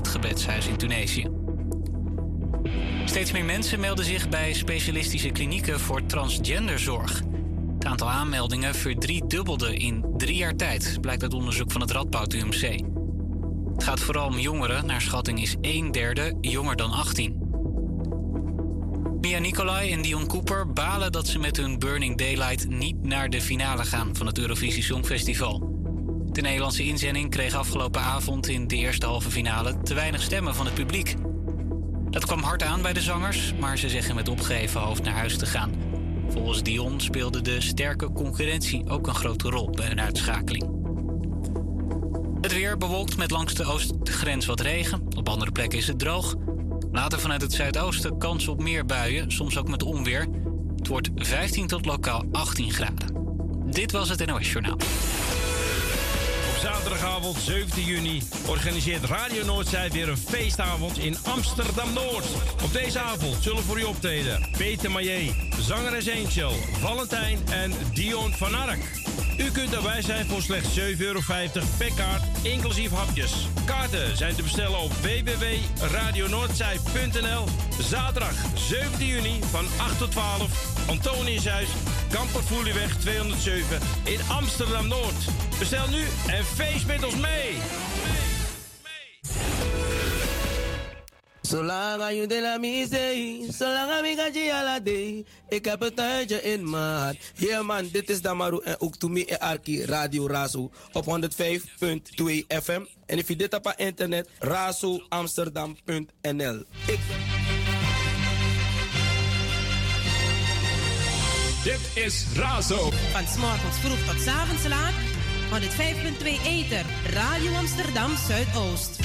het gebedshuis in Tunesië. Steeds meer mensen melden zich bij specialistische klinieken voor transgenderzorg. Het aantal aanmeldingen verdriedubbelde in drie jaar tijd, blijkt uit onderzoek van het Radboud UMC. Het gaat vooral om jongeren, naar schatting is een derde jonger dan 18. Mia Nicolai en Dion Cooper balen dat ze met hun Burning Daylight niet naar de finale gaan van het Eurovisie Songfestival. De Nederlandse inzending kreeg afgelopen avond in de eerste halve finale te weinig stemmen van het publiek. Dat kwam hard aan bij de zangers, maar ze zeggen met opgeheven hoofd naar huis te gaan. Volgens Dion speelde de sterke concurrentie ook een grote rol bij hun uitschakeling. Het weer bewolkt met langs de oostgrens wat regen. Op andere plekken is het droog. Later vanuit het zuidoosten kans op meer buien, soms ook met onweer. Het wordt 15 tot lokaal 18 graden. Dit was het NOS Journaal. Zaterdagavond 17 juni organiseert Radio Noordzij weer een feestavond in Amsterdam-Noord. Op deze avond zullen voor u optreden Peter Maillet, zangeres Angel, Valentijn en Dion van Ark. U kunt erbij zijn voor slechts 7,50 euro per kaart, inclusief hapjes. Kaarten zijn te bestellen op www.radionoordzij.nl. Zaterdag 17 juni van 8 tot 12. Antoniushuis, Kampervoelieweg 207 in Amsterdam-Noord. Bestel nu en feest met ons mee! Zolang je de la misee, zolang ga je ala day. Ik heb het tijdje in maat. Yeah man, dit is Damaru en ook Toemi en Arki Radio Razo op 105.2 FM. En if je dit op internet, razoamsterdam.nl. Ik... Dit is Razo. Van s'morgens vroeg tot 's avonds laat. 105.2 Eter, Radio Amsterdam Zuidoost.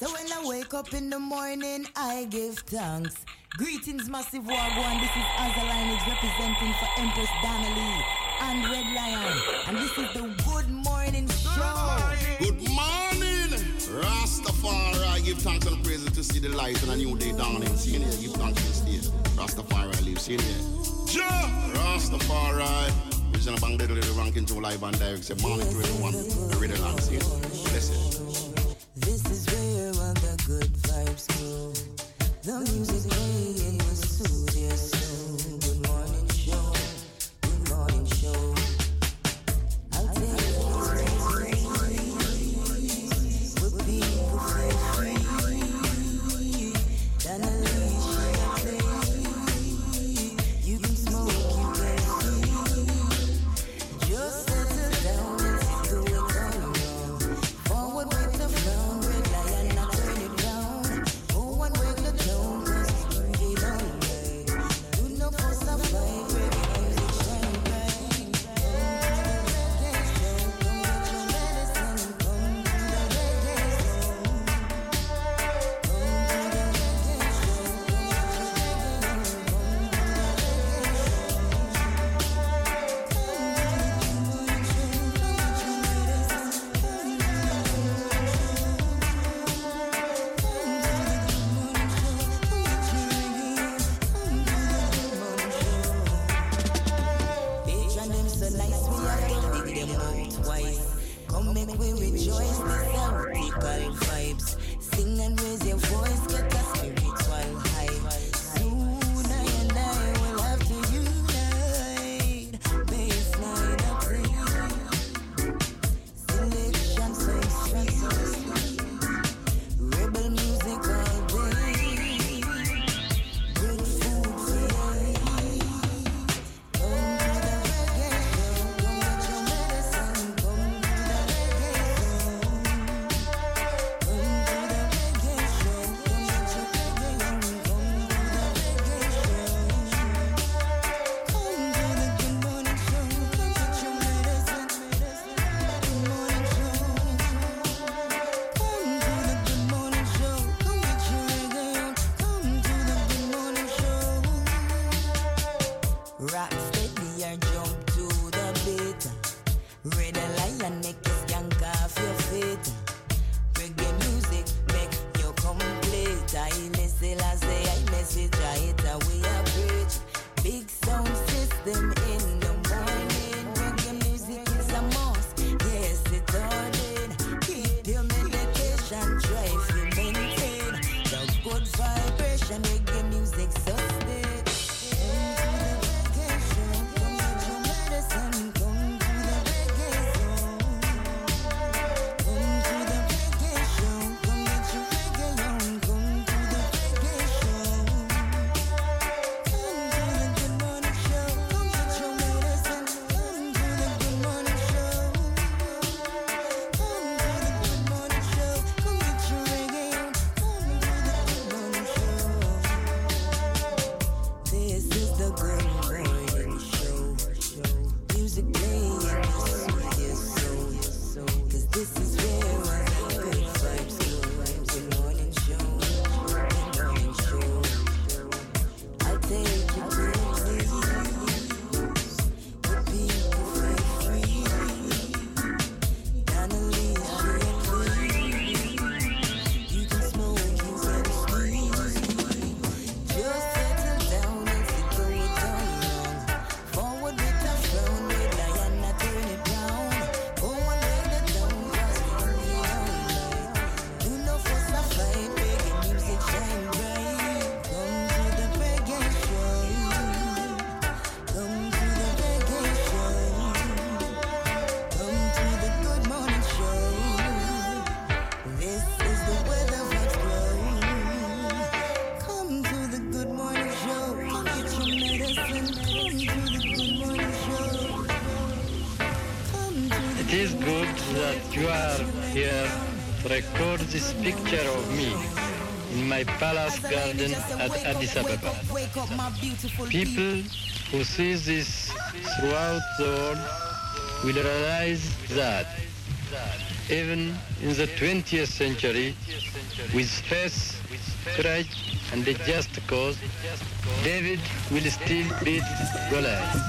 So when I wake up in the morning, I give thanks. Greetings, Massive Wagwan. This is Azaline representing for Empress Donnelly and Red Lion. And this is the Good Morning Show. Good morning, Rastafari. Give thanks and praises to see the light and a new day dawning. See you there. Give thanks to stay. Rastafari live. See you there. Ja! Rastafari. Original Bang Diddle, the ranking Joe live and direct. Say morning to everyone. The Riddle and see you. Bless it. This is where all the good vibes go. The music playing palace garden at Addis Ababa. People who see this throughout the world will realize that even in the 20th century, with faith, courage, and the just cause, David will still beat Goliath.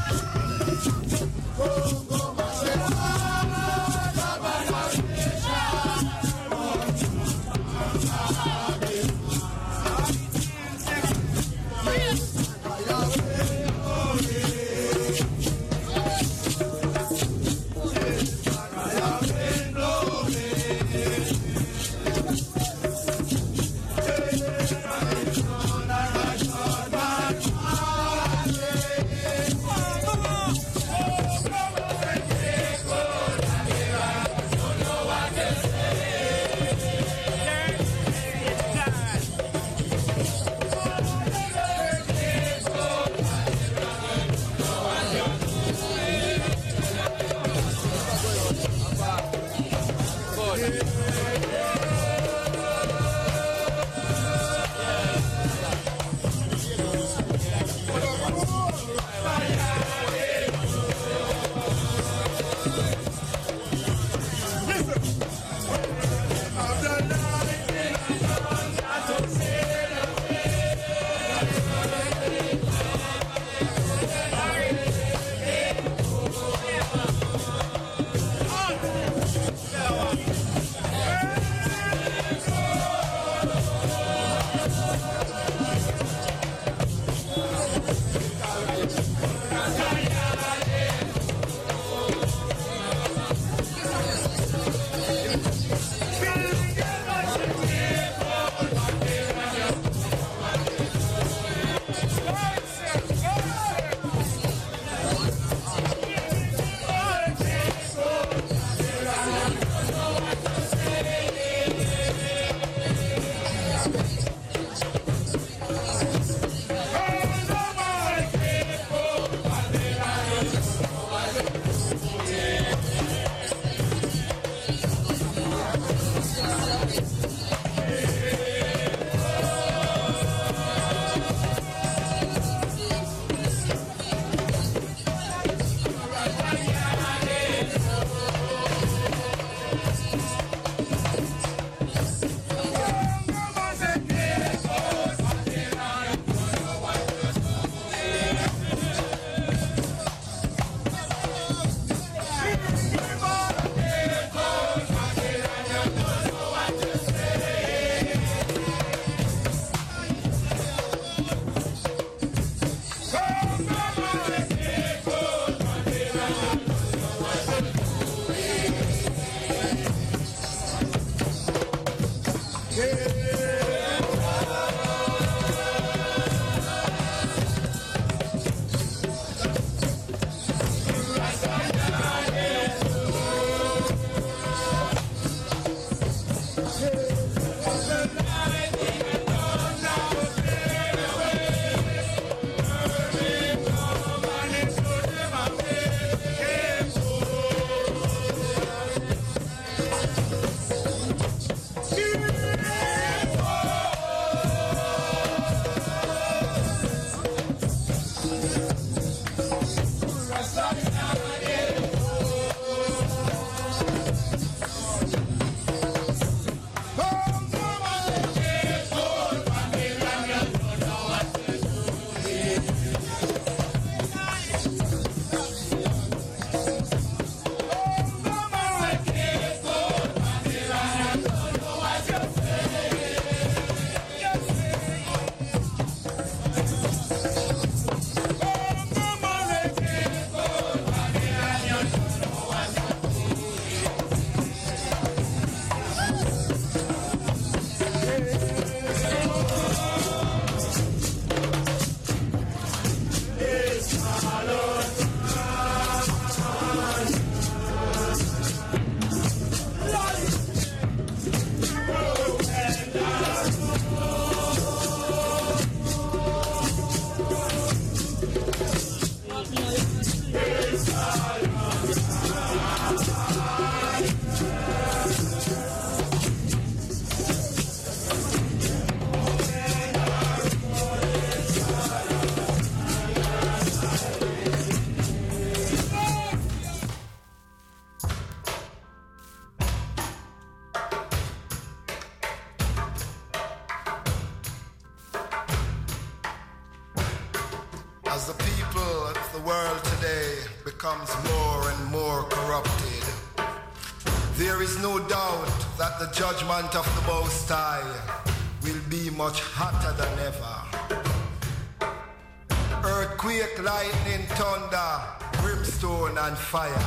Fire.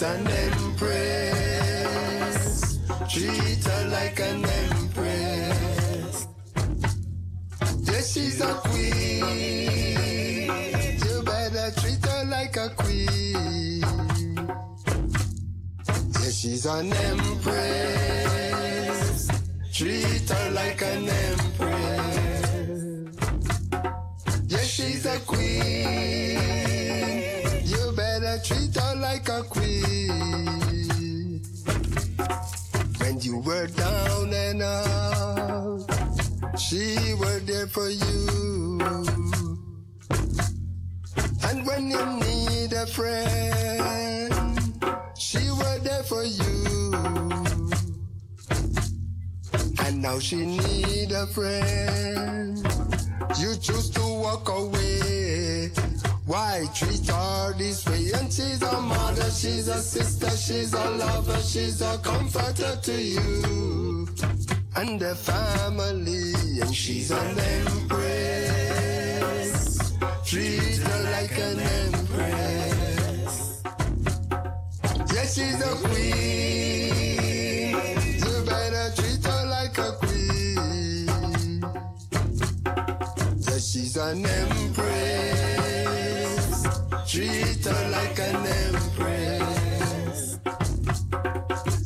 She's an empress. Treat her like an empress. Yes, she's a queen. You better treat her like a queen. Yes, she's an empress. Treat her like an empress. She need a friend. You choose to walk away. Why treat her this way? And she's a mother, she's a sister, she's a lover, she's a comforter to you. And a family, and she's an empress. Treat her like an empress. Yes, she's a queen. An empress. Treat her like an empress.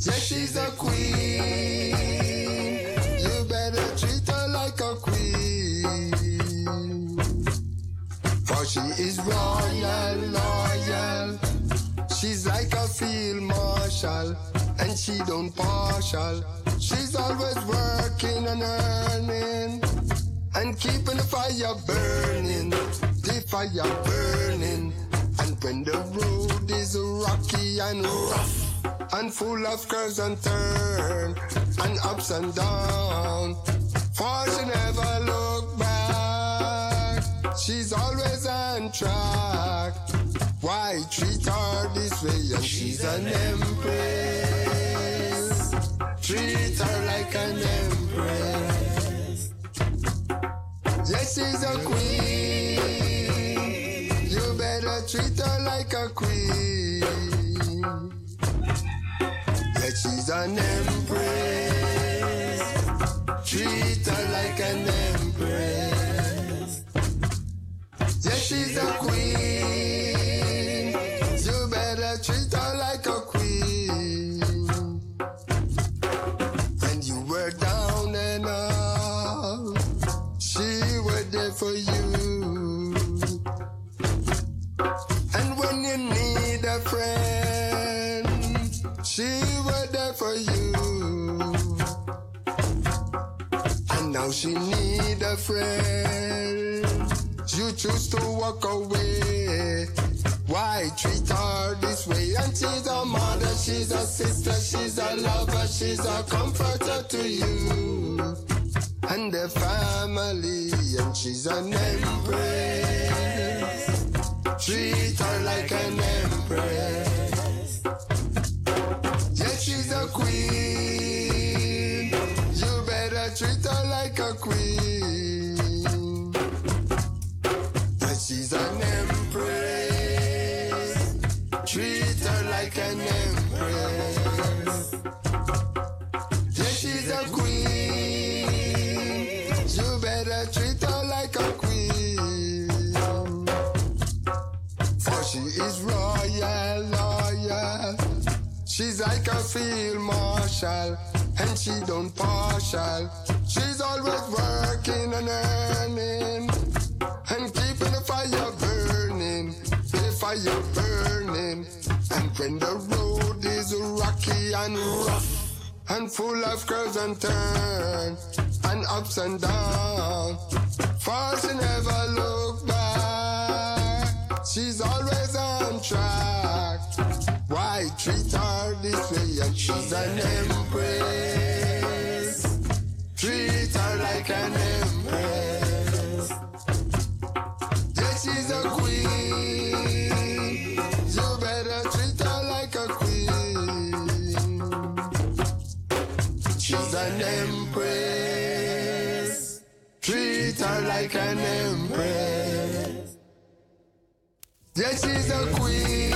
Yes, she's a queen. You better treat her like a queen. For she is royal, loyal. She's like a field marshal, and she don't partial. She's always working and earning, and keeping the fire burning, the fire burning. And when the road is rocky and rough, and full of curves and turns, and ups and downs, for she never look back. She's always on track. Why treat her this way? And she's an empress. Treat her like an empress. Yes, she's a queen. You better treat her like a queen. Yes, she's an empress. Treat her like an empress. Yes, she's a queen. For you. And now she need a friend. You choose to walk away. Why treat her this way? And she's a mother, she's a sister, she's a lover, she's a comforter to you. And the family, and she's an empress. Treat her like an empress. Yes, she's a queen. She's like a field marshal, and she don't partial. She's always working and earning, and keeping the fire burning, the fire burning. And when the road is rocky and rough, and full of curves and turns, and ups and downs, for she never look back. She's always on track. Why treat her this way? And she's an empress. Treat her like an empress. Yeah, she's a queen. You better treat her like a queen. She's an empress. Treat her like an empress. Yeah, she's a queen.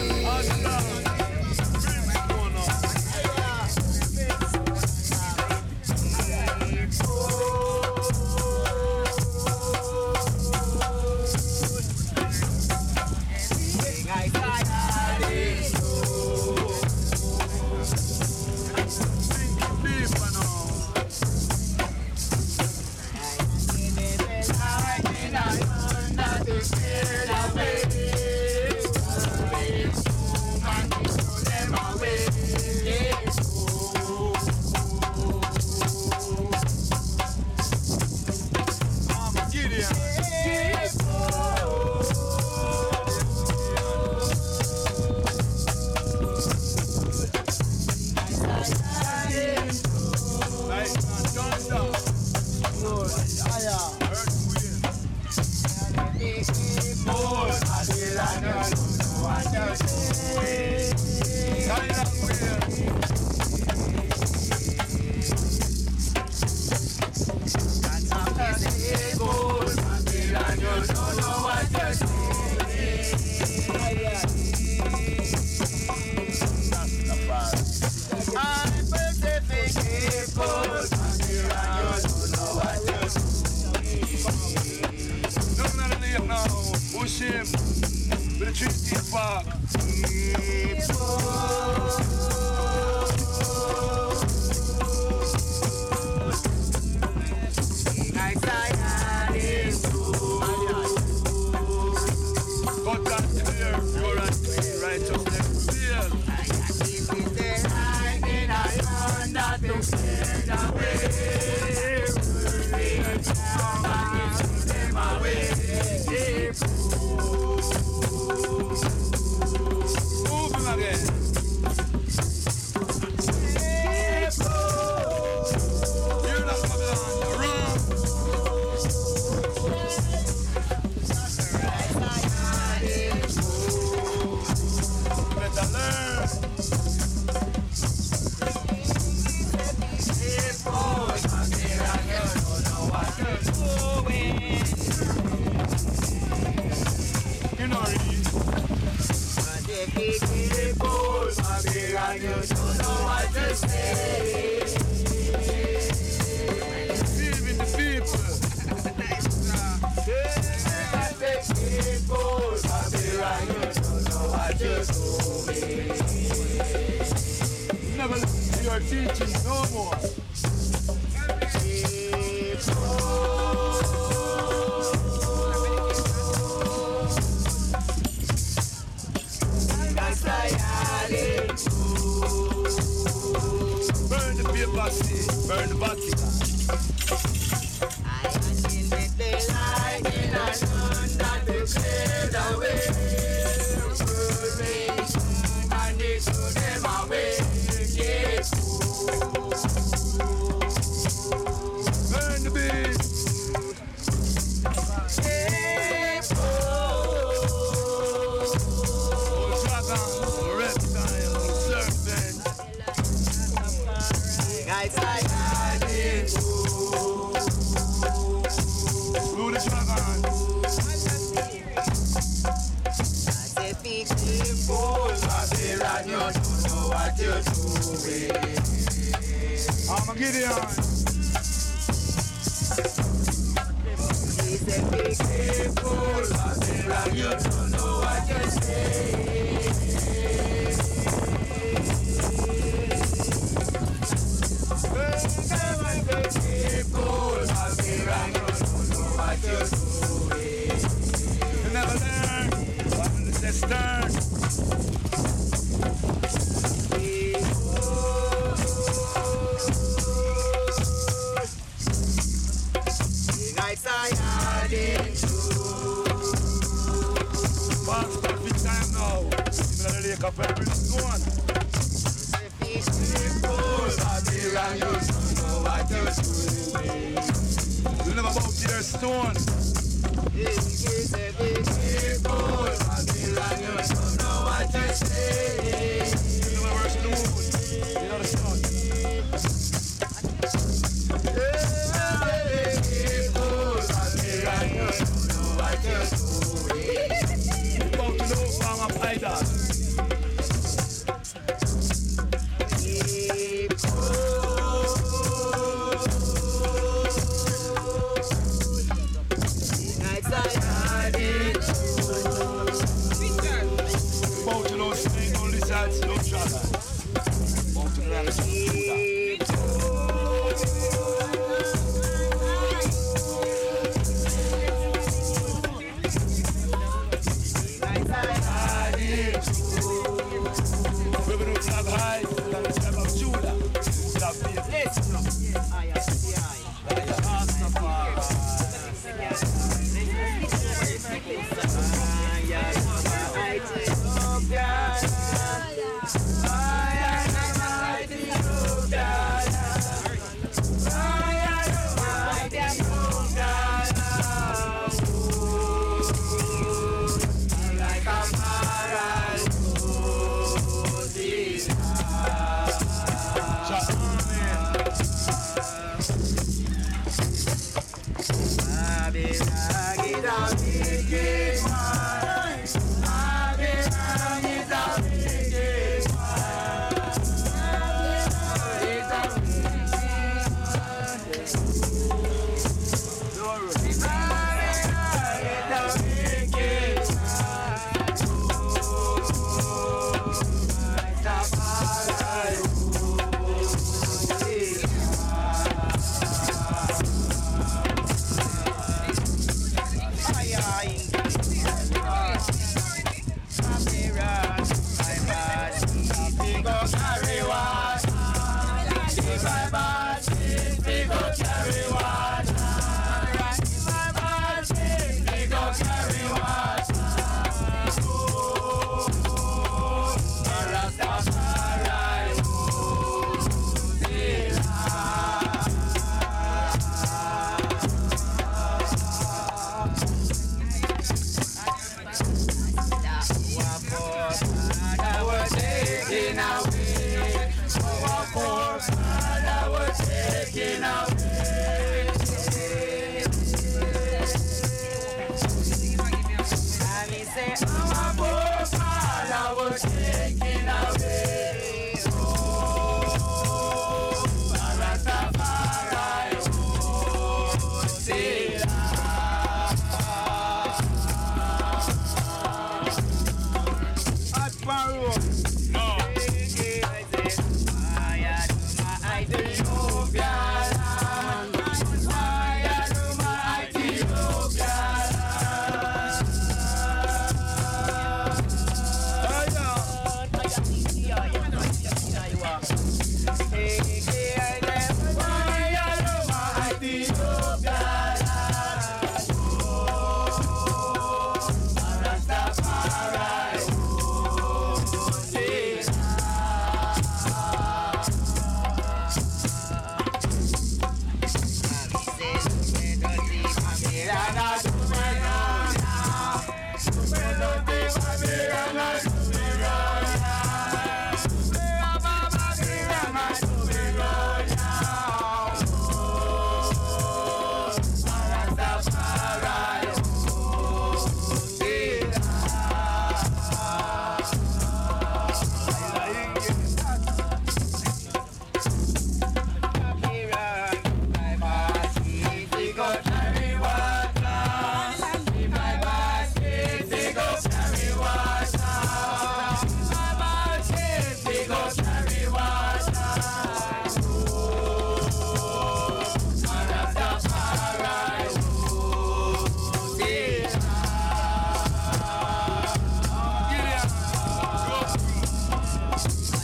Peace.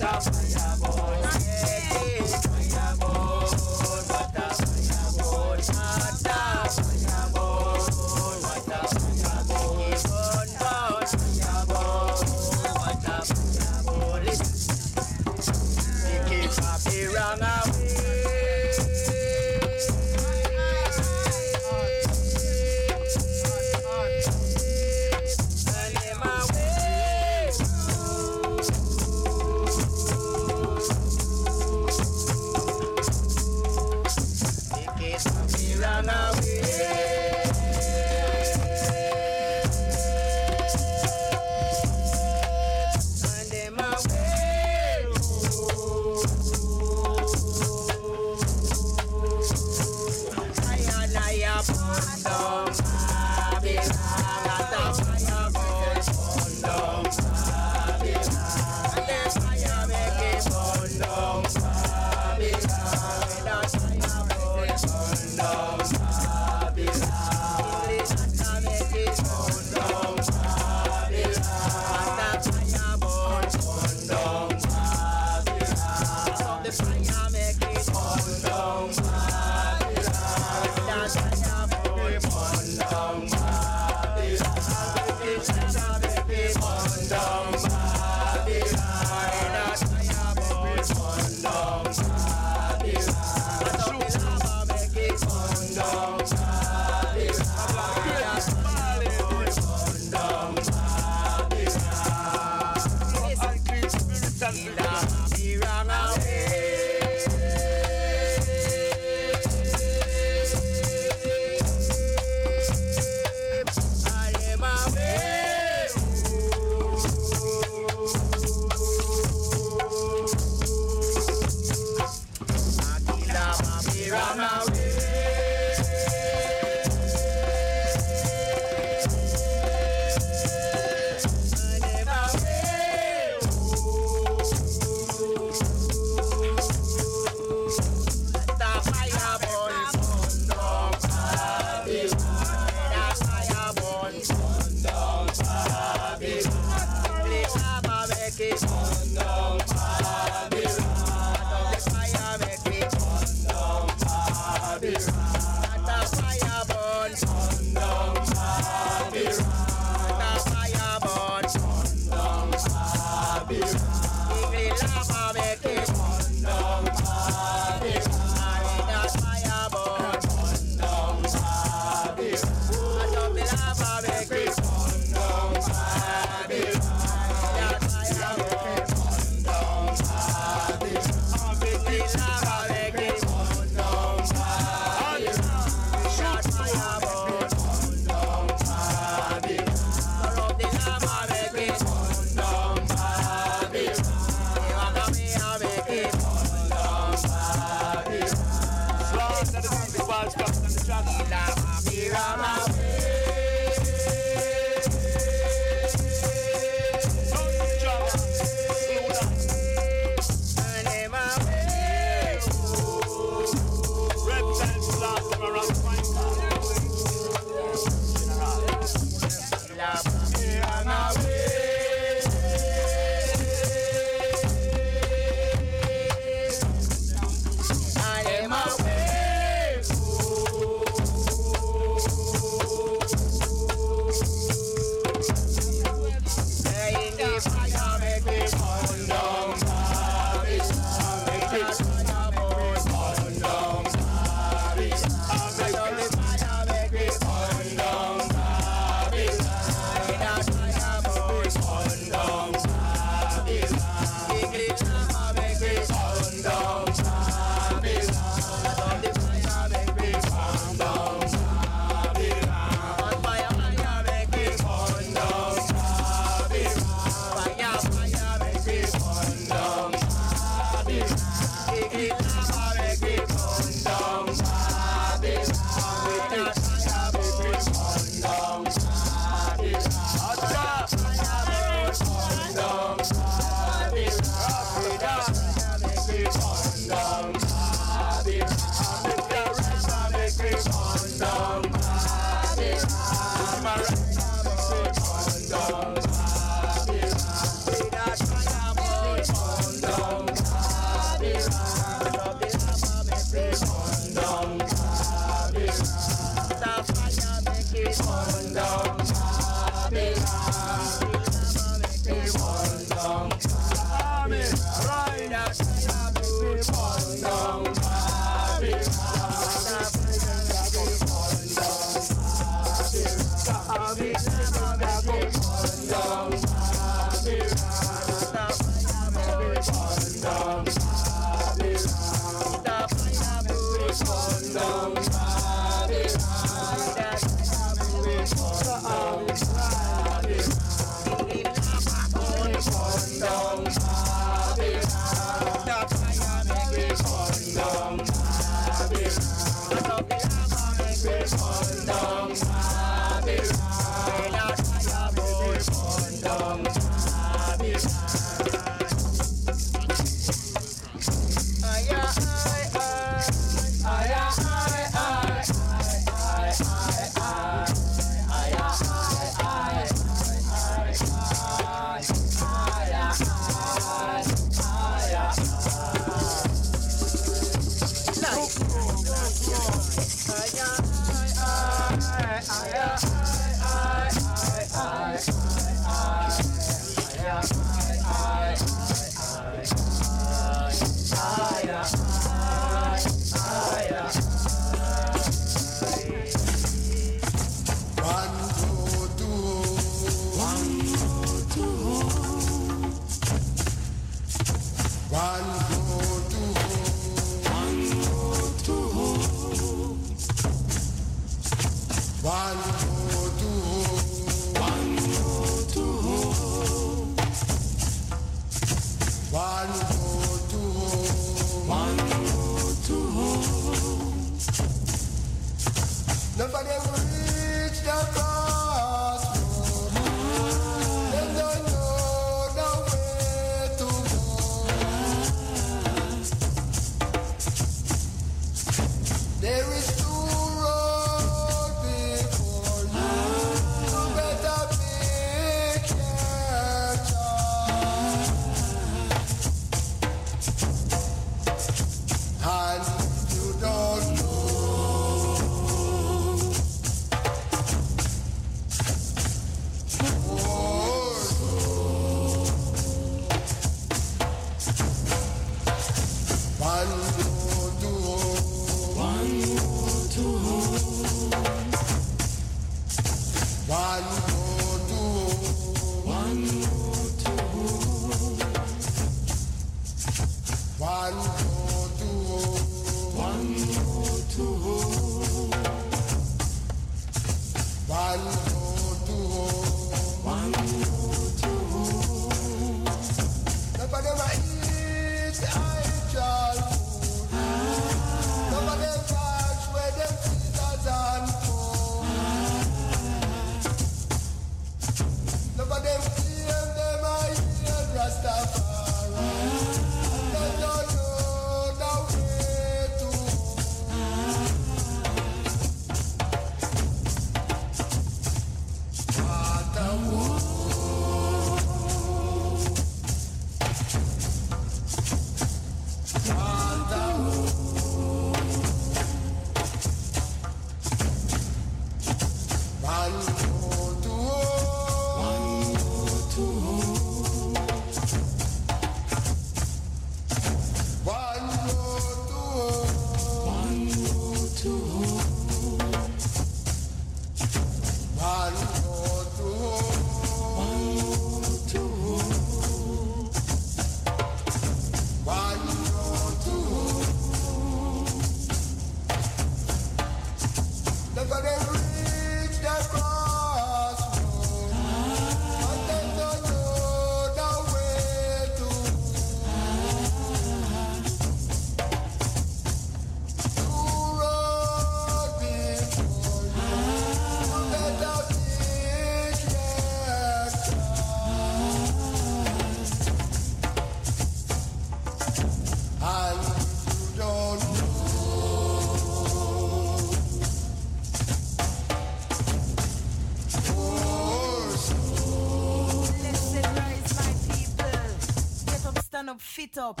Fit up.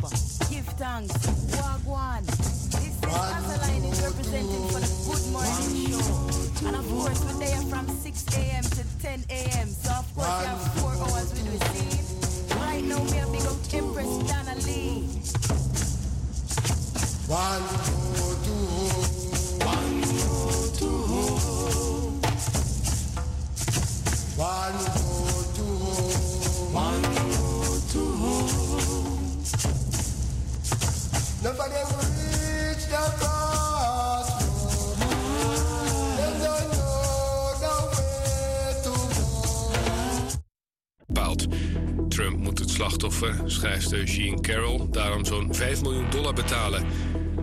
Give thanks. Slachtoffer, schrijfster Jean Carroll, daarom zo'n 5 miljoen dollar betalen.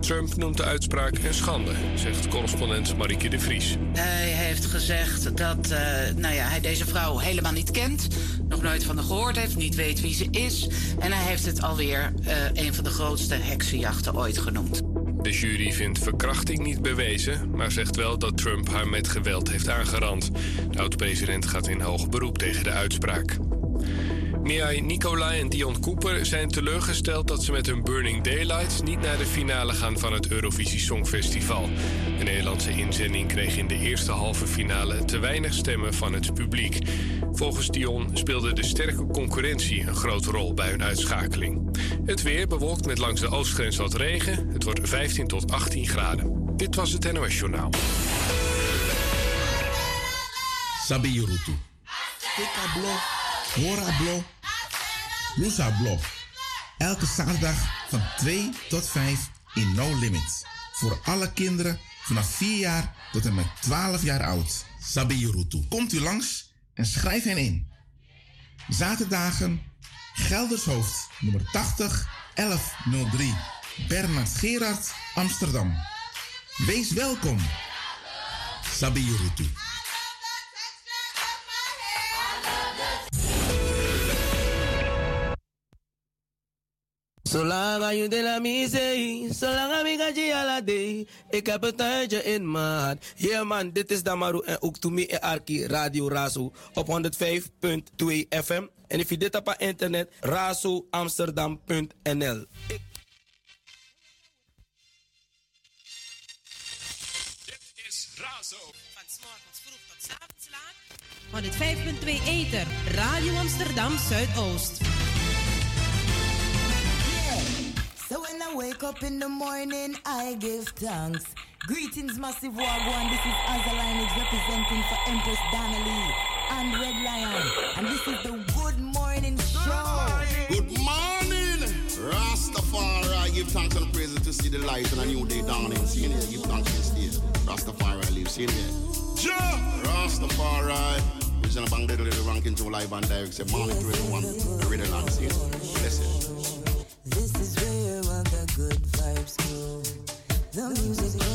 Trump noemt de uitspraak een schande, zegt correspondent Marieke de Vries. Hij heeft gezegd dat eh, nou ja, hij deze vrouw helemaal niet kent, nog nooit van haar gehoord heeft, niet weet wie ze is. En hij heeft het alweer eh, een van de grootste heksenjachten ooit genoemd. De jury vindt verkrachting niet bewezen, maar zegt wel dat Trump haar met geweld heeft aangerand. De oud-president gaat in hoog beroep tegen de uitspraak. Miai Nicolai en Dion Cooper zijn teleurgesteld dat ze met hun Burning Daylights niet naar de finale gaan van het Eurovisie Songfestival. De Nederlandse inzending kreeg in de eerste halve finale te weinig stemmen van het publiek. Volgens Dion speelde de sterke concurrentie een grote rol bij hun uitschakeling. Het weer bewolkt met langs de oostgrens wat regen. Het wordt 15 tot 18 graden. Dit was het NOS Journaal. Sabi Yurutu. Hora Blo, Lusa. Elke zaterdag van 2 tot 5 in No Limits. Voor alle kinderen vanaf 4 jaar tot en met 12 jaar oud. Sabi Yurutu. Komt u langs en schrijf hen in. Zaterdagen Geldershoofd nummer 80 1103 Bernard Gerard Amsterdam. Wees welkom. Sabi Yurutu. Zolang je de la misee, zolang ik aan je ala day. Ik heb het tijdje in maat. Yeah man, dit is Damaru en ook Toemi en Arki Radio Razo op 105.2 FM. En if je dit op internet, razoamsterdam.nl. 105.2 Ether, Radio Amsterdam Zuidoost. I wake up in the morning, I give thanks. Greetings, Massive Wagwan. This is Azaline representing for Empress Donnelly and Red Lion. And this is the Good Morning Show. Good morning, Rastafari. Give thanks and praises to see the light and a new day dawning. See here, give thanks to stay. Rastafari live. See here. Ja, Rastafari. Original bang little little ranking to live and direct. Say morning to everyone. The radio land. See it. The music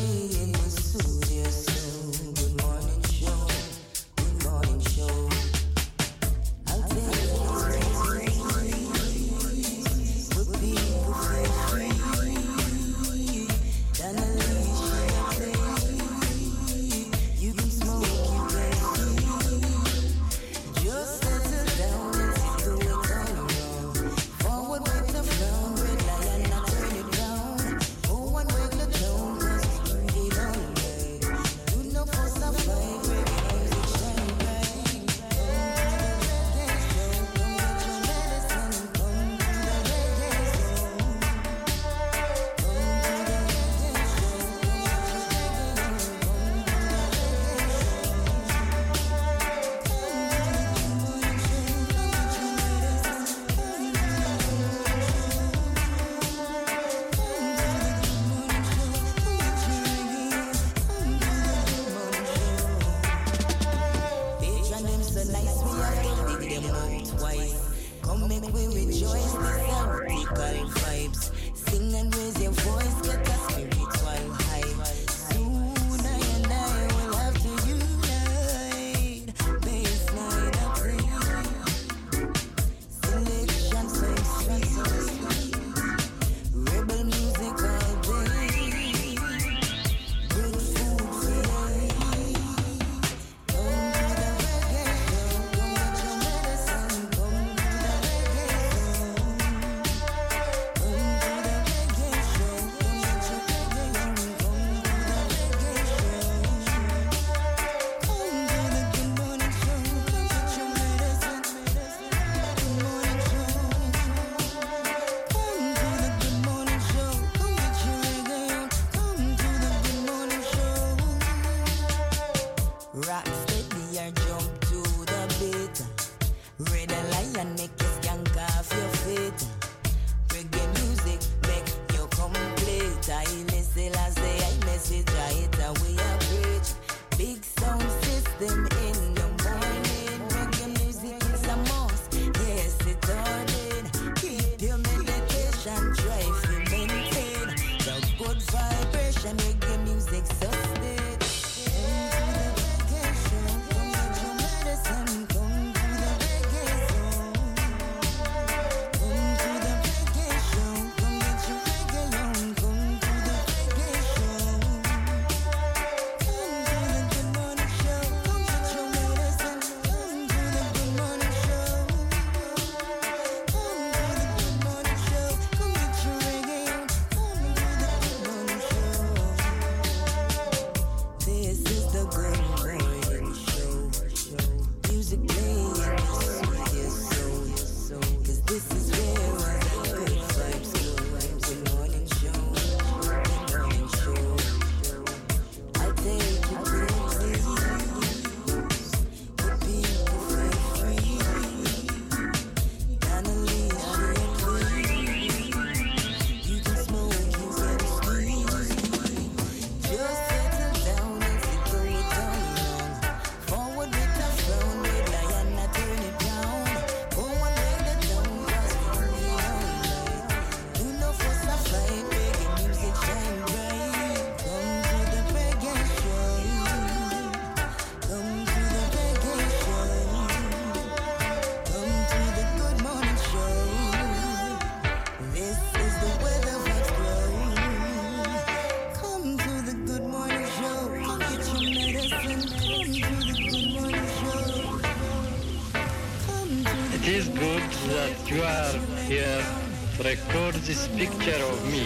picture of me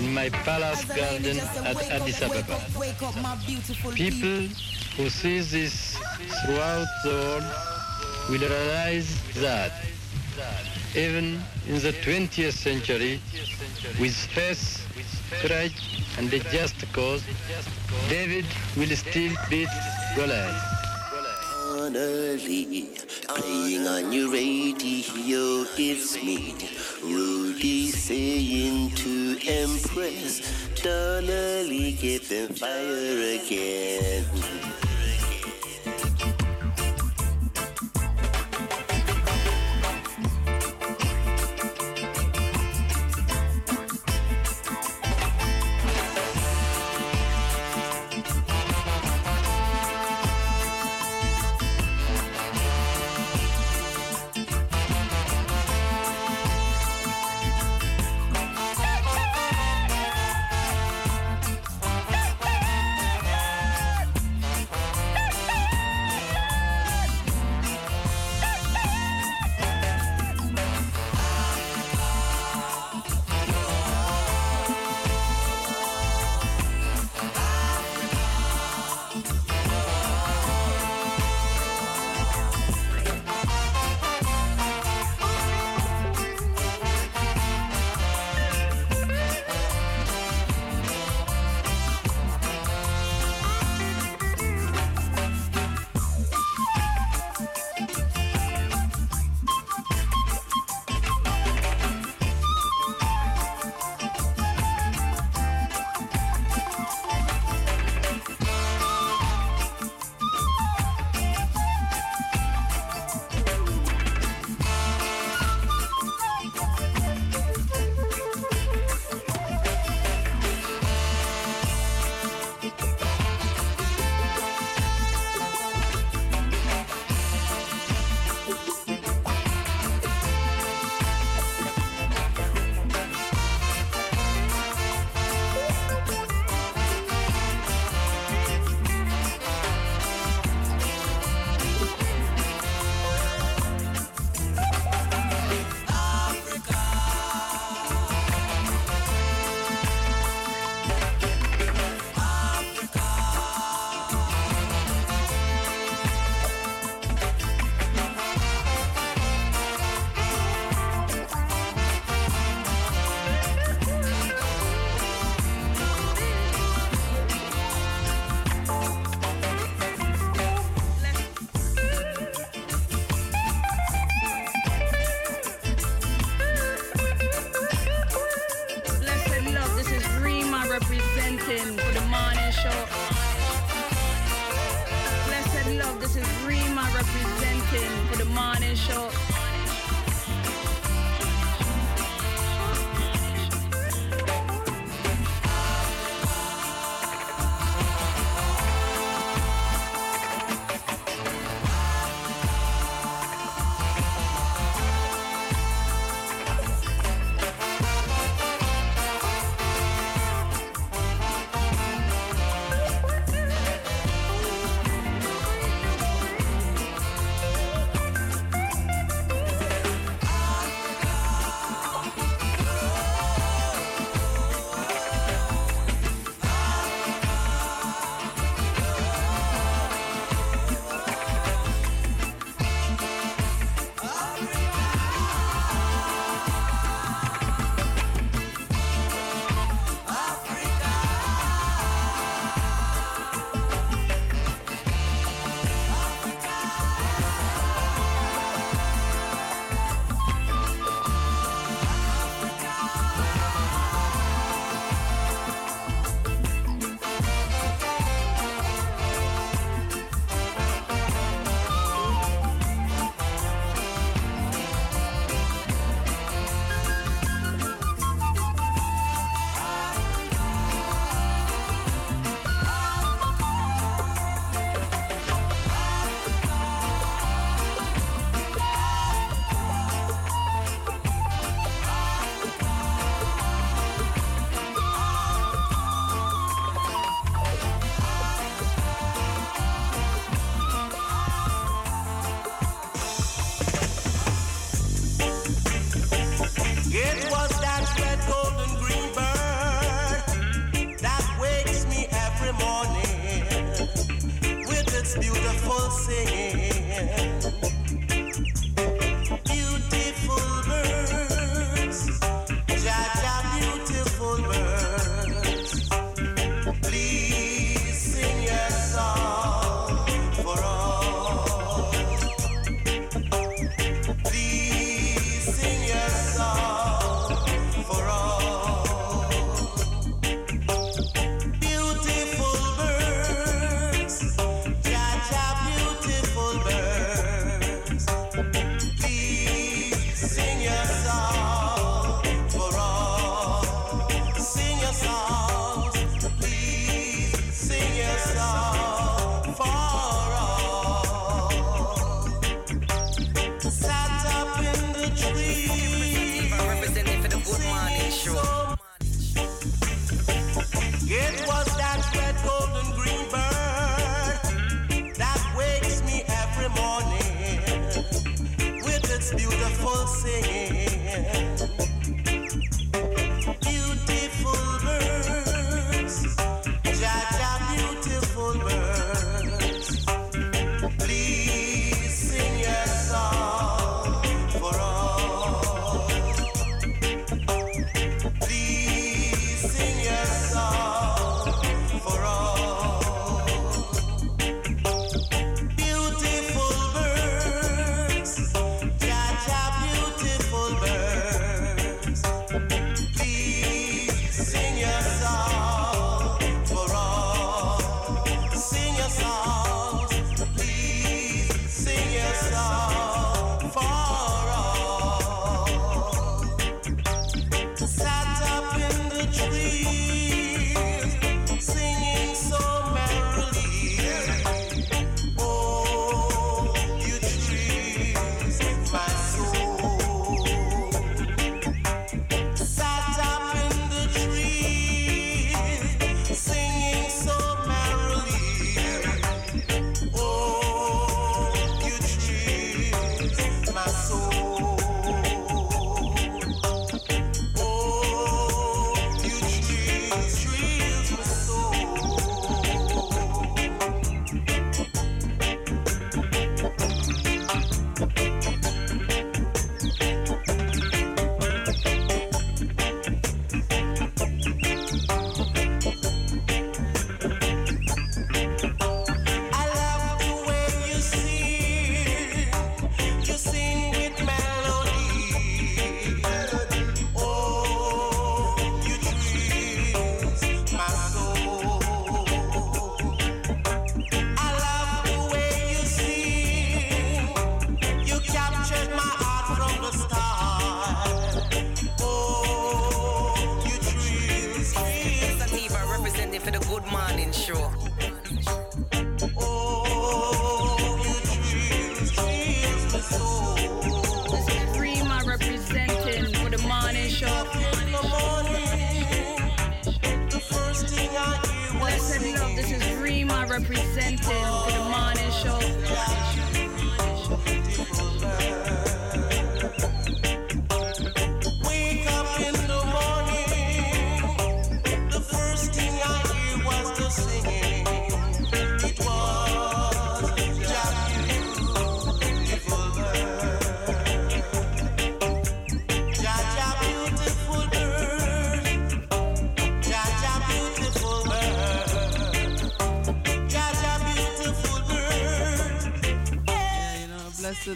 in my palace garden at Addis Ababa. People who see this throughout the world will realize that even in the 20th century, with faith, courage, and a just cause, David will still beat Goliath. Early, playing on your radio, it's me, Rudy saying to Empress, Donnelly, get them fire again.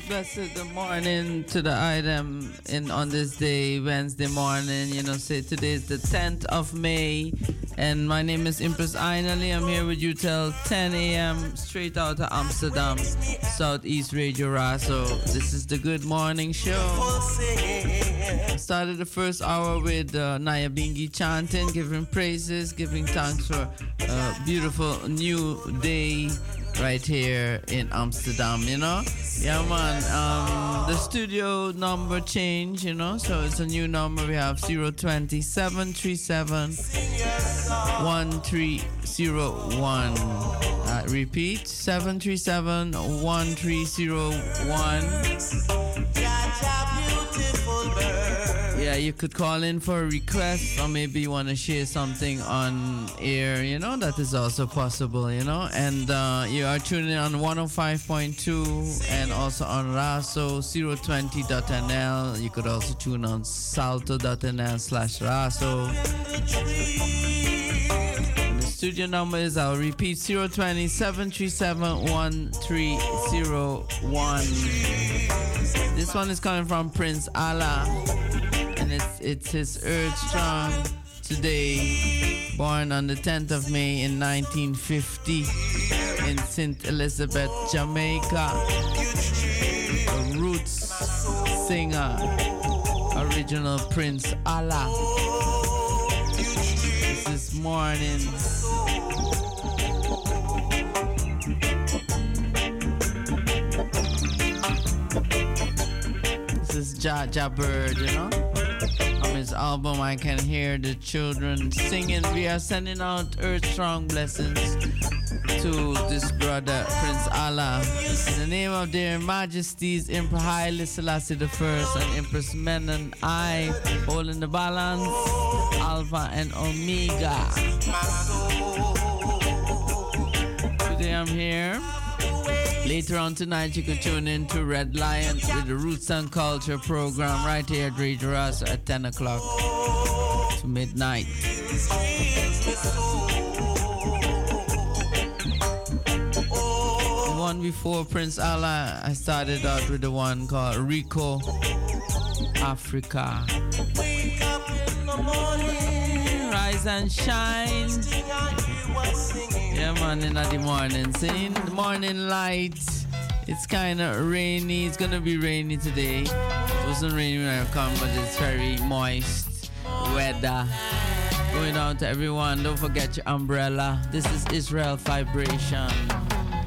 Blessed, the morning to the item in on this day, Wednesday morning. You know, say today is the 10th of May, and my name is Empress Ainali. I'm here with you till 10 a.m. straight out of Amsterdam, Southeast Radio Raso. This is the Good Morning Show. Started the first hour with uh, Nyabinghi chanting, giving praises, giving thanks for a beautiful new day right here in Amsterdam, you know? Yeah, man. Um, the studio number change, you know? So it's a new number. We have 020 737 1301. Uh, repeat 737 1301. Yeah, you could call in for a request or maybe you want to share something on air, you know, that is also possible, you know. And uh, you are tuning on 105.2 and also on raso020.nl. You could also tune on salto.nl slash raso. The studio number is, I'll repeat, 020 737 1301. This one is coming from Prince Alla and it's it's his Earth Strong today, born on the 10th of May in 1950 in St. Elizabeth, Jamaica. A roots singer, original Prince Alla. This is morning. This is Ja Ja Bird, you know? Album, I can hear the children singing. We are sending out Earth Strong blessings to this brother, Prince Alla. In the name of their majesties, Emperor Haile Selassie I and Empress Menen I, holding the balance, Alpha and Omega. Today I'm here. Later on tonight, you can tune in to Red Lion with the Roots and Culture program right here at Radio at 10 o'clock to midnight. The one before Prince Alla, I started out with the one called Rico Africa. Rise and shine. Yeah, man, in the morning. The morning light. It's kind of rainy. It's gonna be rainy today. It wasn't rainy when I come, but it's very moist weather. Going out to everyone. Don't forget your umbrella. This is Israel Vibration.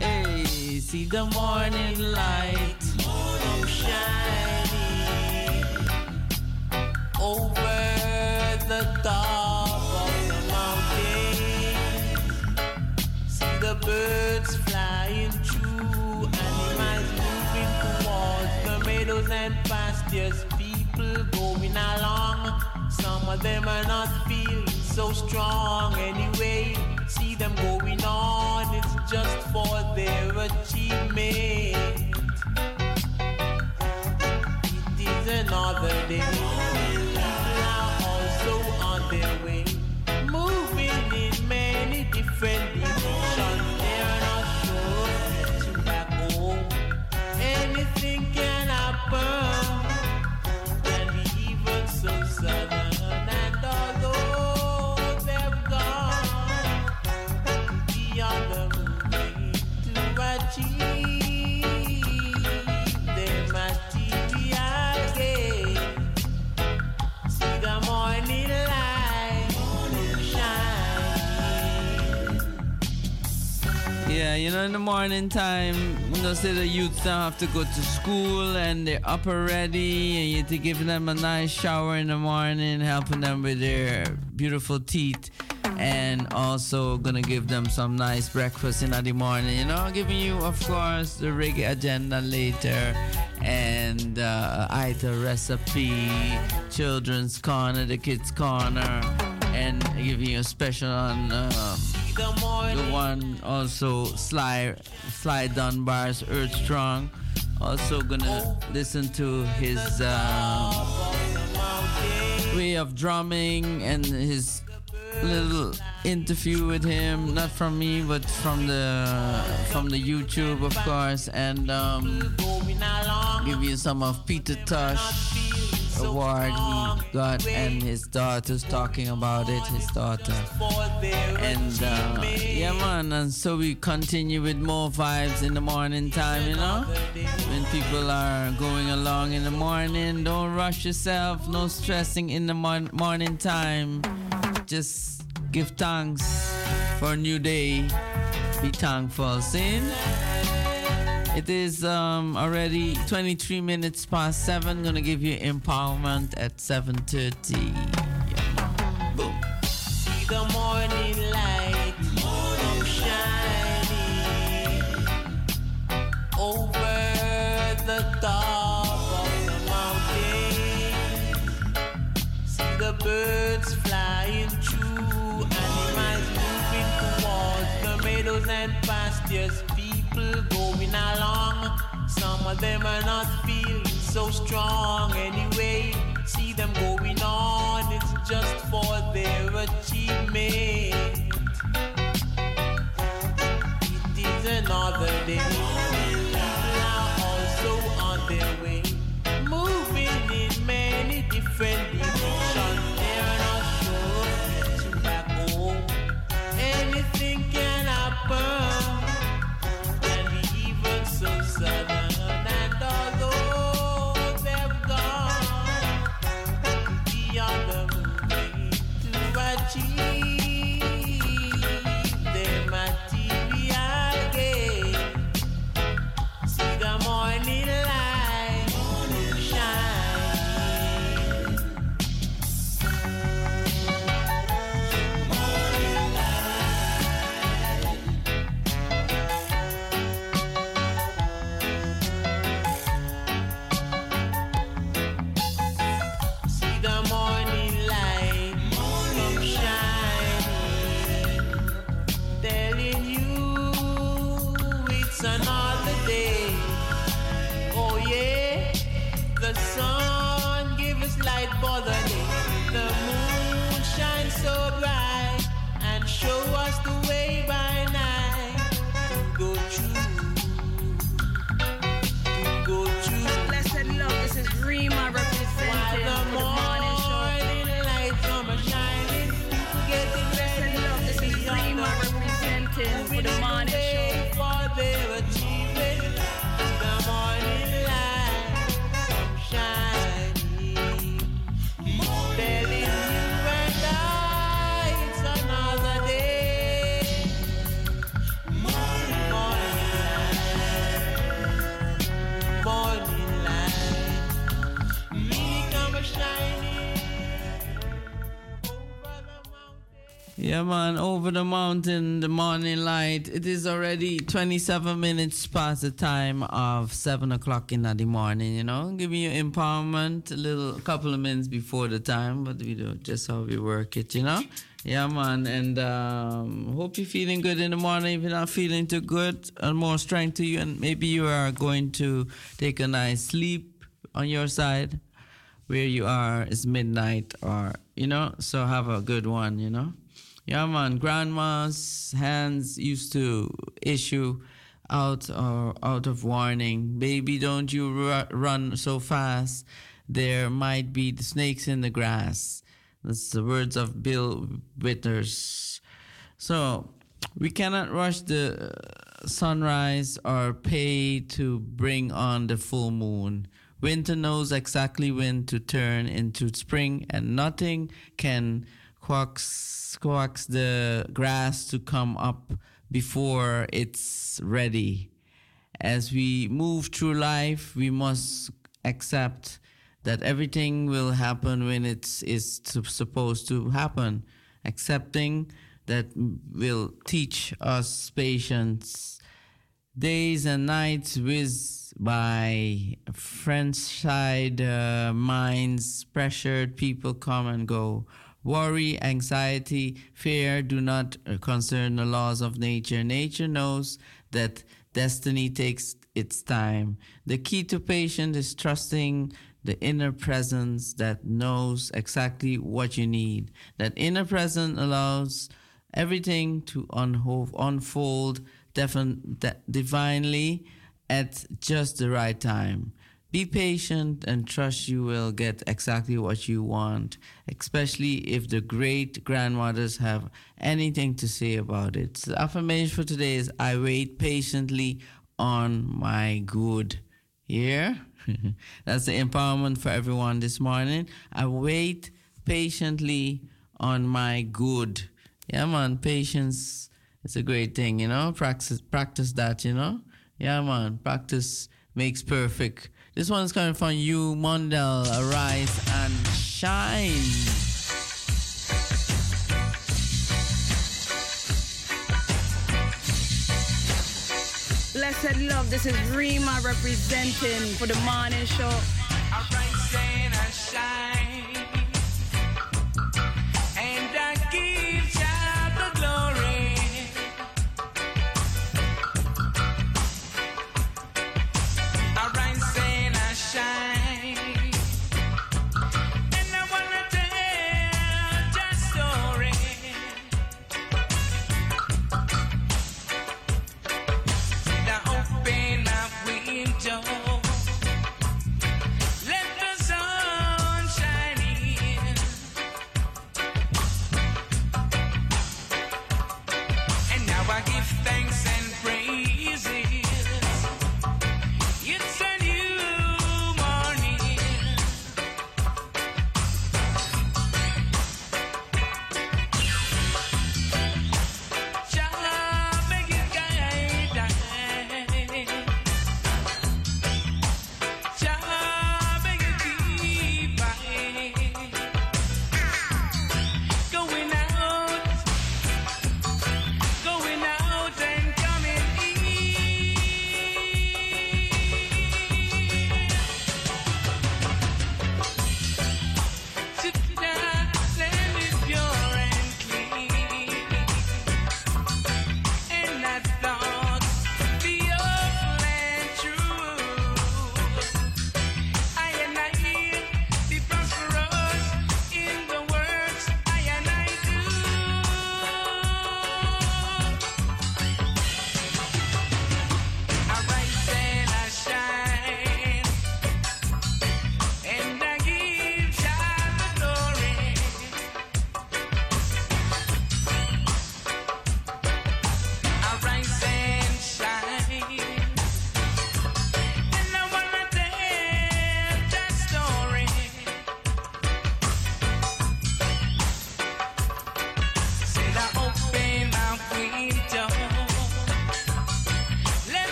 Hey, see the morning light Morning shining over the top birds flying through, animals moving towards the meadows and pastures. People going along, some of them are not feeling so strong anyway. See them going on, it's just for their achievement. It is another day. You know, in the morning time, you know, say the youth don't have to go to school and they're up already, and you have to give them a nice shower in the morning, helping them with their beautiful teeth. and also gonna give them some nice breakfast in the morning. You know, giving you, of course, the reggae agenda later, and uh, either recipe, children's corner, the kids corner, and giving you a special on. Uh, the one also Sly Sly Dunbar's Earth Strong. Also gonna listen to his uh, way of drumming and his little interview with him, not from me, but from the from the YouTube, of course, and um, give you some of Peter Tosh award he got and his daughter's talking about it his daughter. and uh, yeah man and so we continue with more vibes in the morning time you know? when people are going along in the morning don't rush yourself. No stressing in the mon- morning time. Just give thanks for a new day. Be thankful sin it is um, already 23 minutes past 7. Gonna give you empowerment at 7.30. Boom. See the morning light come shining over the top of the mountain. See the birds flying through, animals moving towards the meadows and pastures. People along, some of them are not feeling so strong anyway. See them going on, it's just for their achievement. It is another day. Yeah, man, over the mountain, the morning light. It is already 27 minutes past the time of 7 o'clock in the morning, you know. Giving you empowerment a little, couple of minutes before the time, but we do just how we work it, you know. Yeah, man, and um, hope you're feeling good in the morning. If you're not feeling too good, and more strength to you, and maybe you are going to take a nice sleep on your side where you are It's midnight or you know so have a good one you know yeah man grandma's hands used to issue out or out of warning. Baby don't you ru- run so fast. There might be the snakes in the grass. That's the words of bill withers. So we cannot rush the uh, sunrise or pay to bring on the full moon. Winter knows exactly when to turn into spring, and nothing can coax, coax the grass to come up before it's ready. As we move through life, we must accept that everything will happen when it's is supposed to happen. Accepting that will teach us patience. Days and nights whiz by, French side uh, minds, pressured people come and go. Worry, anxiety, fear do not uh, concern the laws of nature. Nature knows that destiny takes its time. The key to patience is trusting the inner presence that knows exactly what you need. That inner presence allows everything to unfold divinely at just the right time. Be patient and trust you will get exactly what you want, especially if the great grandmothers have anything to say about it. The affirmation for today is I wait patiently on my good. Yeah? That's the empowerment for everyone this morning. I wait patiently on my good. Yeah, man, patience is a great thing, you know? Practice practice that, you know? Yeah, man, practice makes perfect. This one's coming from you, Mondel. Arise and shine. Blessed love, this is Rima representing for the morning show. Arise and shine,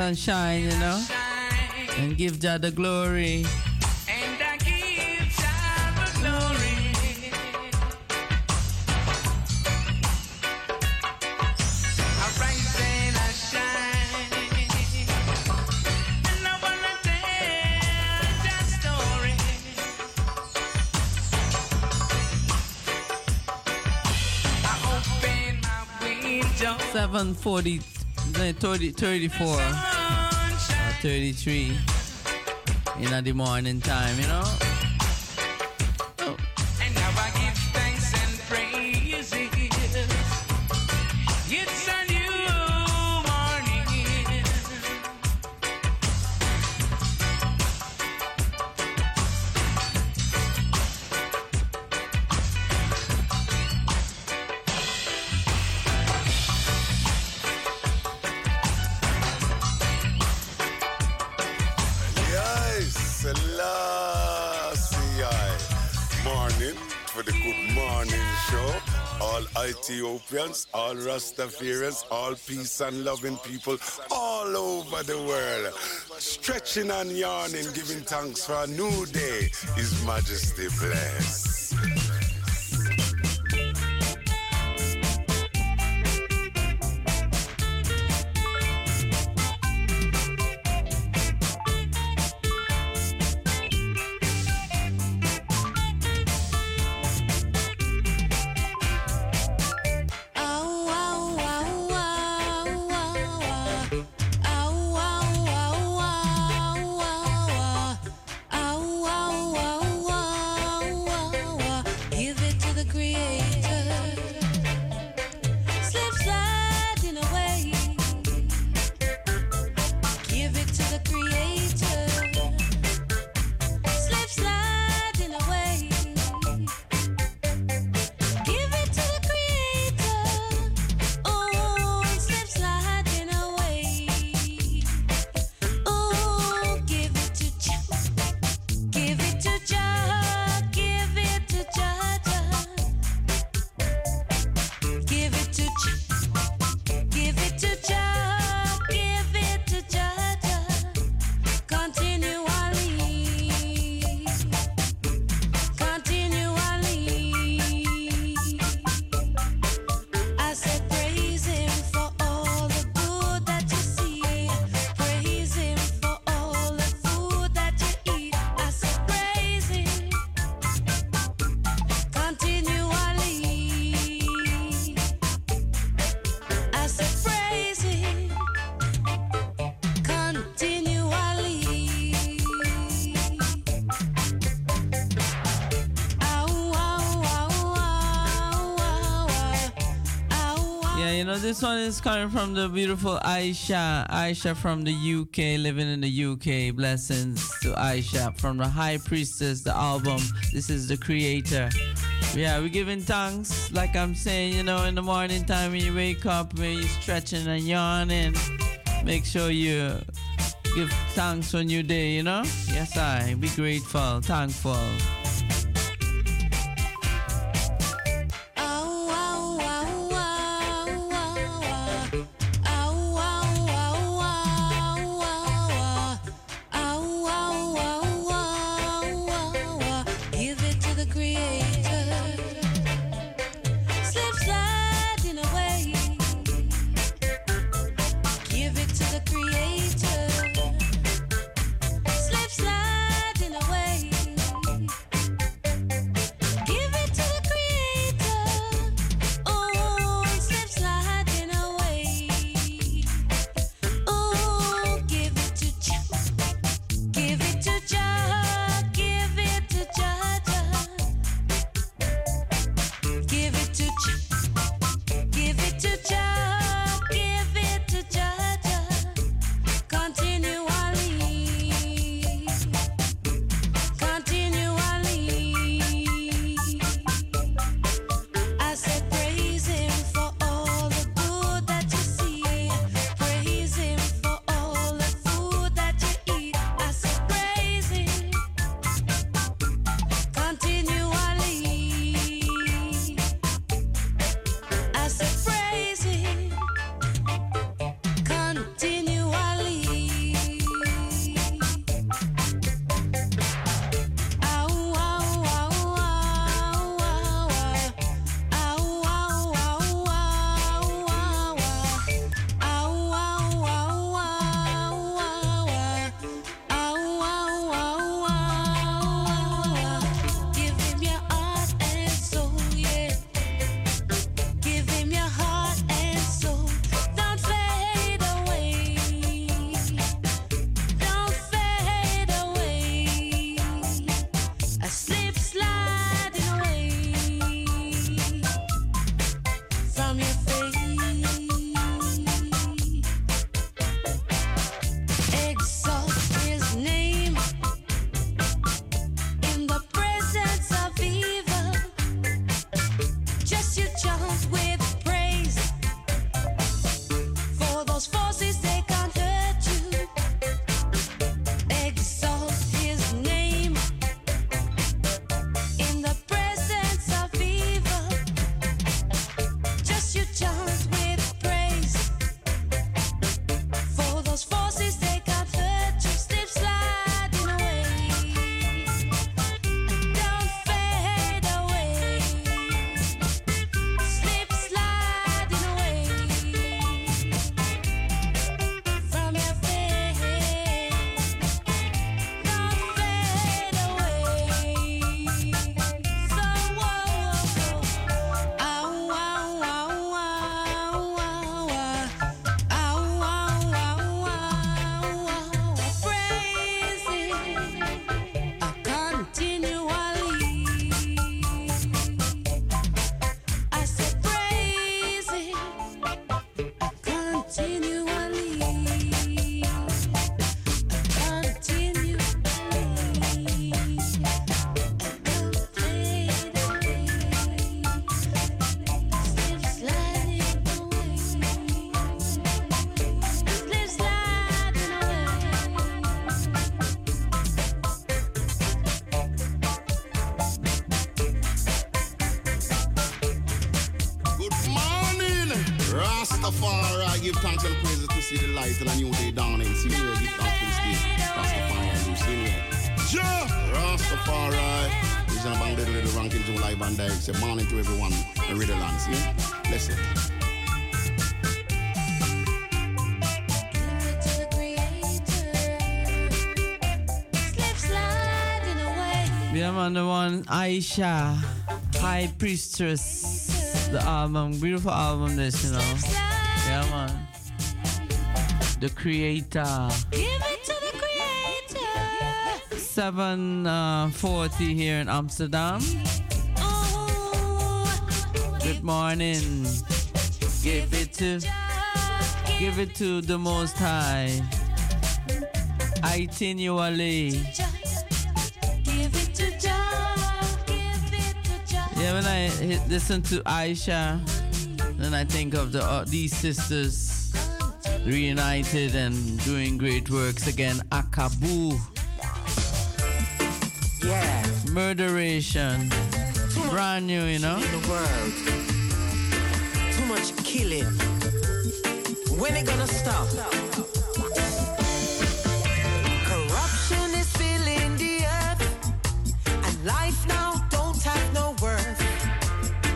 and shine, you know, and give Jah the glory. And I give Jah the glory. I rise and I shine. And I wanna tell Jah's story. I open my window. 740, no, 30, 34, or 33 in the morning time, you know. Rastafarians, all peace and loving people all over the world. Stretching and yawning, giving thanks for a new day. His Majesty bless. Coming from the beautiful Aisha. Aisha from the UK, living in the UK. Blessings to Aisha from the High Priestess, the album. This is the creator. Yeah, we're giving thanks, like I'm saying, you know, in the morning time when you wake up, when you're stretching and yawning. Make sure you give thanks for new day, you know? Yes, I. Be grateful, thankful. To see the light and a new day dawning. See here, give thanks to this. Rastafari, you see here. Joe, Rastafari. He's on a bang little little ranking to live and direct. Say morning to everyone in Riddleland. See? Listen. Yeah, man, the one Aisha, High Priestess, the album, beautiful album, this, you know. Yeah, man. The Creator. Give it to the creator. 740 here in Amsterdam. Good morning. Give it to, give it to the Most High. Itinually. Give it to Jah. To Yeah, when I listen to Aisha, then I think of the uh, these sisters reunited and doing great works again. Akabu. Yeah. Murderation. Brand new, you know? In the world. Too much killing. When it gonna stop? Corruption is filling the earth, and life now don't have no worth.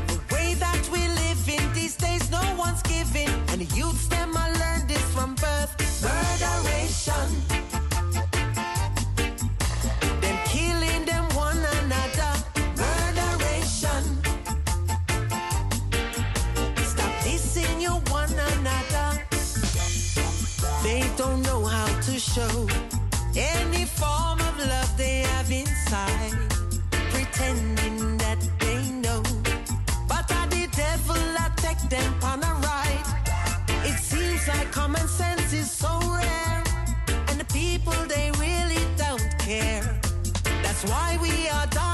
The way that we live in these days, no one's giving, and the youths Murderation. Them killing them one another. Murderation. Stop dissing you one another. They don't know how to show any form of love they have inside, pretending that they know. But are the devil attack them Why we are dying.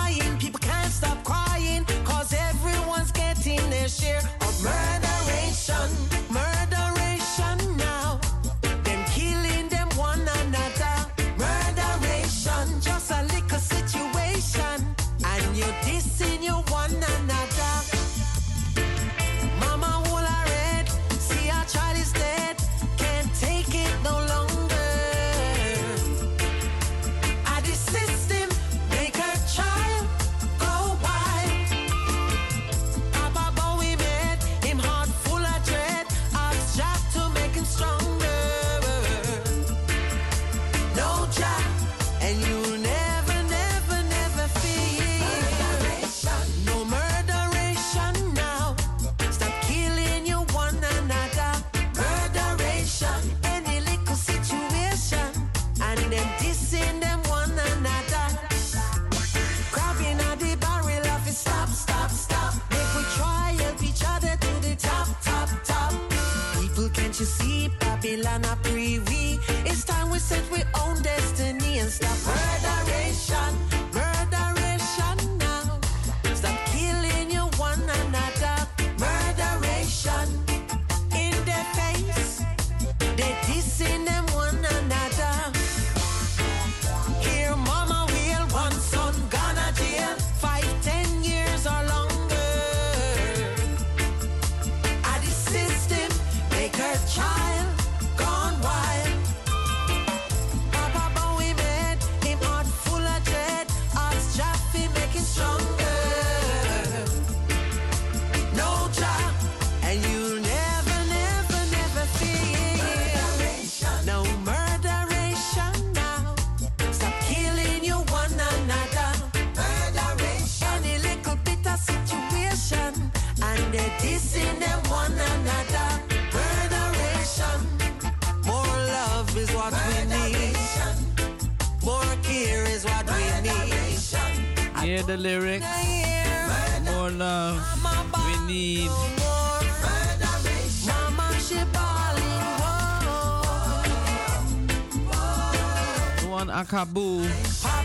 Akabu,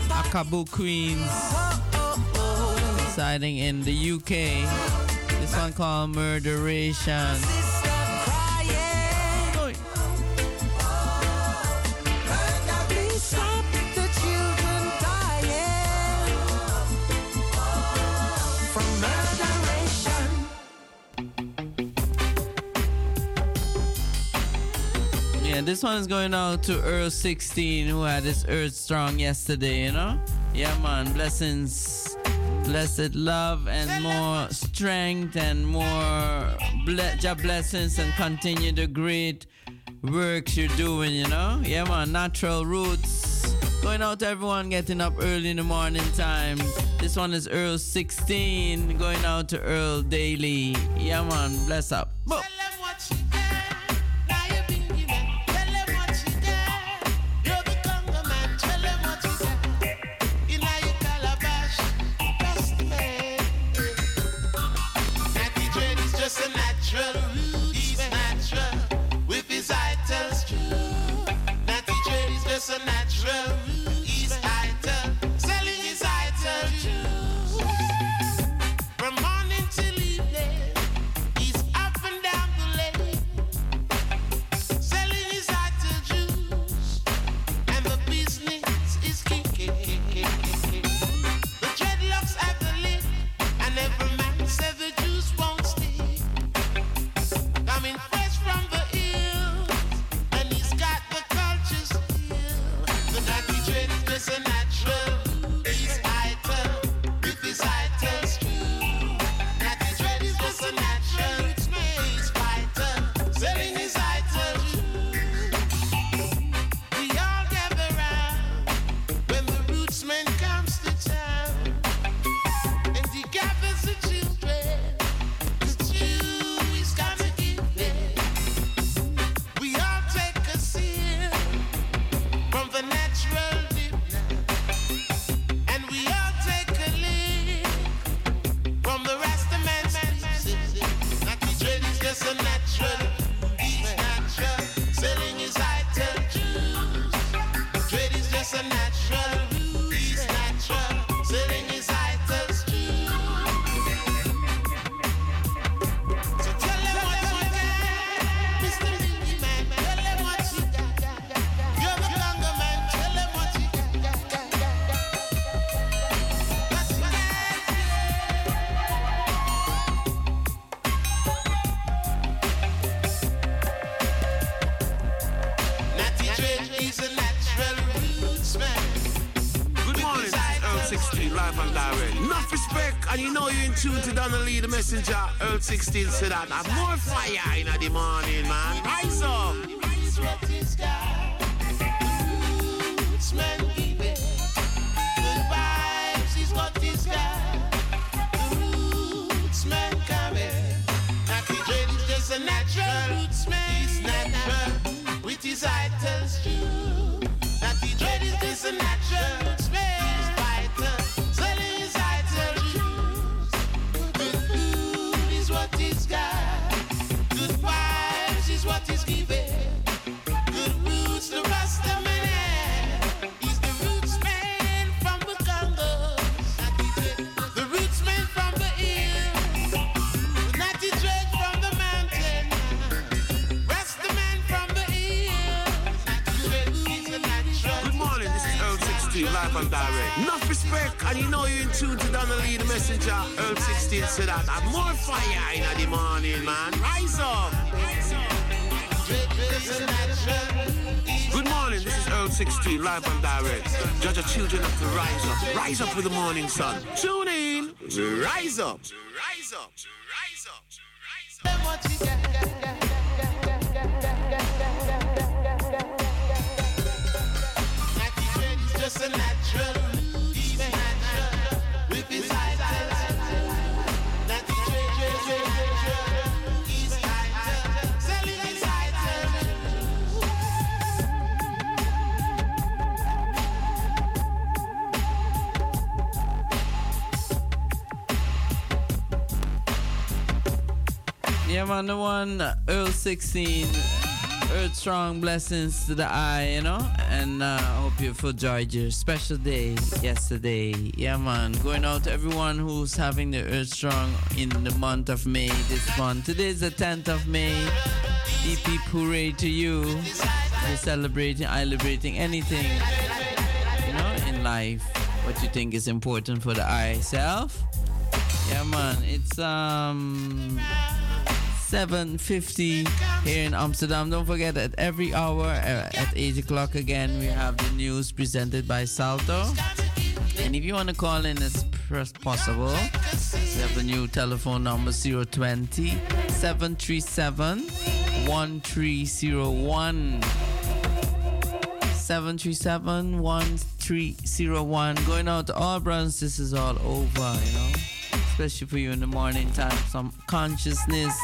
Akabu Queens, residing in the UK. This one called Murderation. Yeah, this one is going out to Earl 16 who had his Earth strong yesterday, you know? Yeah, man. Blessings. Blessed love and more strength and more ble- blessings and continue the great works you're doing, you know? Yeah, man. Natural roots. Going out to everyone getting up early in the morning time. This one is Earl 16 going out to Earl Daily. Yeah, man. Bless up. Boop. 16 sedan. I'm man, the one Earl 16, Earth Strong blessings to the eye, you know. And uh, I hope you've enjoyed your special day yesterday. Yeah, man, going out to everyone who's having the Earth Strong in the month of May this month. Today is the 10th of May. Deep hooray to you. You're celebrating, celebrating anything, you know, in life. What you think is important for the eye self. Yeah, man, it's um 7.50 here in Amsterdam. Don't forget that every hour uh, at 8 o'clock again, we have the news presented by Salto. And if you want to call in as possible, we have the new telephone number 020 737 1301. 737 1301. Going out to all brothers, this is all over, you know. Especially for you in the morning time. Some consciousness.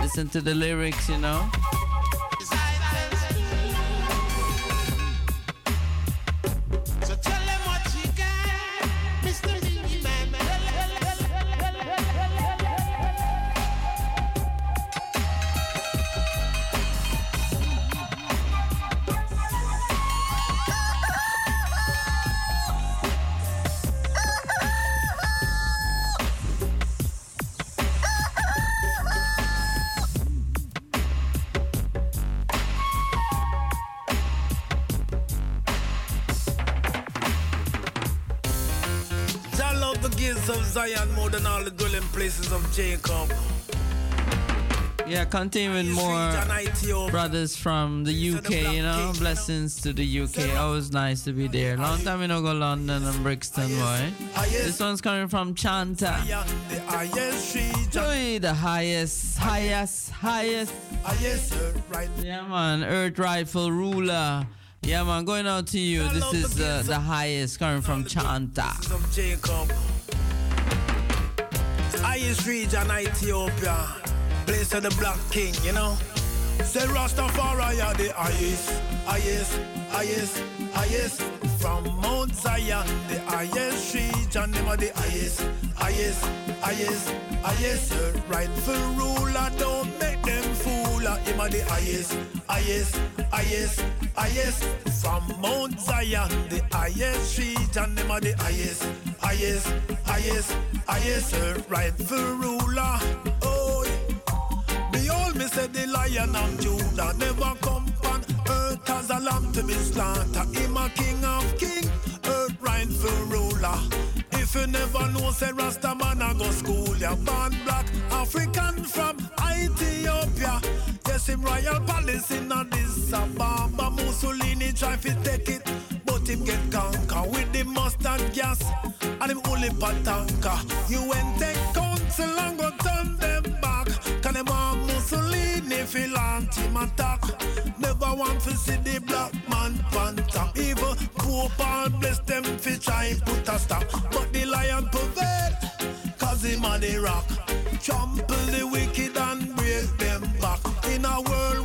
Listen to the lyrics, you know. With more brothers from the UK, you know. Blessings to the UK. Always nice to be there. Long time we don't go London and Brixton, boy. This one's coming from Chanta. Oi, the highest, highest, highest. Yeah, man. Earth rifle ruler. Yeah, man. Going out to you. This is uh, the highest coming from Chanta. Highest region, Ethiopia. Place of the black king, you know. Say Rastafari are the highest, highest, highest, highest. From Mount Zion, the highest region, them are the highest, highest, highest, highest. The rightful ruler, don't make them fool. Uh, Him are the highest, highest, highest, highest. From Mount Zion, the highest region, them are the highest, highest, highest, highest. The rightful ruler, said the lion of Judah never come on earth as a lamb to be slaughtered. Him a king of king, earth rightful ruler. If you never know, say Rasta man a go school ya. Born black African from Ethiopia. Yes, him royal palace in Addis Ababa. Mussolini try to take it, but him get conquer with the mustard gas and him only patanka. You went take counsel and go turn them back. Can them want Mussolini feel him attack? Never want to see the black man on top. Even Pope Paul bless them fi try put a stop. But the lion prevail, cause him a the rock. Trample the wicked and break them back. In a World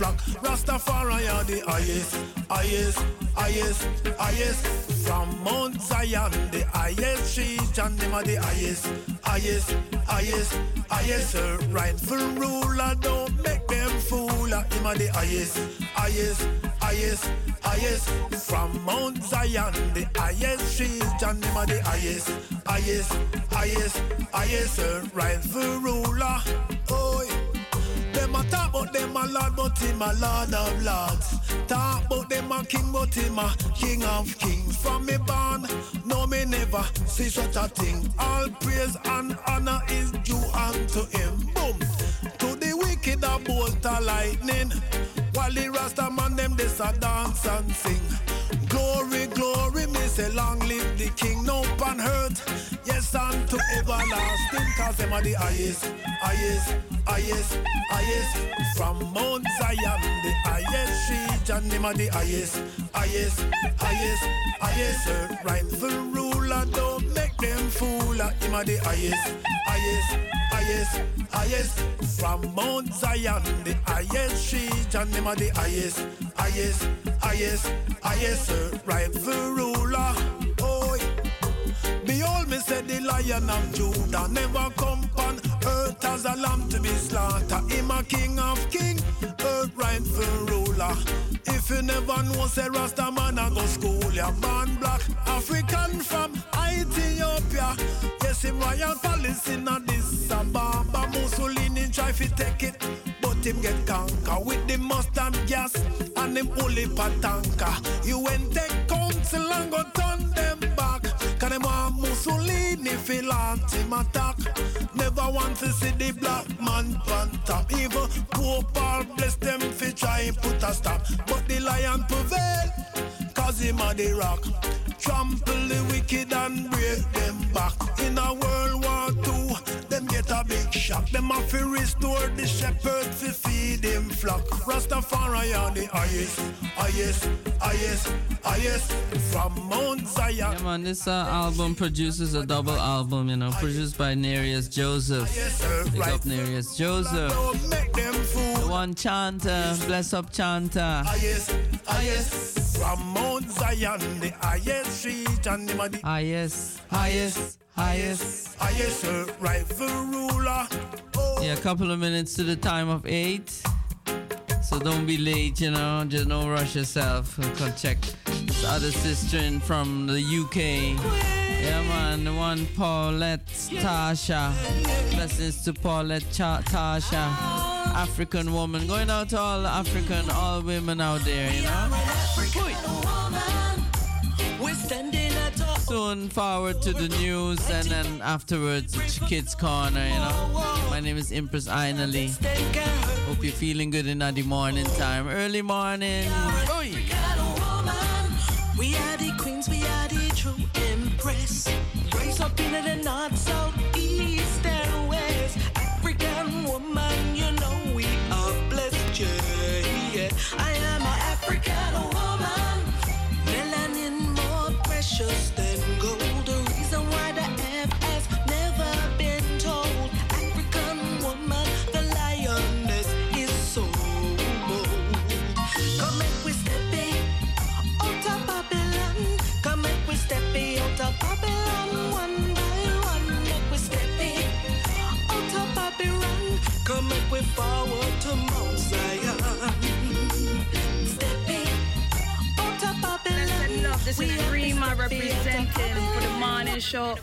flock. Rastafari are the highest, highest, highest, highest. From Mount Zion, the highest region, them are the highest, highest, highest, highest. Sir, rightful ruler, don't make them fool. Him are the highest, highest, highest, highest. From Mount Zion, the highest region, them are the highest, highest, highest, highest. Sir, rightful ruler, oh. Them a talk about them a lord, but him a lord of lords. Talk about them a king, but him a king of kings. From me born, no me never see such a thing. All praise and honor is due unto him. Boom. To the wicked a bolt a lightning. While the Rasta man them this a dance and sing. Glory, glory, me say long live the king, no pan hurt. Yes, and to everlasting, cause them are the highest, highest, highest, highest. From Mount Zion, the highest region, them are the highest, highest, highest, highest. Rightful ruler, don't make them fool. Him are the highest, highest, highest, highest. From Mount Zion, the highest region, them are the highest, highest, highest, highest. Rightful ruler. Behold said the lion of Judah never come on earth as a lamb to be slaughtered. Him a king of king, earth rightful ruler. If you never know, say Rasta man a go school ya. Born black, African from Ethiopia. Yes, him royal palace in Addis Ababa. Mussolini try fi take it, but him get conquer with the mustard gas and him only patanka. You went take council and go turn them Them want Mussolini fi launch him attack. Never want to see the black man on top. Even Pope Paul bless them fi try put a stop. But the lion prevail, cause him a the rock. Trample the wicked and break them back. In a World War get a big shock. Them have to restore the shepherd to feed them flock. Rastafari are the highest, highest, highest, highest from Mount Zion. Yeah, man, this uh, album produces a double album, you know, produced by Nereus Joseph. Big up Nereus Joseph. The one chanter, bless up chanter. Highest, highest from Mount Zion, the highest street and the Highest, highest, highest. highest rightful ruler. Oh. Yeah, a couple of minutes to the time of eight. So don't be late, you know. Just don't rush yourself. Go check this other sister in from the UK. Yeah, man, the one Paulette Tasha. Blessings to Paulette Cha- Tasha. African woman. Going out to all African, all women out there, you know. We're standing at our Soon forward to the news and then afterwards it's Kids Corner, you know. My name is Empress Ainali. Hope you're feeling good in the morning time. Early morning. Oi. We are the queens, we are the true empress. Raise up in the north, south, east, and west. African woman, you know we are blessed. Yeah, yeah. I am an African woman. Melanin more precious out of Babylon. Love, this We is have to Rima step in. representing for the morning show.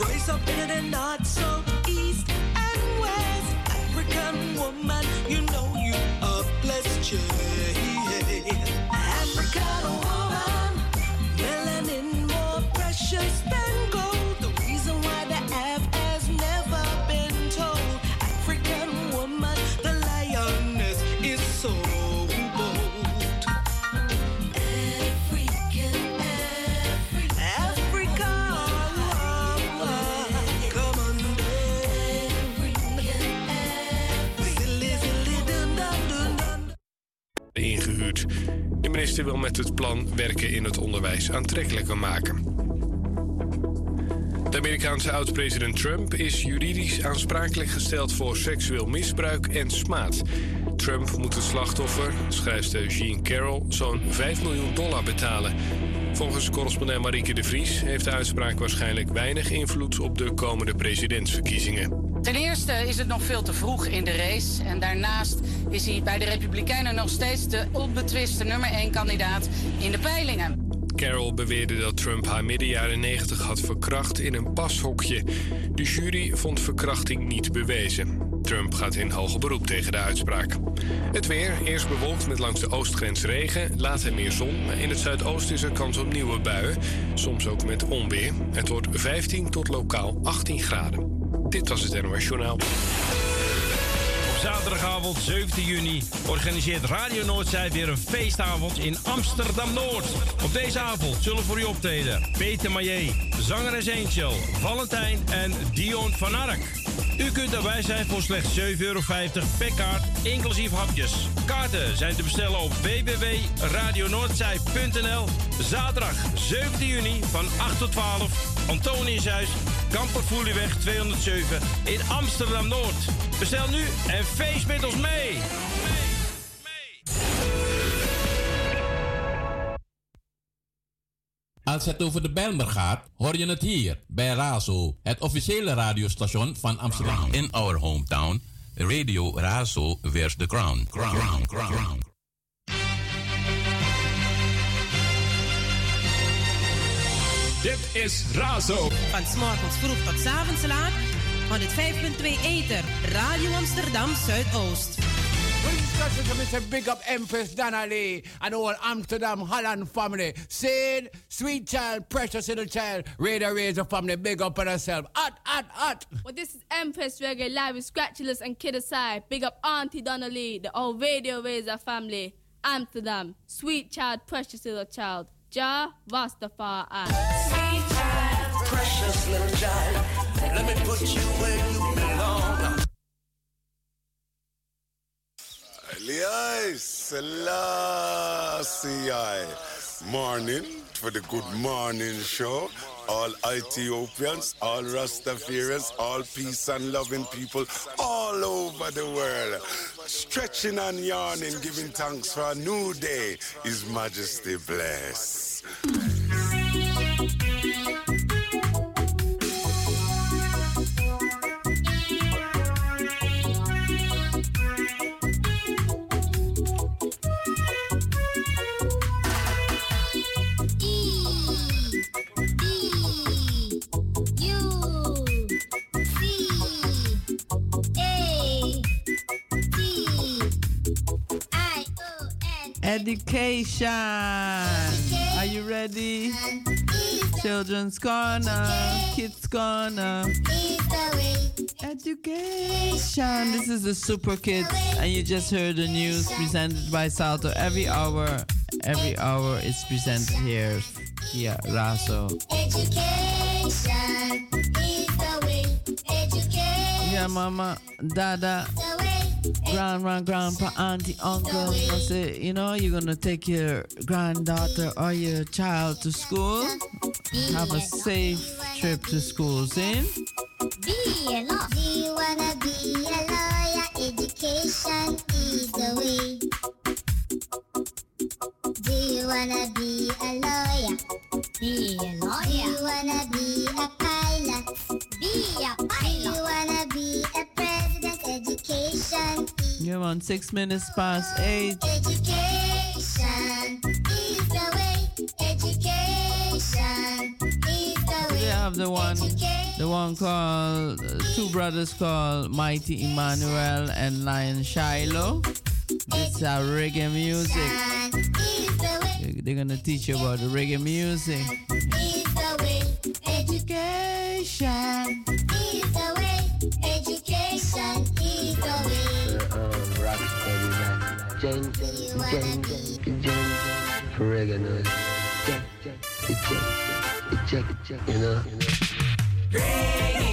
rise up in it and not so minister wil met het plan werken in het onderwijs aantrekkelijker maken. De Amerikaanse oud-president Trump is juridisch aansprakelijk gesteld voor seksueel misbruik en smaad. Trump moet het slachtoffer, schrijfster Jean Carroll, zo'n 5 miljoen dollar betalen. Volgens correspondent Marieke de Vries heeft de uitspraak waarschijnlijk weinig invloed op de komende presidentsverkiezingen. Ten eerste is het nog veel te vroeg in de race. En daarnaast is hij bij de Republikeinen nog steeds de onbetwiste nummer 1 kandidaat in de peilingen. Carroll beweerde dat Trump haar midden jaren 90 had verkracht in een pashokje. De jury vond verkrachting niet bewezen. Trump gaat in hoger beroep tegen de uitspraak. Het weer, eerst bewolkt met langs de oostgrens regen, later meer zon. In het zuidoosten is er kans op nieuwe buien, soms ook met onweer. Het wordt 15 tot lokaal 18 graden. Dit was het NOS Journaal. Zaterdagavond 17 juni organiseert Radio Noordzij weer een feestavond in Amsterdam-Noord. Op deze avond zullen voor u optreden Peter Maillet, zangeres Angel, Valentijn en Dion van Ark. U kunt erbij zijn voor slechts 7,50 euro per kaart, inclusief hapjes. Kaarten zijn te bestellen op www.radionoordzij.nl. Zaterdag 17 juni van 8 tot 12, Antoniushuis, Kampervoelieweg 207 in Amsterdam-Noord. Bestel nu en feest met ons mee! Als het over de Bijlmer gaat, hoor je het hier bij Razo, het officiële radiostation van Amsterdam. In our hometown, Radio Razo wears the crown. Crown, crown, crown. Dit is Razo. Van s'morgens vroeg tot 's avonds laat. 105.2 Ether, Radio Amsterdam Zuidoost. Discussion to Mr. Big Up Empress Donnelly and all Amsterdam Holland family. Sid, sweet child, precious little child, Raider Razo family, big up on herself. Hot, hot, hot. Well, this is Empress Reggae live with Scratchulous and Kid Aside. Big up Auntie Donnelly, the old Radio Razo family. Amsterdam, sweet child, precious little child. Ja Rastafari. Sweet child, precious little child. Let me put. Morning for the good morning show. All Ethiopians, all Rastafarians, all peace and loving people all over the world. Stretching and yawning, giving thanks for a new day. His Majesty bless. Education. Are you ready? Children's corner, kids corner. Education. This is the Super Kids, and you just heard the news presented by Salto. Every hour, every hour it's presented here. Yeah, Razo. Education is the way. Education Yeah, mama, dada, grandma, grandpa, auntie, uncle. I say, you know, you're gonna take your granddaughter or your child to school. Have a safe trip to school, see? Be a lawyer. Do you wanna be a lawyer? Education is the way. Do you wanna be a lawyer? Be a lawyer. Do you wanna be a pilot? Be a pilot. Do you wanna be a president? Education. You're on six minutes past eight. Education is the way. Education is the way. They have the one, the one called uh, two brothers called Mighty Emmanuel and Lion Shiloh. It's a reggae music. They- They're gonna teach you about the reggae music. Education Is the way. Education way. Education is the way. You know? Reggae, this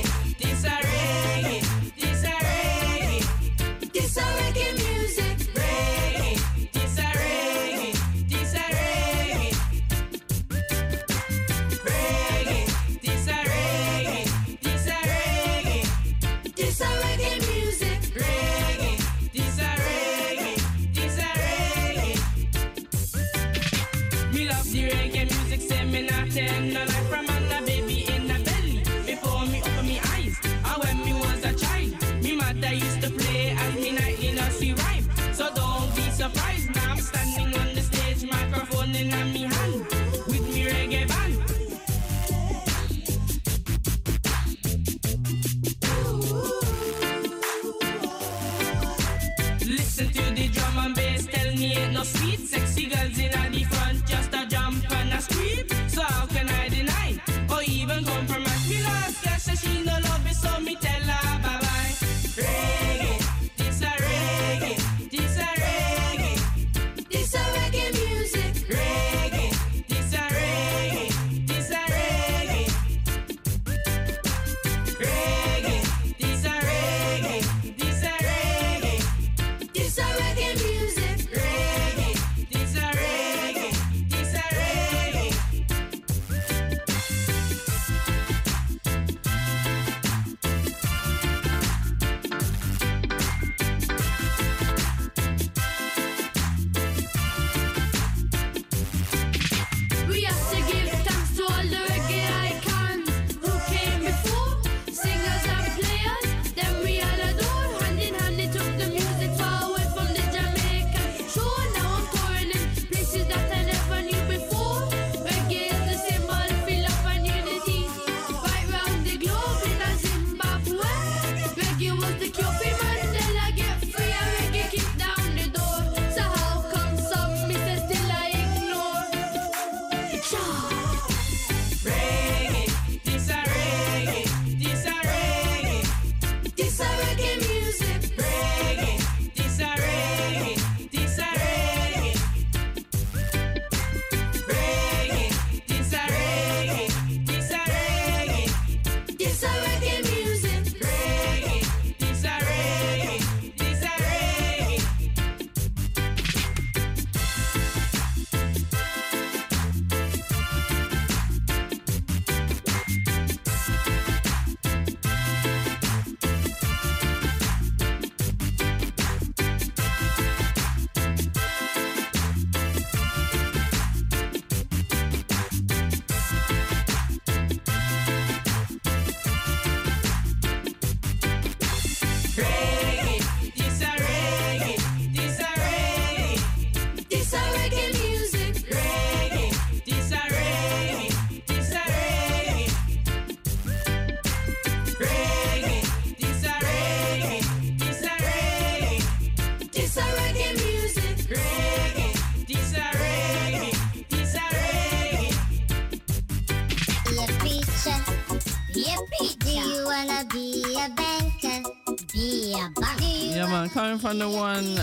from the one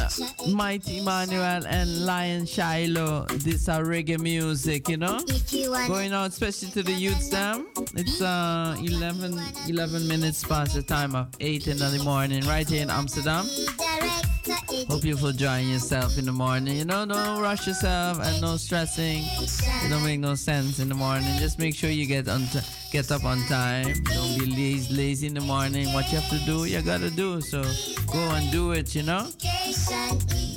Mighty Manuel and Lion Shiloh. This are reggae music, you know. Going out especially to the youths them. It's uh 11, 11 minutes past the time of 8 in the morning right here in Amsterdam. Hope you're enjoying yourself in the morning. You know, don't rush yourself and no stressing. It don't make no sense in the morning. Just make sure you get on time get up on time. Don't be lazy, lazy in the morning. What you have to do, you gotta do. So go and do it, you know?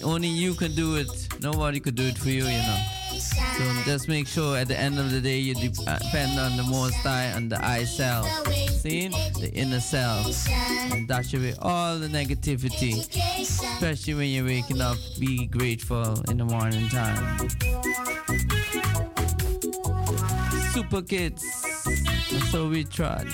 Only you can do it. Nobody could do it for you, you know? So just make sure at the end of the day you uh, depend on the Most High and the I self. See? The inner self. And dash away all the negativity. Especially when you're waking up, be grateful in the morning time. Super Kids so we tried.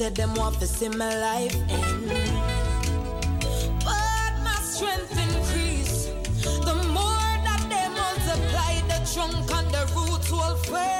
said them want to see my life end. But my strength increase. The more that they multiply, the trunk and the roots will fail.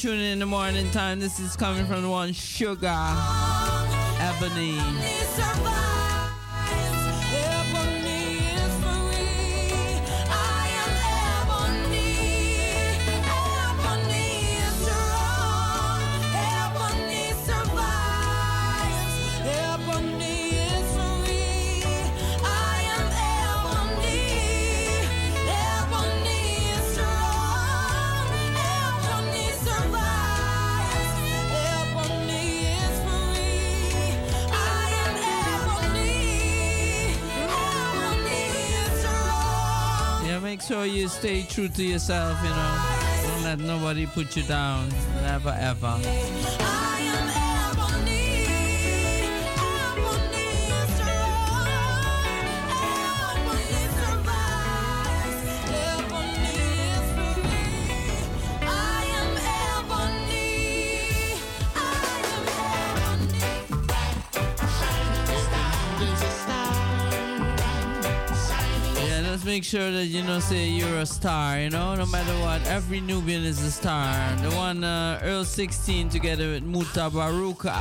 tuning in the morning time. This is coming from the one Sugar Ebony. make sure you stay true to yourself, you know. Don't let nobody put you down. Never ever. make sure that you know say you're a star you know? No matter what every nubian is a star. The one uh, earl 16 together with Mutabaruka.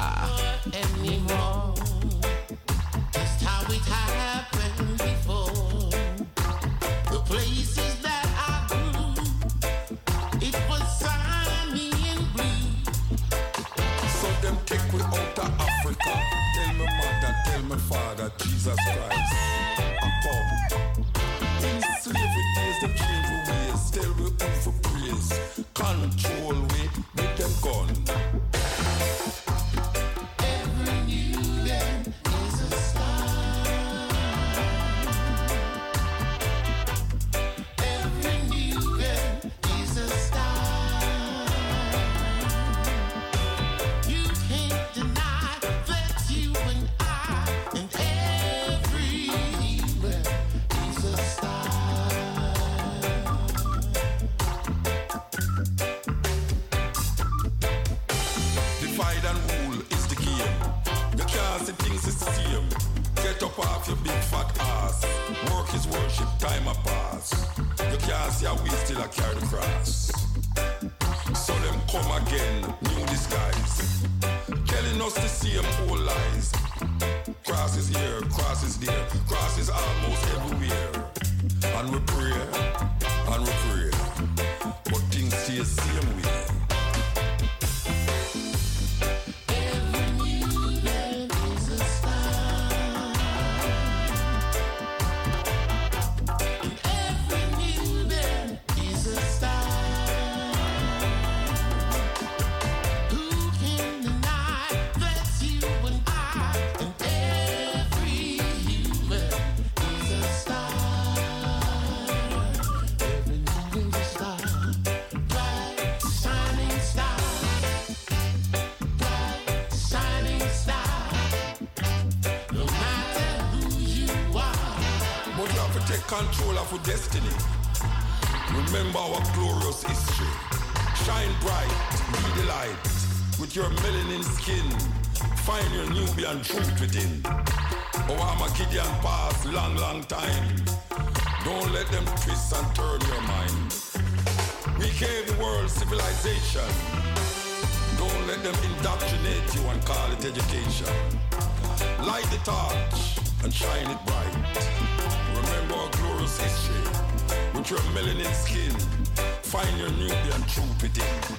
Skin, find your Nubian truth within.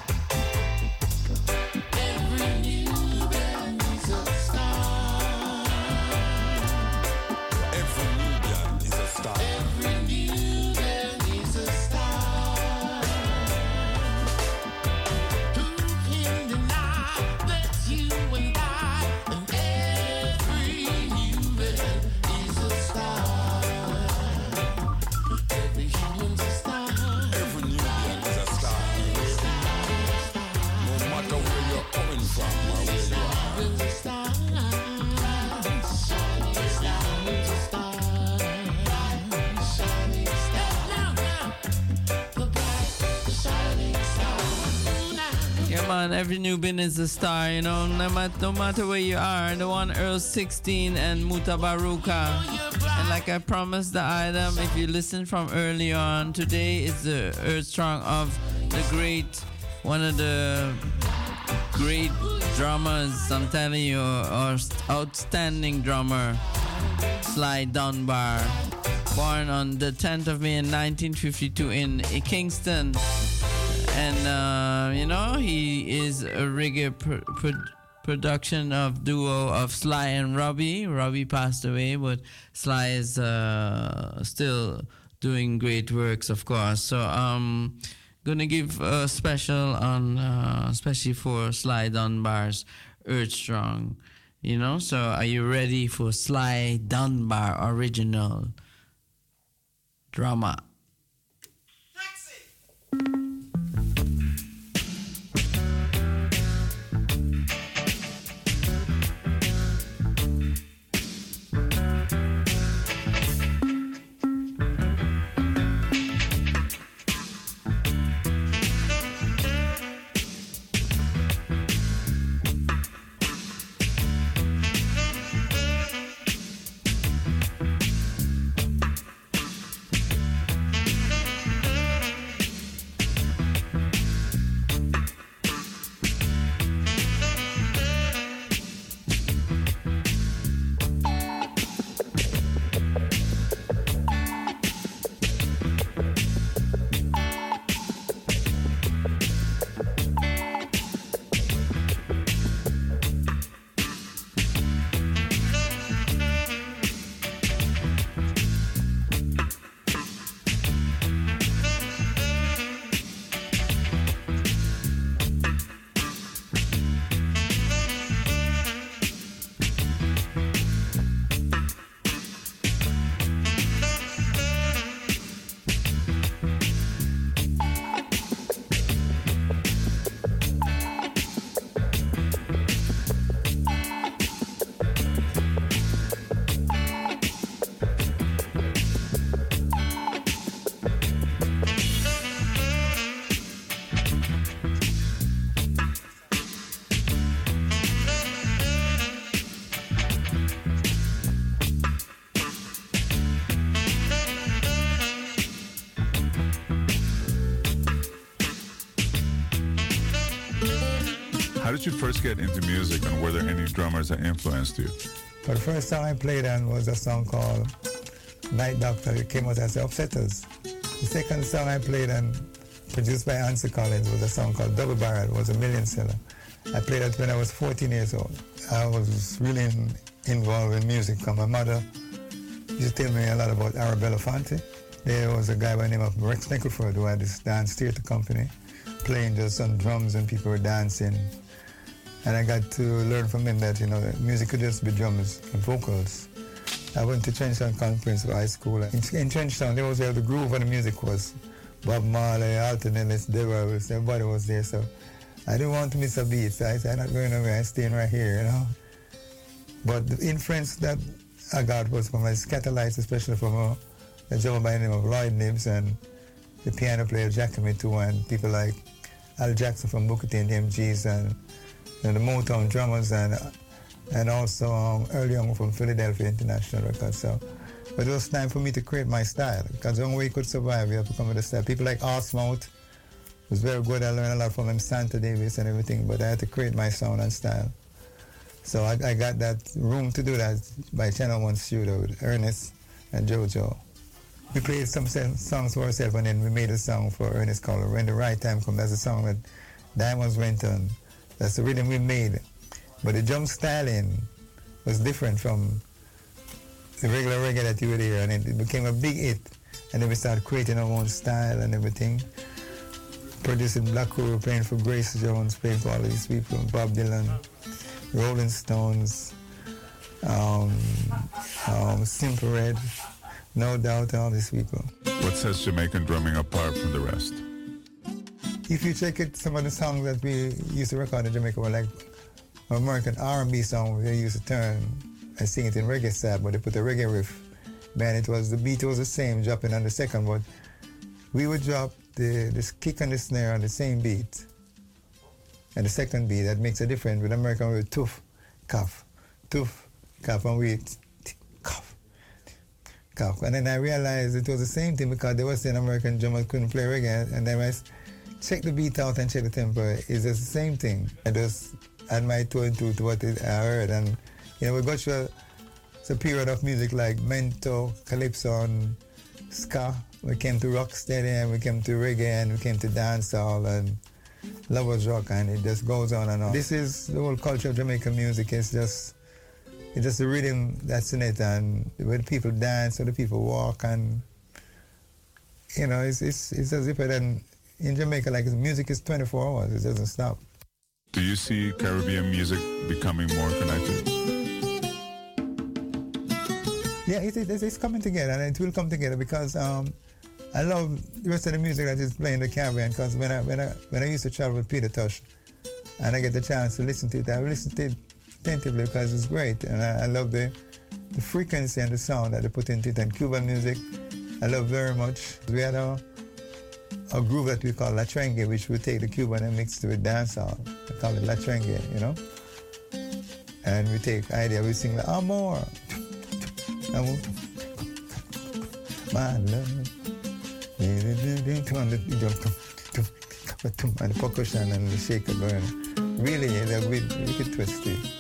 Every Nubian is a star, you know, no, no matter where you are. The one Earl 16 and Mutabaruka. And like I promised the item, if you listen from early on, today is the Earth Strong of the great, one of the great drummers, I'm telling you, or outstanding drummer, Sly Dunbar. Born on the 10th of May in 1952 in Kingston and uh, you know he is a reggae pr- pr- production of duo of Sly and Robbie. Robbie passed away, but Sly is uh, still doing great works, of course. So um, gonna give a special on uh, especially for Sly Dunbar's Earth Strong. You know, so are you ready for Sly Dunbar original drama? Influenced you? But the first song I played on was a song called Night Doctor. It came out as the Upsetters. The second song I played and produced by Ansel Collins was a song called Double Barrel. It was a million seller. I played it when I was 14 years old. I was really in, involved in music my mother used to tell me a lot about Arabella Fonte. There was a guy by the name of Rex Nettleford who had this dance theater company playing just on drums and people were dancing. And I got to learn from him that, you know, music could just be drums and vocals. I went to Trenchtown Conference for High School. In, in Trenchtown, there was where the groove of the music was. Bob Marley, Alton Ellis, Devils, everybody was there. So I didn't want to miss a beat. So I said, I'm not going nowhere. I'm staying right here, you know. But the influence that I got was from my Skatalites, especially from a, a gentleman by the name of Lloyd Knibbs and the piano player Jackie Mittoo, and people like Al Jackson from Booker T and the MGs and know, the Motown drummers and and also um, early on from Philadelphia International Records. So, but it was time for me to create my style because the only way you could survive, you have to come with a style. People like Horsemouth was very good. I learned a lot from him, Santa Davis and everything, but I had to create my sound and style. So I, I got that room to do that by Channel One Studio with Ernest and Jojo. We played some songs for ourselves and then we made a song for Ernest called When the Right Time Comes. That's a song that Diamonds went on. That's the rhythm we made. But the drum styling was different from the regular reggae that you would hear, and it, became a big hit. And then we started creating our own style and everything. Producing Black Uhuru, playing for Grace Jones, playing for all these people, Bob Dylan, Rolling Stones, um, um, Simply Red, no doubt, all these people. What sets Jamaican drumming apart from the rest? If you check it, some of the songs that we used to record in Jamaica were like American R&B song. They used to turn and sing it in reggae style, but they put a reggae riff. Man, it was the beat was the same, dropping on the second, but we would drop the this kick and the snare on the same beat, and the second beat that makes a difference. With American, would toof, cough, toof, cough, and we cough, cough. And then I realized it was the same thing because they were saying American drummers couldn't play reggae, and then I check the beat out and check the tempo. It's just the same thing. I just add my two and two to what I heard, and you know we got through a, a period of music like mento, calypso, and ska. We came to rocksteady, and we came to reggae, and we came to dancehall, and lovers rock, and it just goes on and on. This is the whole culture of Jamaican music. It's just it's just the rhythm that's in it, and when people dance, when the people walk, and you know, it's it's it's as if it and in Jamaica, like music is 24 hours. It doesn't stop. Do you see Caribbean music becoming more connected? Yeah, it, it, it's coming together, and it will come together because um, I love the rest of the music that is playing in the Caribbean. Because when I when I when I used to travel with Peter Tosh, and I get the chance to listen to it, I listen to it attentively because it's great, and I, I love the the frequency and the sound that they put into it. And Cuban music, I love very much. We had a a groove that we call La Trengue, which we take the Cuban and mix it with dancehall. We call it La Trengue, you know? And we take idea, we sing like Amor. Amor. My love. And the percussion and the shaker going. Really, they're wicked, wicked twisty. man,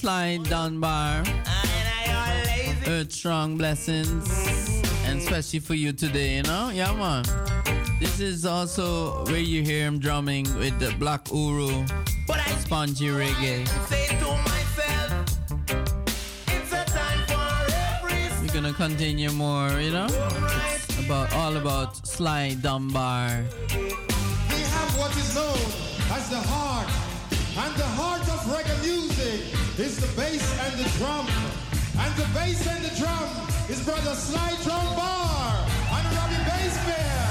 Sly Dunbar. Earth strong blessings. And especially for you today, you know? Yeah, man. This is also where you hear him drumming with the Black Uhuru, Sponji Reggae. We're gonna continue more, you know? It's about all about Sly Dunbar. We have what is known as the heart. And the heart of reggae music is the bass and the drum. And the bass and the drum is brother Sly Drum Bar and Robbie Bass Bear.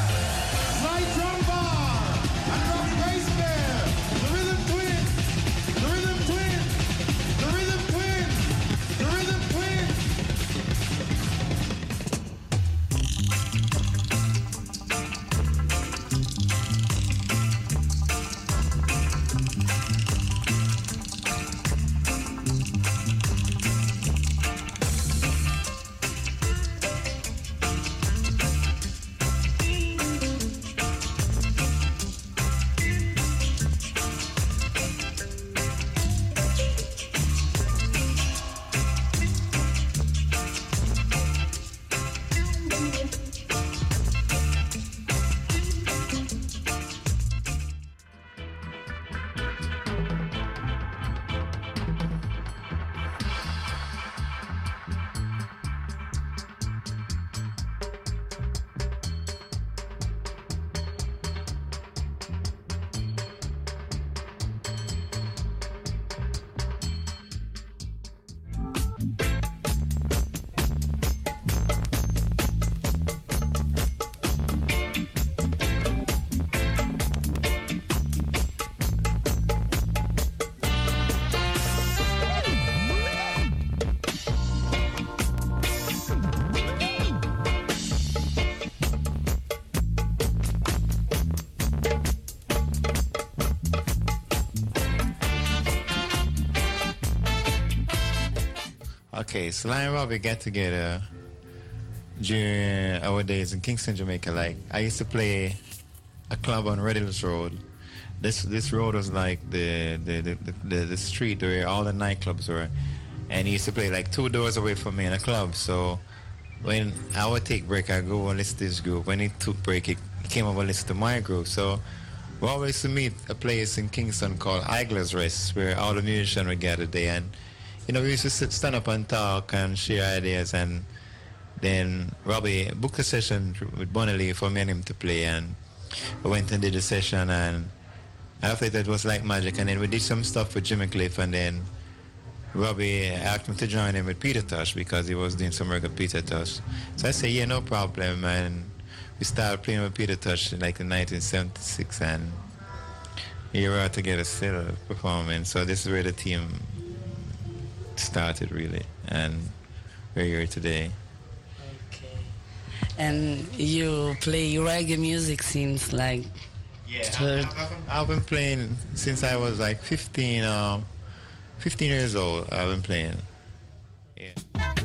Sly and Robbie get together during our days in Kingston, Jamaica. Like I used to play a club on Red Hills Road. This this road was like the the, the, the, the street where all the nightclubs were. And he used to play like two doors away from me in a club. So when I would take break, I go and listen to this group. When he took break, he came over and listen to my group. So we always used to meet a place in Kingston called Idler's Rest, where all the musicians would gather there. And you know, we used to sit, stand up and talk and share ideas. And then Robbie booked a session with Bonnie for me and him to play. And we went and did a session. And after that, it was like magic. And then we did some stuff with Jimmy Cliff. And then Robbie asked me to join him with Peter Tosh because he was doing some work with Peter Tosh. So I said, yeah, no problem. And we started playing with Peter Tosh in like in 1976. And here we are together still performing. So this is where the team started really, and we're here today. And you play reggae music since like third. I've been playing since I was like 15, um, 15 years old. I've been playing. What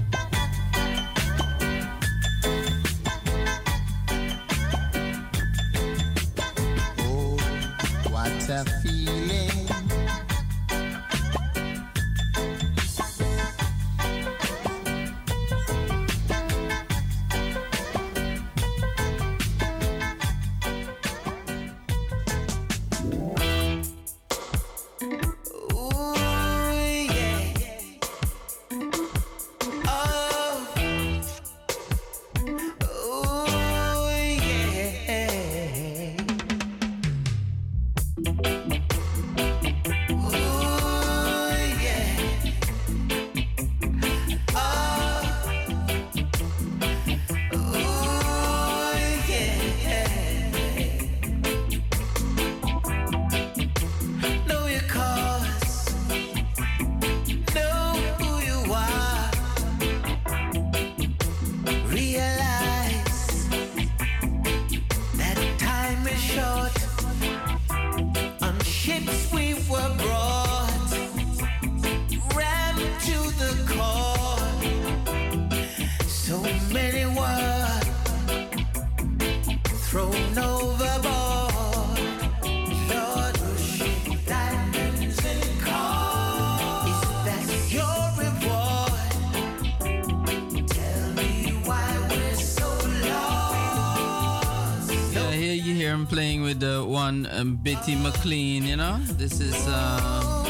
McLean, you know? This is, uh,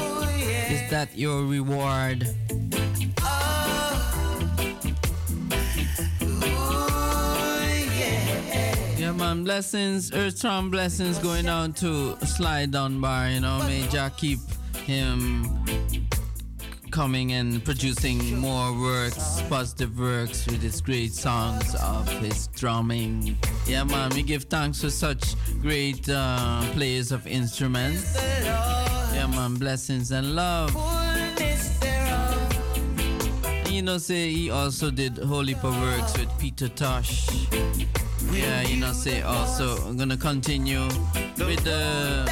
is that your reward? Yeah, man, blessings, earth strong blessings going down to Sly Dunbar, you know? May Jah keep him coming and producing more works, positive works with his great songs of his drumming. Yeah, man, we give thanks for such great uh, players of instruments. Yeah, man, blessings and love. You know, say he also did Holy Works with Peter Tosh. Yeah, you know, say also I'm gonna continue with the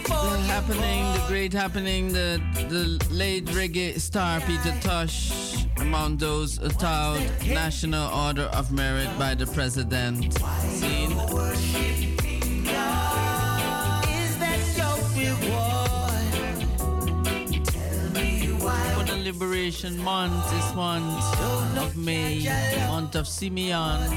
the happening, the great happening, the the late reggae star Peter Tosh among those endowed National Order of Merit by the President. Seen? For the Liberation Month, this month of May, month of Simeons.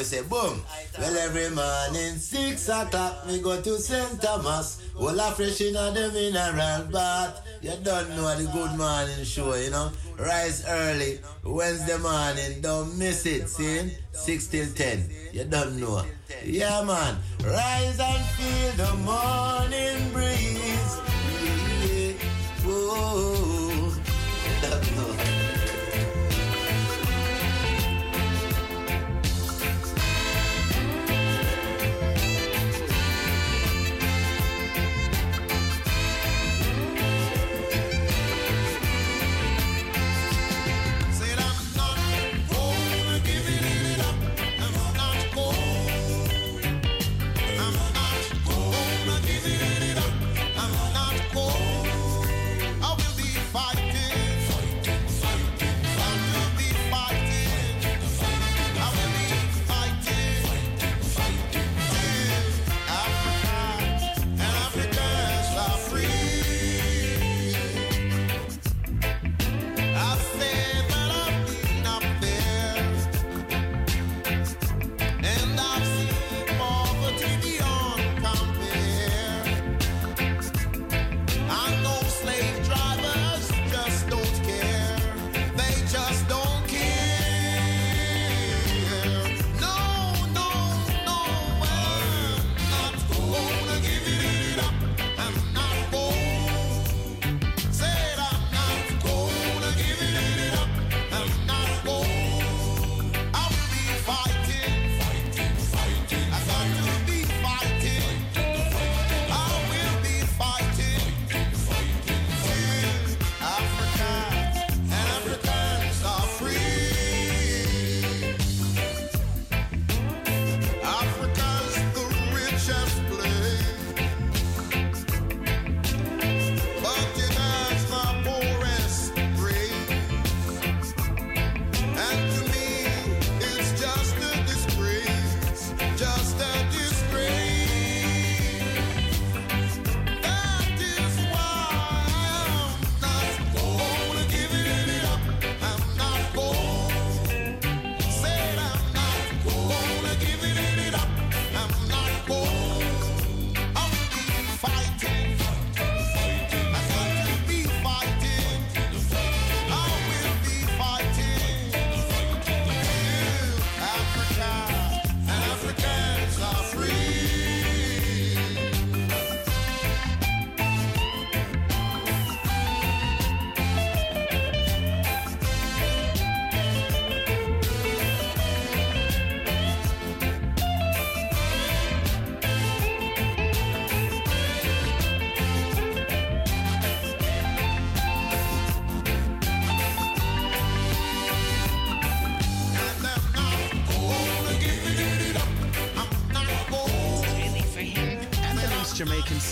We say boom. Well, every morning, six o'clock, we go to St. Thomas. All a fresh in the mineral bath. You don't know the good morning show, you know. Rise early, Wednesday morning, don't miss it. See? 6 till 10. You don't know. Yeah, man. Rise and feel the morning breeze. Yeah. Whoa.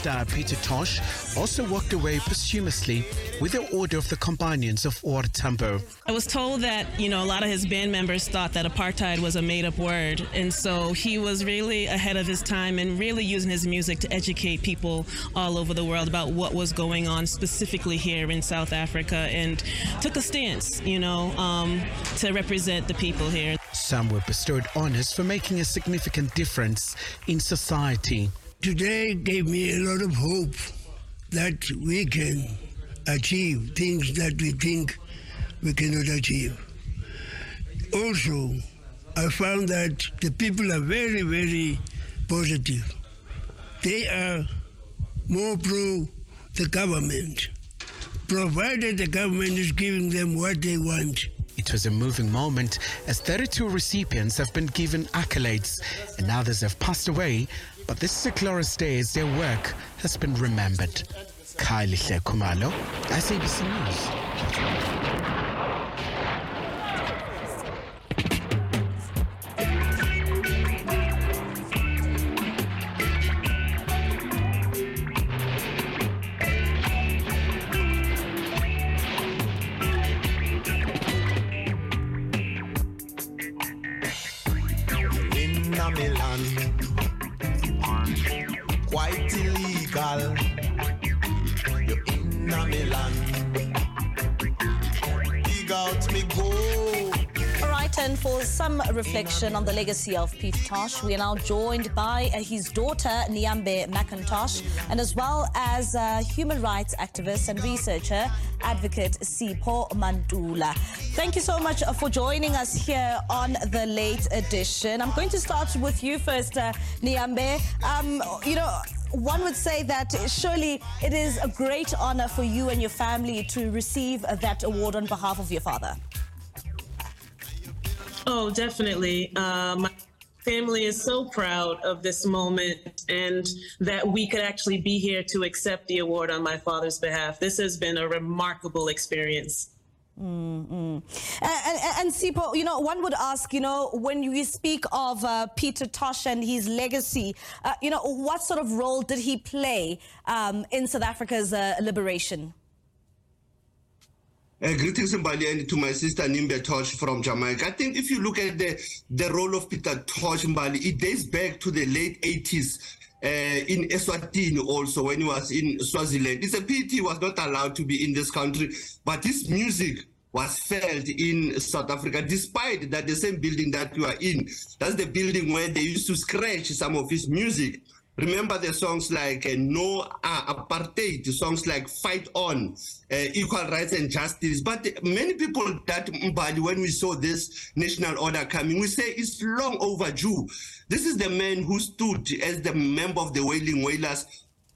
Star Peter Tosh also walked away posthumously with the Order of the Companions of OR Tambo. I was told that, you know, a lot of his band members thought that apartheid was a made up word. And so he was really ahead of his time and really using his music to educate people all over the world about what was going on specifically here in South Africa and took a stance, you know, um, to represent the people here. Some were bestowed honors for making a significant difference in society. Today gave me a lot of hope that we can achieve things that we think we cannot achieve. Also, I found that the people are very, very positive. They are more pro the government, provided the government is giving them what they want. It was a moving moment as 32 recipients have been given accolades and others have passed away, but this glorious day as their work has been remembered. Kylie Kumalo, SABC News. For some reflection on the legacy of Pete Tosh, we are now joined by uh, his daughter, Niambe McIntosh, and as well as uh, human rights activist and researcher, advocate Sipho Mantula. Thank you so much uh, for joining us here on the late edition. I'm going to start with you first, uh, Niambe. Um, you know, one would say that surely it is a great honor for you and your family to receive that award on behalf of your father. Oh, definitely. Uh, my family is so proud of this moment and that we could actually be here to accept the award on my father's behalf. This has been a remarkable experience. Mm-mm. And, and, and Sipho, you know, one would ask, you know, when we speak of uh, Peter Tosh and his legacy, uh, you know, what sort of role did he play um, in South Africa's uh, liberation? Uh, greetings Mbali and to my sister Niambe Tosh from Jamaica. I think if you look at the, the role of Peter Tosh Mbali, it dates back to the late 80s uh, in Eswatini also when he was in Swaziland. It's a pity he was not allowed to be in this country, but his music was felt in South Africa, despite that the same building that you are in, that's the building where they used to scratch some of his music. Remember the songs like uh, No uh, Apartheid, songs like Fight On, uh, Equal Rights and Justice. But many people that Mbali, when we saw this national order coming, we say it's long overdue. This is the man who stood as the member of the Wailing Wailers.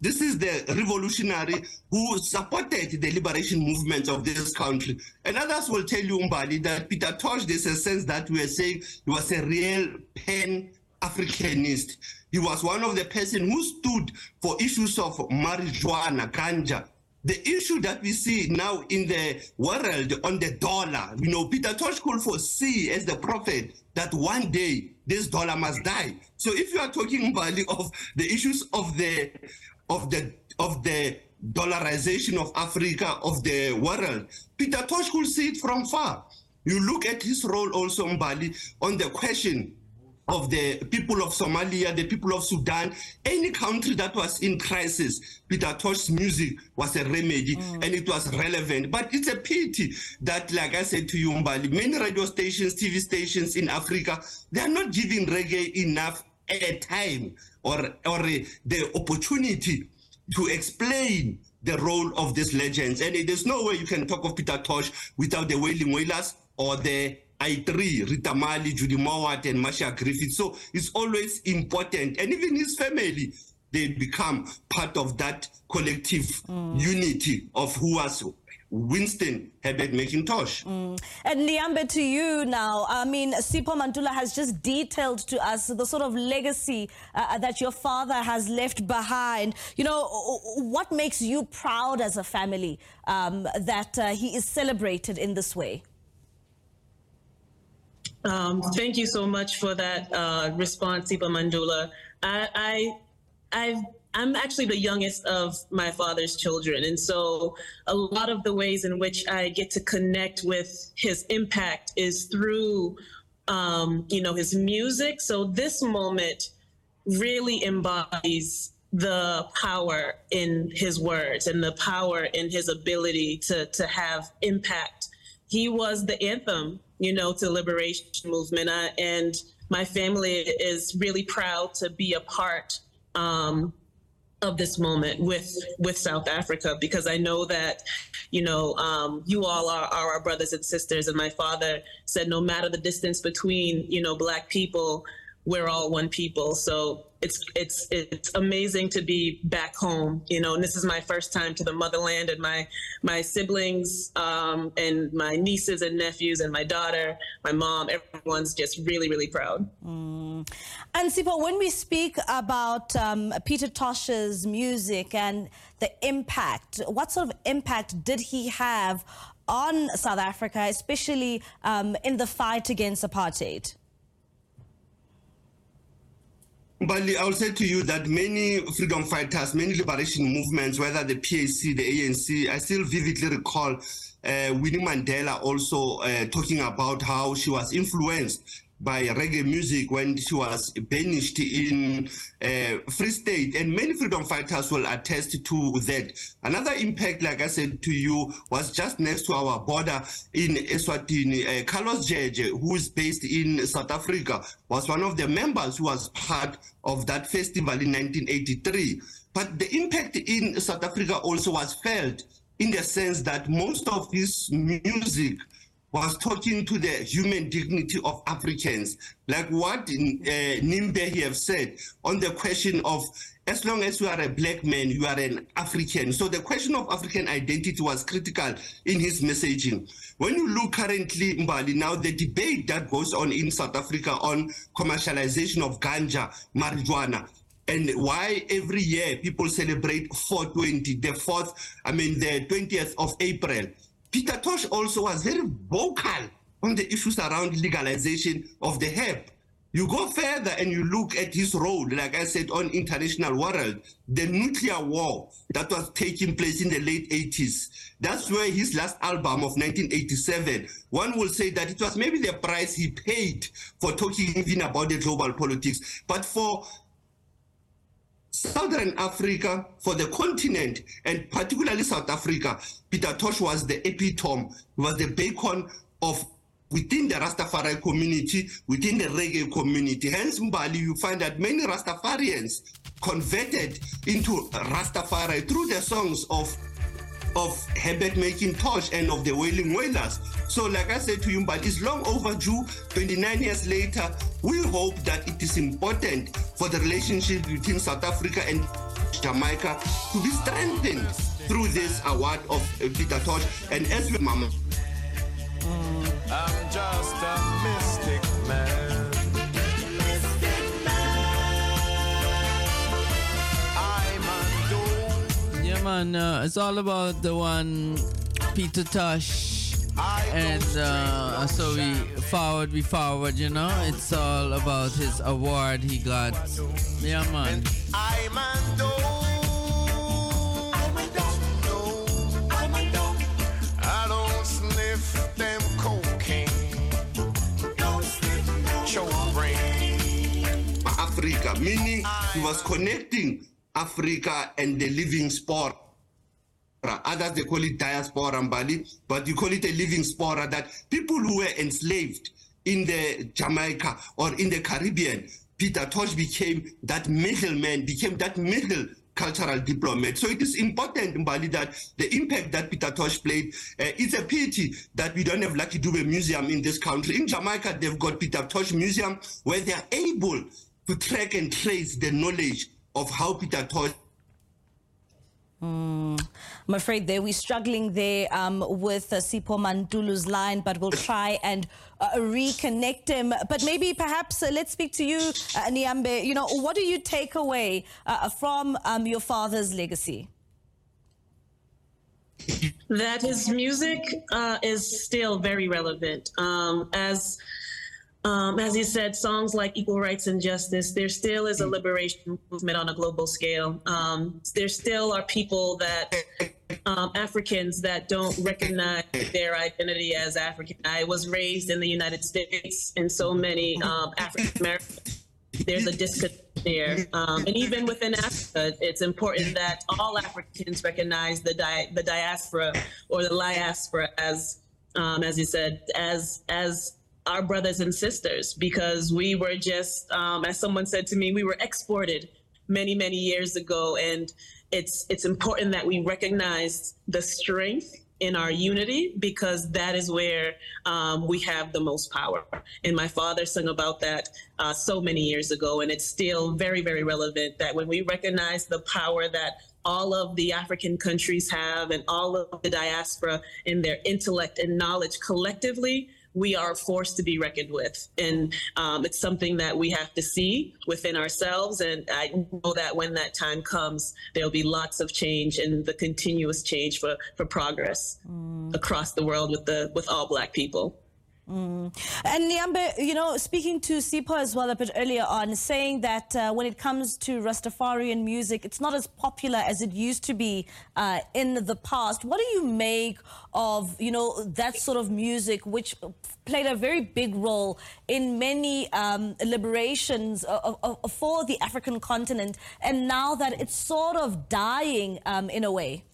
This is the revolutionary who supported the liberation movement of this country. And others will tell you, Mbali, that Peter Tosh, there's a sense that we are saying he was a real pan Africanist. He was one of the person who stood for issues of marijuana, ganja. The issue that we see now in the world on the dollar, you know, Peter Tosh could foresee as the prophet that one day this dollar must die. So if you are talking Mbali of the issues of the of the of the dollarization of Africa, of the world, Peter Tosh could see it from far. You look at his role also, Mbali, on the question of the people of Somalia, the people of Sudan, any country that was in crisis, Peter Tosh's music was a remedy and it was relevant. But it's a pity that, like I said to you, Mbali, many radio stations, TV stations in Africa, they are not giving reggae enough airtime or, or uh, the opportunity to explain the role of these legends. And there's no way you can talk of Peter Tosh without the Wailing Wailers or the I3, Rita Marley, Judy Mowatt, and Marcia Griffith. So it's always important. And even his family, they become part of that collective unity of who was Winston Herbert McIntosh. Mm. And Niambe, to you now. I mean, Sipho Mantula has just detailed to us the sort of legacy uh, that your father has left behind. You know, what makes you proud as a family um, that uh, he is celebrated in this way? Um, thank you so much for that uh, response, Sipa Mantula. I, I, I've I'm actually the youngest of my father's children. And so a lot of the ways in which I get to connect with his impact is through, um, you know, his music. So this moment really embodies the power in his words and the power in his ability to, to have impact. He was the anthem, you know, to liberation movement. I, and my family is really proud to be a part um, of this moment with with South Africa because I know that you know um, you all are, are our brothers and sisters and my father said no matter the distance between you know black people we're all one people so it's it's it's amazing to be back home you know and this is my first time to the motherland and my my siblings um, and my nieces and nephews and my daughter my mom everyone's just really really proud Mm. And Sipho, when we speak about um, Peter Tosh's music and the impact, what sort of impact did he have on South Africa, especially um, in the fight against apartheid? But I will say to you that many freedom fighters, many liberation movements, whether the PAC, the ANC, I still vividly recall uh, Winnie Mandela also uh, talking about how she was influenced by reggae music when she was banished in uh, Free State. And many freedom fighters will attest to that. Another impact, like I said to you, was just next to our border in Eswatini. Uh, Carlos Djedje, who is based in South Africa, was one of the members who was part of that festival in 1983. But the impact in South Africa also was felt in the sense that most of his music was talking to the human dignity of Africans, like what uh, Niambe have said on the question of as long as you are a black man, you are an African. So the question of African identity was critical in his messaging. When you look currently, Mbali, now the debate that goes on in South Africa on commercialization of ganja, marijuana, and why every year people celebrate 420, the fourth, I mean, the 20th of April. Peter Tosh also was very vocal on the issues around legalization of the herb. You go further and you look at his role, like I said, on international world, the nuclear war that was taking place in the late 80s. That's where his last album of 1987, one will say that it was maybe the price he paid for talking even about the global politics. But for Southern Africa, for the continent, and particularly South Africa, Peter Tosh was the epitome, was the beacon of within the Rastafari community, within the reggae community. Hence, Mbali, you find that many Rastafarians converted into Rastafari through the songs of of Herbert McIntosh and of the Wailing Wailers. So, like I said to you, but it's long overdue. 29 years later, we hope that it is important for the relationship between South Africa and Jamaica to be strengthened through this award of Peter Tosh. And as we, Mama, I'm just a man, uh, it's all about the one Peter Tosh. And uh, so we forward, we forward, you know. It's all about his award he got. Yeah, man. Africa, meaning he was connecting Africa and the living spora. Others they call it diaspora, Mbali, but you call it a living spora that people who were enslaved in the Jamaica or in the Caribbean, Peter Tosh became that middleman, became that middle cultural diplomat. So it is important, Mbali, that the impact that Peter Tosh played, uh, it's a pity that we don't have Lucky Dube Museum in this country. In Jamaica, they've got Peter Tosh Museum where they are able to track and trace the knowledge of how Peter Tosh Mm, I'm afraid there we're struggling there um, with uh, Sipho Mantula's line, but we'll try and uh, reconnect him. But maybe perhaps uh, let's speak to you, uh, Niambe. You know, what do you take away uh, from um, your father's legacy? that his music uh, is still very relevant. Um, as um, as you said, songs like Equal Rights and Justice, there still is a liberation movement on a global scale. Um, there still are people that, um, Africans that don't recognize their identity as African. I was raised in the United States, and so many um, African Americans, there's a disconnect there. Um, and even within Africa, it's important that all Africans recognize the, di- the diaspora or the diaspora as, um, as you said, as, as our brothers and sisters because we were just, um, as someone said to me, we were exported many, many years ago, and it's it's important that we recognize the strength in our unity because that is where um, we have the most power. And my father sung about that uh, so many years ago, and it's still very, very relevant that when we recognize the power that all of the African countries have and all of the diaspora in their intellect and knowledge collectively, we are forced to be reckoned with. And um, it's something that we have to see within ourselves. And I know that when that time comes, there'll be lots of change and the continuous change for, for progress across the world with the with all black people. Mm. And Niambe, you know, speaking to Sipho as well a bit earlier on, saying that uh, when it comes to Rastafarian music, it's not as popular as it used to be uh, in the past. What do you make of, you know, that sort of music, which played a very big role in many um, liberations of, of, of- for the African continent, and now that it's sort of dying um, in a way?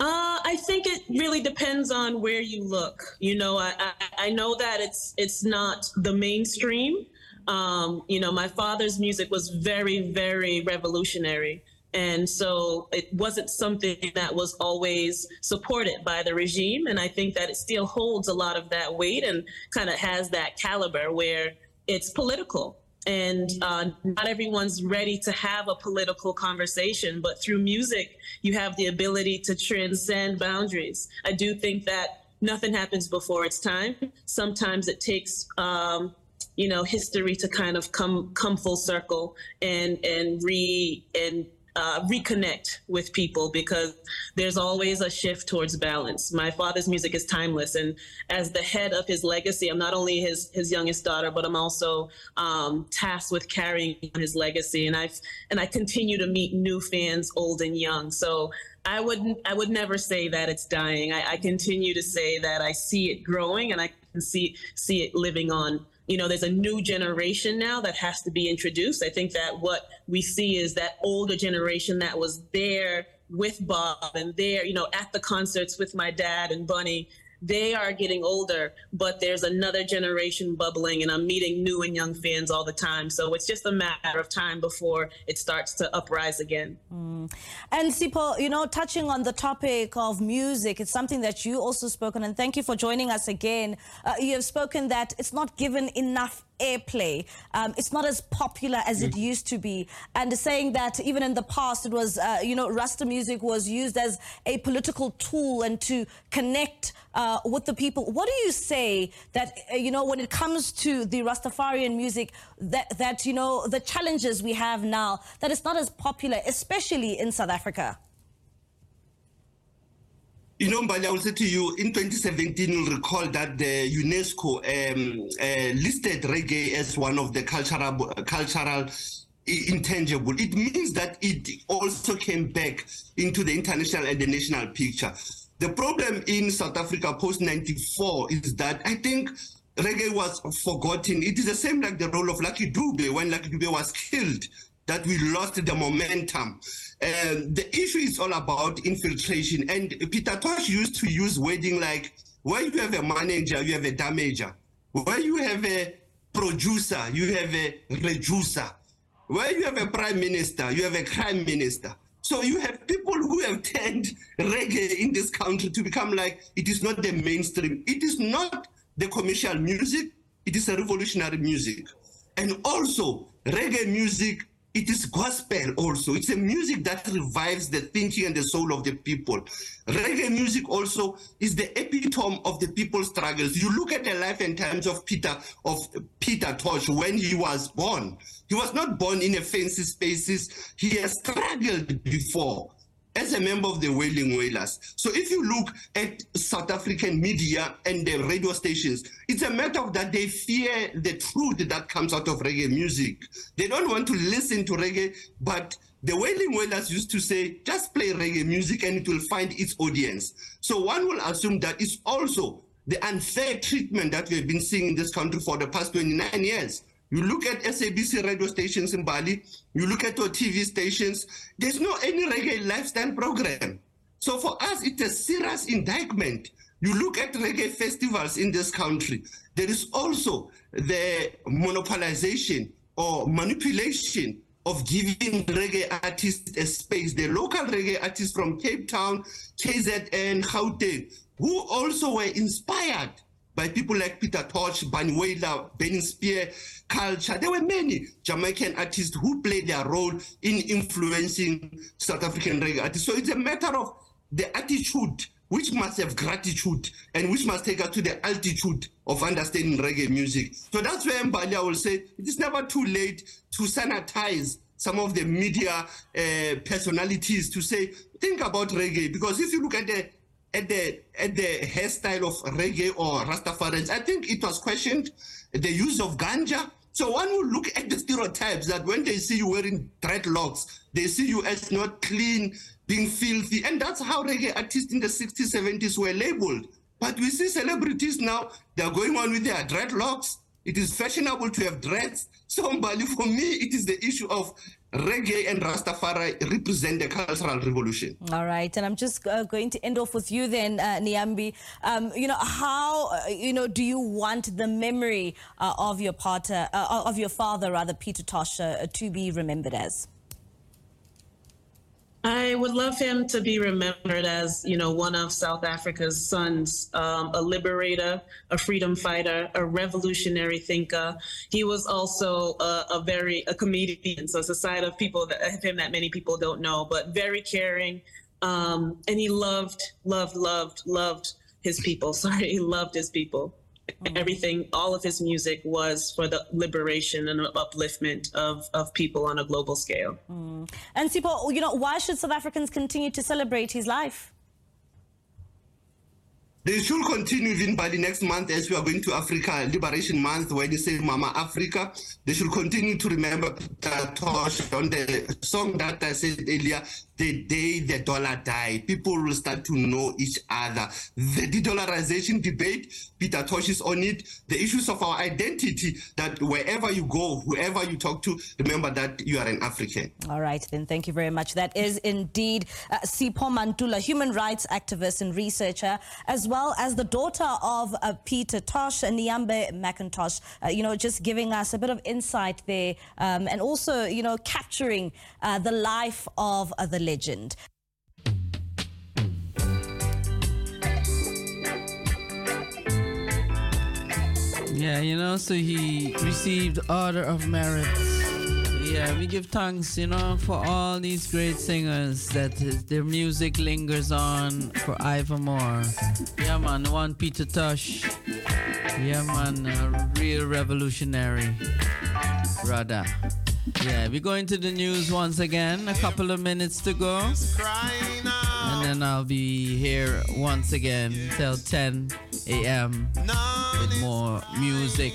Uh, I think it really depends on where you look. You know, I, I, I know that it's it's not the mainstream. Um, you know, my father's music was very, very revolutionary. And so it wasn't something that was always supported by the regime. And I think that it still holds a lot of that weight and kind of has that caliber where it's political and uh, not everyone's ready to have a political conversation but through music you have the ability to transcend boundaries. I do think that nothing happens before its time. Sometimes it takes um, you know history to kind of come come full circle and and re and uh, reconnect with people because there's always a shift towards balance. My father's music is timeless, and as the head of his legacy, I'm not only his his youngest daughter, but I'm also um, tasked with carrying his legacy. And I and I continue to meet new fans, old and young. So I would I would never say that it's dying. I, I continue to say that I see it growing, and I can see see it living on you know, there's a new generation now that has to be introduced. I think that what we see is that older generation that was there with Bob and there, you know, at the concerts with my dad and Bunny. They are getting older, but there's another generation bubbling, and I'm meeting new and young fans all the time. So it's just a matter of time before it starts to uprise again. Mm. And Sipho, you know, touching on the topic of music, it's something that you also spoken, and thank you for joining us again. Uh, you have spoken that it's not given enough airplay. Um, it's not as popular as it used to be. And saying that even in the past, it was, uh, you know, Rasta music was used as a political tool and to connect uh, with the people. What do you say that, uh, you know, when it comes to the Rastafarian music, that, that, you know, the challenges we have now, that it's not as popular, especially in South Africa? You know, Mbali, I will say to you, in 2017, you'll recall that the UNESCO um, uh, listed reggae as one of the cultural cultural intangible. It means that it also came back into the international and the national picture. The problem in South Africa post 94 is that I think reggae was forgotten. It is the same like the role of Lucky Dube when Lucky Dube was killed, that we lost the momentum. And the issue is all about infiltration. And Peter Tosh used to use wording like, where you have a manager, you have a damager. Where you have a producer, you have a reducer. Where you have a prime minister, you have a crime minister. So you have people who have turned reggae in this country to become like it is not the mainstream. It is not the commercial music. It is a revolutionary music. And also reggae music, it is gospel also. It's a music that revives the thinking and the soul of the people. Reggae music also is the epitome of the people's struggles. You look at the life and times of Peter of Peter Tosh when he was born. He was not born in a fancy spaces. He has struggled before. As a member of the Wailing Wailers. So if you look at South African media and the radio stations, it's a matter of that they fear the truth that comes out of reggae music. They don't want to listen to reggae, but the Wailing Wailers used to say, just play reggae music and it will find its audience. So one will assume that it's also the unfair treatment that we've been seeing in this country for the past 29 years. You look at SABC radio stations Mbali, you look at your TV stations, there's no any reggae lifestyle program. So for us, it's a serious indictment. You look at reggae festivals in this country, there is also the monopolization or manipulation of giving reggae artists a space. The local reggae artists from Cape Town, KZN, Gauteng, who also were inspired by people like Peter Tosh, Bunny Wailer, Burning Spear, Culture. There were many Jamaican artists who played their role in influencing South African reggae artists. So it's a matter of the attitude which must have gratitude and which must take us to the altitude of understanding reggae music. So that's where Mbali will say it is never too late to sanitize some of the media uh, personalities to say, think about reggae. Because if you look at the at the at the hairstyle of reggae or Rastafarians, I think it was questioned the use of ganja. So one will look at the stereotypes that when they see you wearing dreadlocks, they see you as not clean, being filthy. And that's how reggae artists in the 60s, 70s were labeled. But we see celebrities now, they're going on with their dreadlocks. It is fashionable to have dreads. So, Mbali, for me, it is the issue of reggae and Rastafari represent the cultural revolution. All right, and I'm just uh, going to end off with you then, uh, Niambe. Um, you know, how uh, you know do you want the memory uh, of your partner, uh, of your father, rather, Peter Tosh, to be remembered as? I would love him to be remembered as, you know, one of South Africa's sons, um, a liberator, a freedom fighter, a revolutionary thinker. He was also a, a very a comedian, so it's a side of people that of him that many people don't know, but very caring, um, and he loved, loved, loved, loved his people. Sorry, he loved his people. Everything, all of his music was for the liberation and upliftment of, of people on a global scale. Mm. And Sipho, you know, why should South Africans continue to celebrate his life? They should continue even by the next month as we are going to Africa Liberation Month when you say Mama Africa. They should continue to remember that Tosh on the song that I said earlier, the day the dollar died, people will start to know each other. The de-dollarization debate, Peter Tosh is on it. The issues of our identity, that wherever you go, whoever you talk to, remember that you are an African. All right, then. Thank you very much. That is indeed uh, Sipho Mantula, human rights activist and researcher, as well as the daughter of uh, Peter Tosh, and Niambe McIntosh. Uh, you know, just giving us a bit of insight there, um, and also, you know, capturing uh, the life of uh, the legend. Yeah, you know, so he received Order of Merit. Yeah, we give thanks, you know, for all these great singers that their music lingers on for more. Yeah, man, one Peter Tosh. Yeah, man, a real revolutionary. Brother. Yeah, we're going to the news once again. A couple of minutes to go. And then I'll be here once again till 10 a.m. with more music,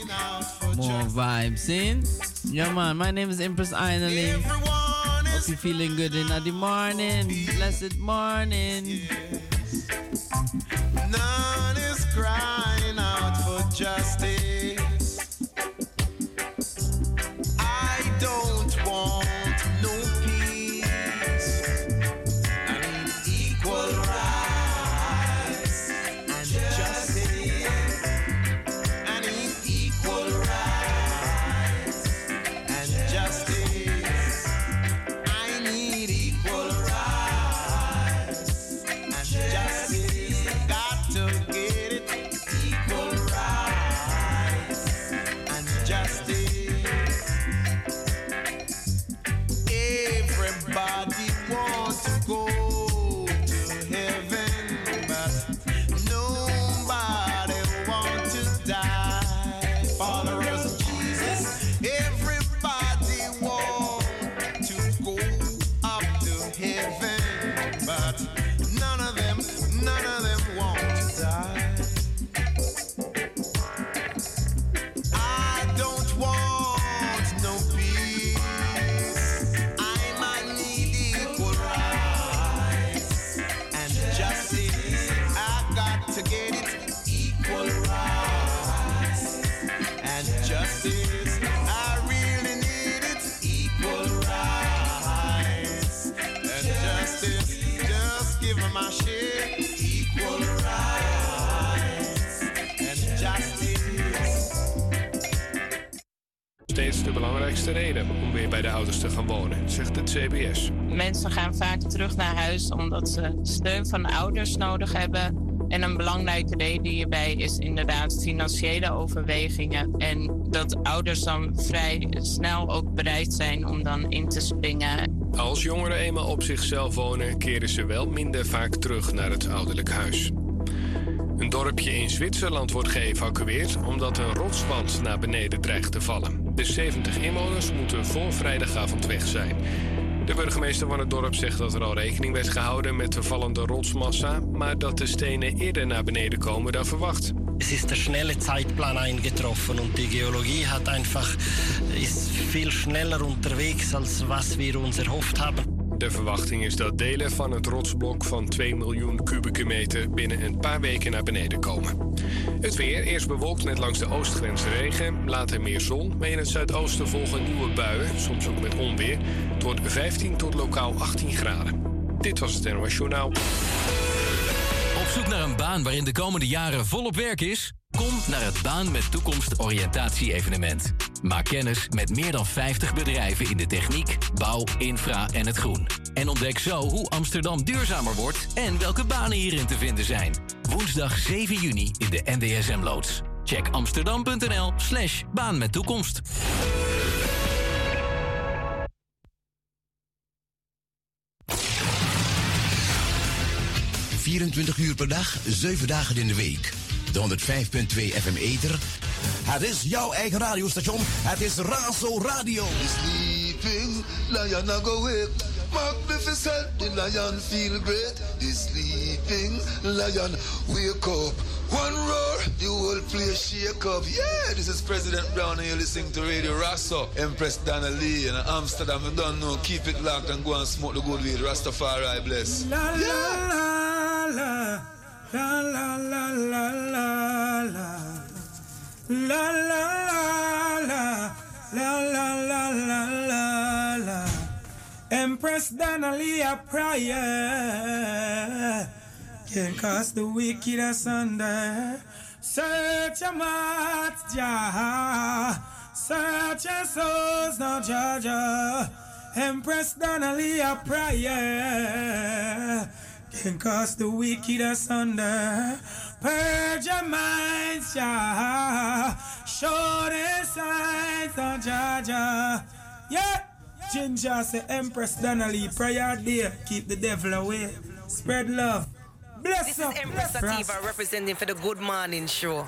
more vibes in. Yeah, man, my name is Empress Ainali. Hope you're feeling good in the morning. Blessed morning. None is crying belangrijkste reden om weer bij de ouders te gaan wonen, zegt het CBS. Mensen gaan vaak terug naar huis omdat ze steun van de ouders nodig hebben. En een belangrijke reden hierbij is inderdaad financiële overwegingen. En dat ouders dan vrij snel ook bereid zijn om dan in te springen. Als jongeren eenmaal op zichzelf wonen, keren ze wel minder vaak terug naar het ouderlijk huis. Een dorpje in Zwitserland wordt geëvacueerd omdat een rotswand naar beneden dreigt te vallen. De 70 inwoners moeten voor vrijdagavond weg zijn. De burgemeester van het dorp zegt dat er al rekening werd gehouden met de vallende rotsmassa, maar dat de stenen eerder naar beneden komen dan verwacht. Es ist der schnelle Zeitplan eingetroffen und die Geologie hat einfach ist viel schneller unterwegs als was wir uns erhofft. De verwachting is dat delen van het rotsblok van 2 miljoen kubieke meter binnen een paar weken naar beneden komen. Het weer, eerst bewolkt met langs de oostgrens regen, later meer zon, maar in het zuidoosten volgen nieuwe buien, soms ook met onweer. Wordt 15 tot lokaal 18 graden. Dit was het NOS Journaal. Op zoek naar een baan waarin de komende jaren volop werk is? Kom naar het Baan met Toekomst oriëntatie-evenement. Maak kennis met meer dan 50 bedrijven in de techniek, bouw, infra en het groen. En ontdek zo hoe Amsterdam duurzamer wordt en welke banen hierin te vinden zijn. Woensdag 7 juni in de NDSM-loods. Check amsterdam.nl slash baan met toekomst. ...24 uur per dag, 7 dagen in de week. De 105.2 FM Ether. Het is jouw eigen radiostation. Het is Razo Radio. The sleeping lion I go wake. Magnificent, the lion feel great. The sleeping lion wake up. One roar, the whole place shake up. Yeah, this is President Brown and you're listening to Radio Razo. Empress Donna Lee in Amsterdam. You don't know, keep it locked and go and smoke the good weed. Rastafari bless. La Yeah. la la la La la la la la la. La la la la. La la la la la la. Empress Danalia prayer can cast the wicked asunder. Search your heart, Jah. Search your souls, now Jah Jah. Empress Danalia a prayer can cast the wicked asunder. Purge your minds, Jah. Show the signs of Jah, Jah. Yeah. Ginger say Empress Donnelly, prayer day, keep the devil away. Spread love. Bless This up. is Empress Sativa representing for the Good Morning Show.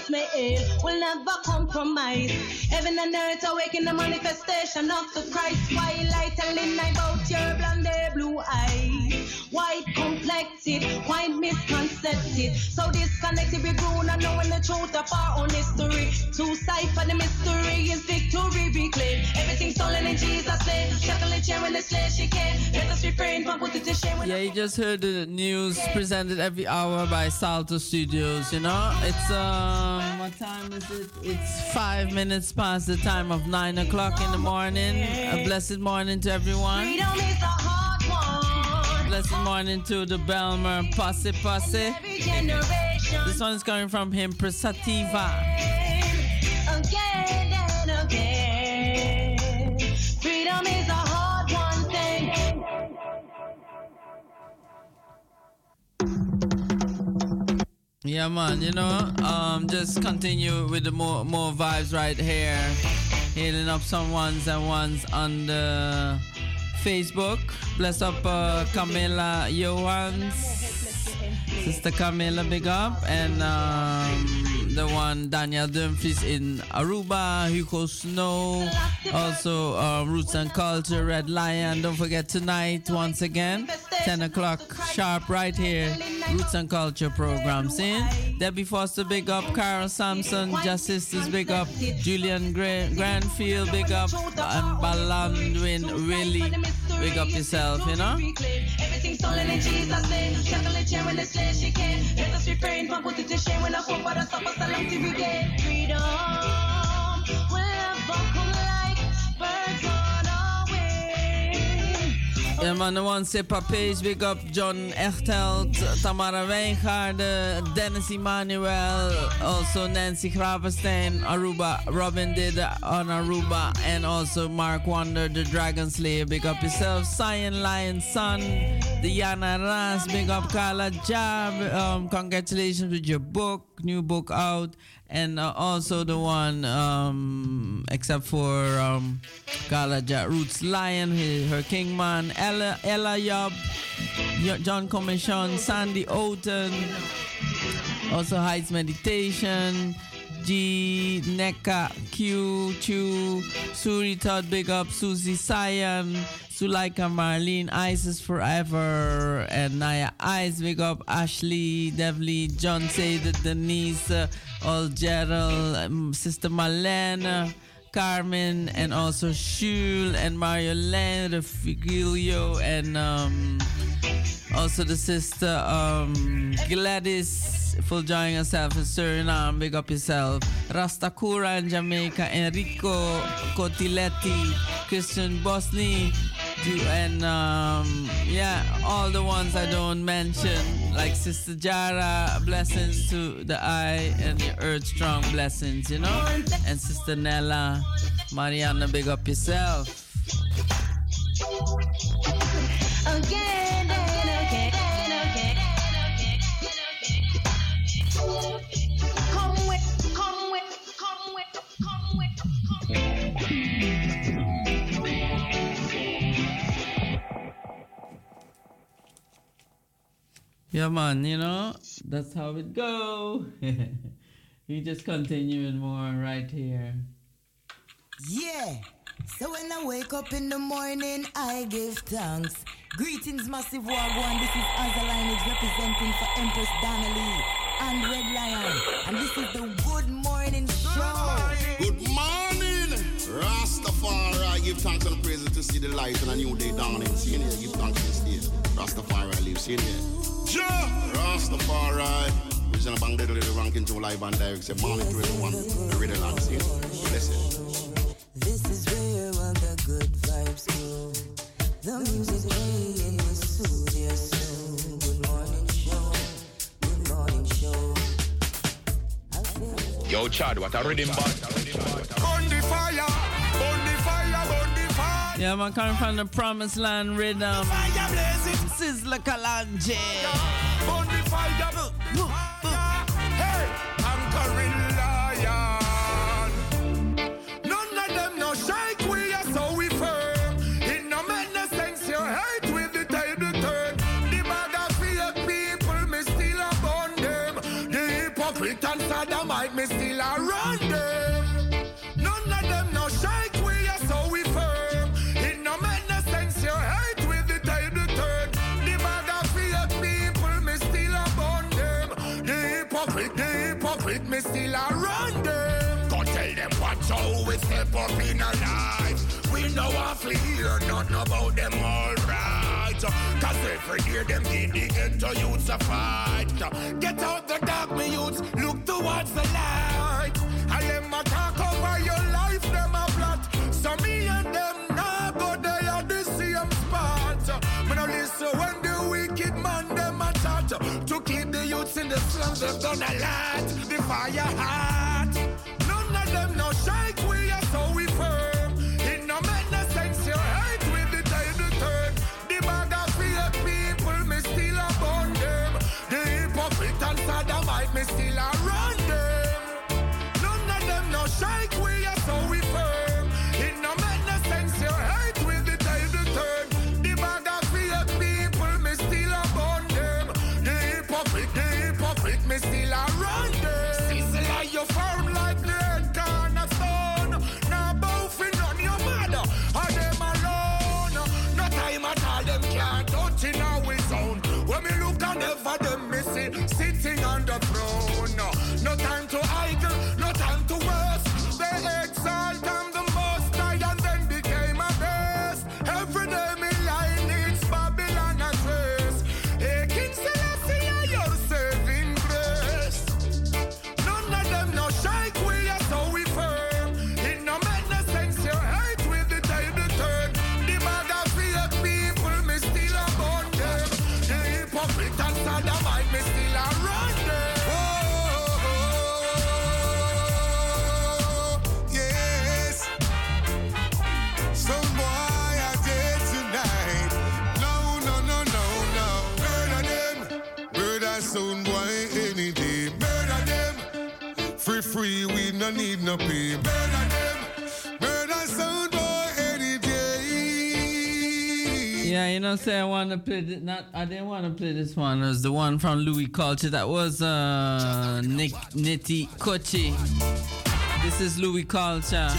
may aid will never compromise. Heaven and earth awaken the manifestation of the Christ. Twilight and midnight about your blonde blue eyes. White complexed, white misconcepted. So disconnected, we grew not knowing the truth of our own history. To cipher the mystery is victory reclaimed. Everything stolen in Jesus' name. Shackling chair when the slave she came. Let us refrain from putting to shame. Yeah, you just heard the news presented every hour by Salto Studios. You know, it's uh, um, what time is it? It's five minutes past the time of nine o'clock in the morning. A blessed morning to everyone. Freedom is a hard one. Blessed morning to the Belmer Posse Posse. This one is coming from him, Prasativa. again and again. Freedom is a Yeah, man. You know, um, just continue with the more more vibes right here. Healing up some ones and ones on the Facebook. Bless up uh, Camilla Johans. Sister Camilla, big up. And um, the one Daniel Dumfries in Aruba, Hugo Snow, also uh, Roots and Culture, Red Lion. Don't forget tonight, once again, 10 o'clock sharp, right here, Roots and Culture programs in. Debbie Foster, big up. Carol Sampson, Just Sisters, big up. Julian Gra- Granfield, big up. And Balandwin, Willie, big up yourself, you know? Stolen in Jesus' name. Shackle when she. Let us refrain from putting to shame when I hope for the salon to regain freedom. Will never come like Ja man, de big up John Echteld, Tamara Wijngaarden, Dennis Emmanuel, also Nancy Gravenstein, Aruba, Robin did on Aruba, and also Mark Wonder, the Dragon Slayer, big up yourself, Cyan Lion Son, Diana Ras, big up Carla Jab, um, congratulations with your book, new book out, and uh, also the one, um, except for um, Ja- Roots Lion, he- her Kingman, Ella, Ella Yob, John Commission, Sandy Oten, also Heights Meditation, G, Neka, Q, Chu, Suri Todd, Big Up, Susie Cyan, Sulaika Marlene, Isis Forever, and Naya Ice, Big Up, Ashley, Devly, John Sada, Denise, uh, all Gerald, um, Sister Malena, Carmen, and also Shul and Mario Len, Refigilio, and um, also the sister um, Gladys for joining herself in Suriname. Big up yourself. Rastakura in Jamaica. Enrico Cotiletti. Christian Bosni. And um, yeah, all the ones I don't mention, like Sister Jara, blessings to the eye and the earth strong blessings, you know? And Sister Nella, Mariana, big up yourself. Yeah, man, you know, that's how it go. you just continuing more right here. Yeah. So when I wake up in the morning, I give thanks. Greetings, massive wagwan. This is Azalineage representing for Empress Donnelly and Red Lion. And this is the Good Morning Show. Good morning, Rastafari. Give thanks and praises to see the light and a new day dawning. See here, give thanks to this day. Rastafari lives in here. Ja, Rastafari. We're gonna bang little little ranking to live and direct. Say morning to everyone. The riddle and see. Bless. This is where all the good vibes go. The music playing will soothe your soul. Good morning show. Good morning show. Yo, Chad, what a rhythm band. Yeah, man, coming from the promised land rhythm. Sizzla Kalonji. Fire. Hey, anchoring lion. None of them no shake, we are so we firm. It no make no sense, you hate with the table turn. The bag of fake people, me still burn them. The hypocrite and sodomite, me still a run them. Me still a run them. Go tell them watch how we step up in our lives. We know I hear nothing about them alright. Cause every year them give the ghetto youths a fight. Get out the dark, me youths, look towards the light. I let my talk over your life, them a plot. So me and them now go they are the same spot. Me no listen when keep the youths in the slums, they've done a lot. The fire hot. None of them no shake, no need no pay. Murder them. Murder sound boy any day. Yeah, you know, say I want to play. Th- not, I didn't want to play this one. It was the one from Louie Culture. That was uh, Nick Nitty Kutchie. This is Louie Culture.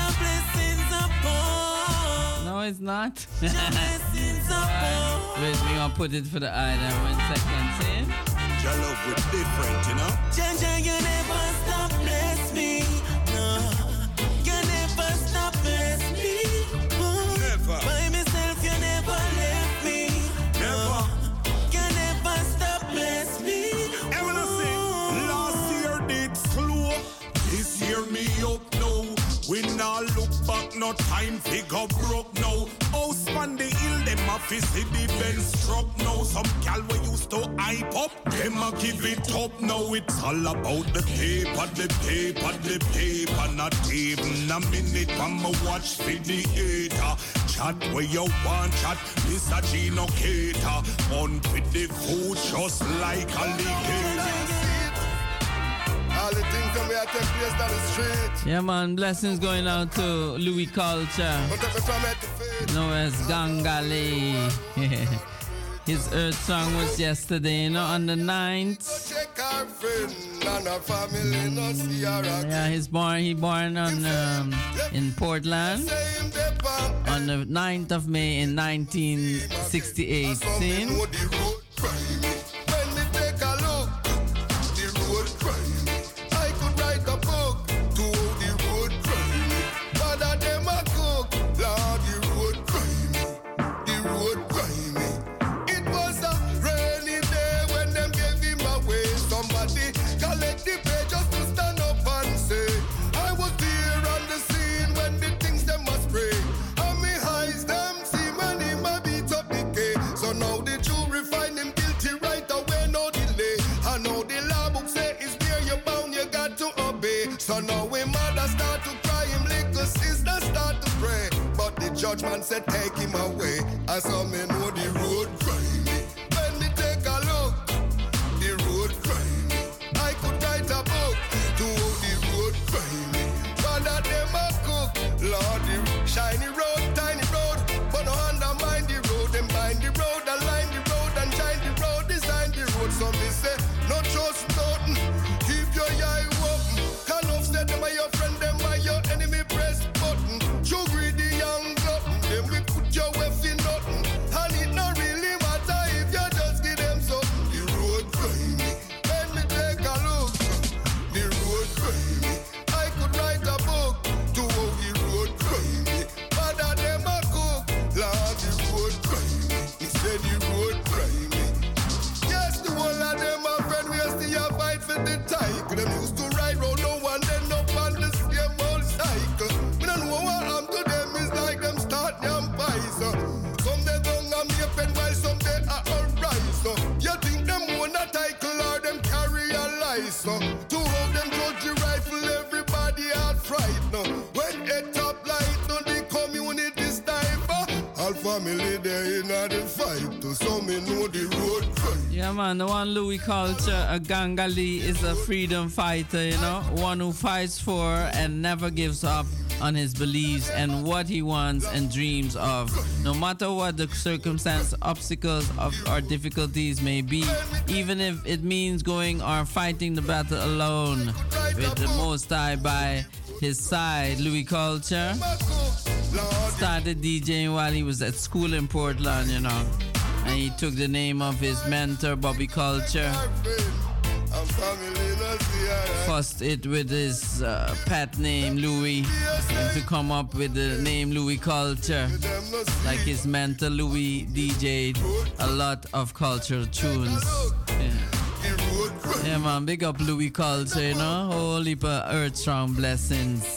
No, it's not. Alright, Wait, we gonna put it for the eye there one second. See? Your love was different, you know? No time figure broke now. House on the hill, them a see the Benz struck now. Some gal we used to hype up, them a give it up now. It's all about the paper, the paper, the paper. Not even a minute, I'ma watch for the hater. Chat where you want chat, Mr. Gino Cater. On with the food just like alligator. All the things that we are take place down the street. Yeah, man. Blessings going out to Louie Culture. But every time I defeat, known as Gangalee. His Earth song was yesterday, you know, on the 9th. check our friend and our family, no see our Yeah, he's born. He born on um, in Portland on the 9th of May in 1968. Judgment said take him away. I saw me know the road grimy. The fight. So me know the road. Yeah, man, the one Louie Culture, a Gangalee, is a freedom fighter, you know, one who fights for and never gives up on his beliefs and what he wants and dreams of. No matter what the circumstance, obstacles of, or difficulties may be, even if it means going or fighting the battle alone with the Most High by his side, Louie Culture started DJing while he was at school in Portland, you know. And he took the name of his mentor, Bobby Culture. Fussed it with his uh, pet name, Louie, and to come up with the name Louie Culture. Like his mentor, Louie, DJed a lot of cultural tunes. Yeah. yeah, man, big up Louie Culture, you know? holy earth strong blessings.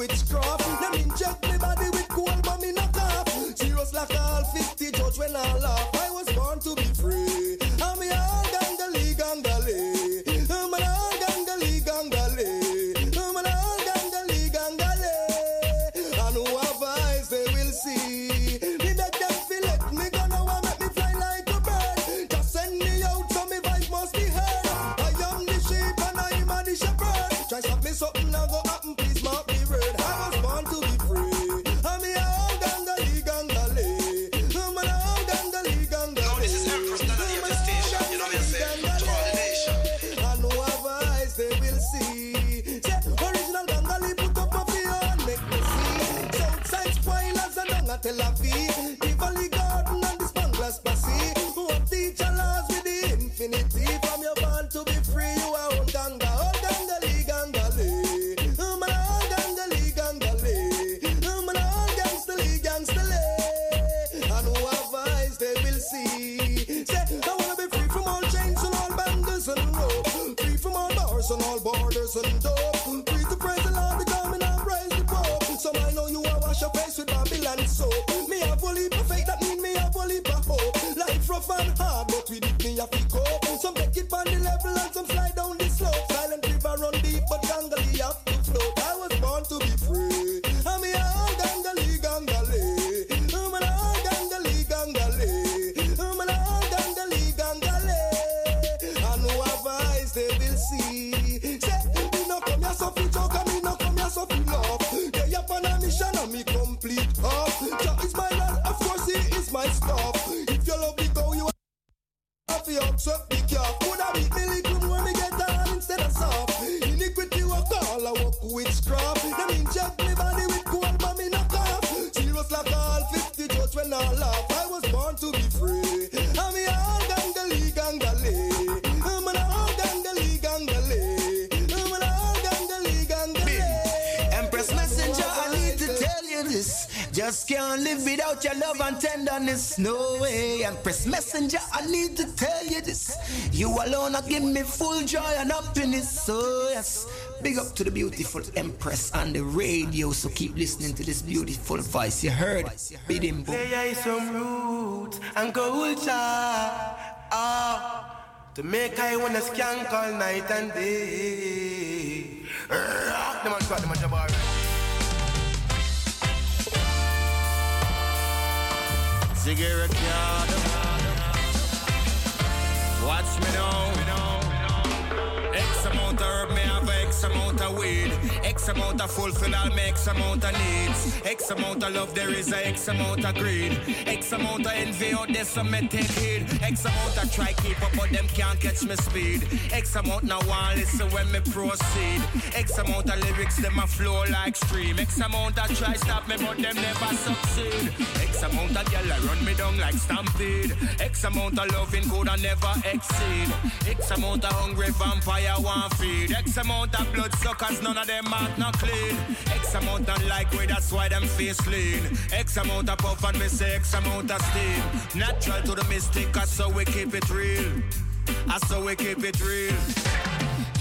witchcraft. press messenger. I need to tell you this. You alone are giving me full joy and happiness. So yes, big up to the beautiful Empress on the radio. So keep listening to this beautiful voice. You heard? Beat him, boom. Play some roots and culture. Ah, to make I wanna scan all night and day. Rock the man, rock them and jabber. cigarette X amount of fulfill all my X amount of needs. X amount of love, there is a X amount of greed. X amount of envy out there, some me take heed. X amount of try keep up, but them can't catch me speed. Amount now one listen when me proceed. X amount of lyrics, them a flow like stream. X amount of try stop me, but them never succeed. X amount of gyal run me down like stampede. X amount of loving could I never exceed. X amount of hungry vampire want feed. X amount of blood suckers, none of them heart not clean. X amount of like way, that's why them face lean. X amount of puff and me say X amount of steam. Natural to the mystic, so we keep it real. I so we keep it real.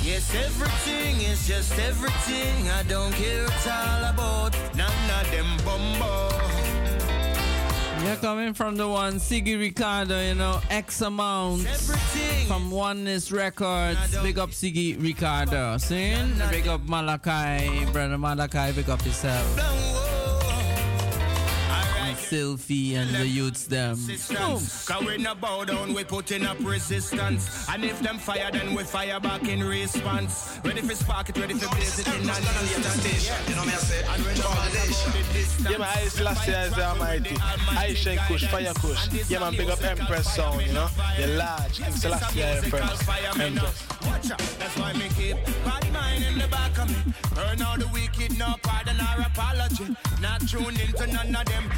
Yes, everything is just everything. I don't care it's all about none of them bumbo. You're coming from the one Ziggi Recado, you know, X amount from Oneness Records. Big up Ziggi Recado. See? Big up Malachi, brother Malachi, big up yourself. And Sylvie and the youths them. Cause we no bow down, we putting up resistance. And if them fire, then we fire back in response. Ready for spark it, ready for blaze it in an instant. You know me, I say, And we no foundation. Yeah, man, I last year is the Almighty. I shake Kush, Fire Kush. Yeah, man, big up Empress sound, you know? The large King Celestia Empress. Empress. Watch out, that's why me keep bad mind in the back of me. Earn all the wicked, no pardon or apology. Not tuned into none of them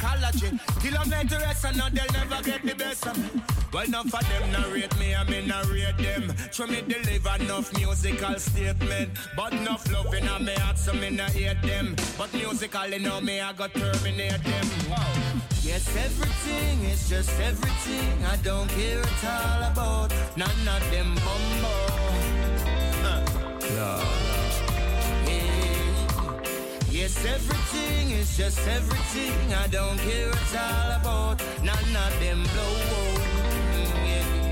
psychology. Kilometers and now they'll never get the best of me. Well, enough of them narrate me, I mean narrate them. Show me deliver enough musical statement. But enough love in my heart, so me not hate them. But musically, now me, I got terminate them. Wow. Yes, everything is just everything. I don't care at all about none of them bumbo. Yes, everything is just everything. I don't care all about none of them blow. Yeah. Yeah.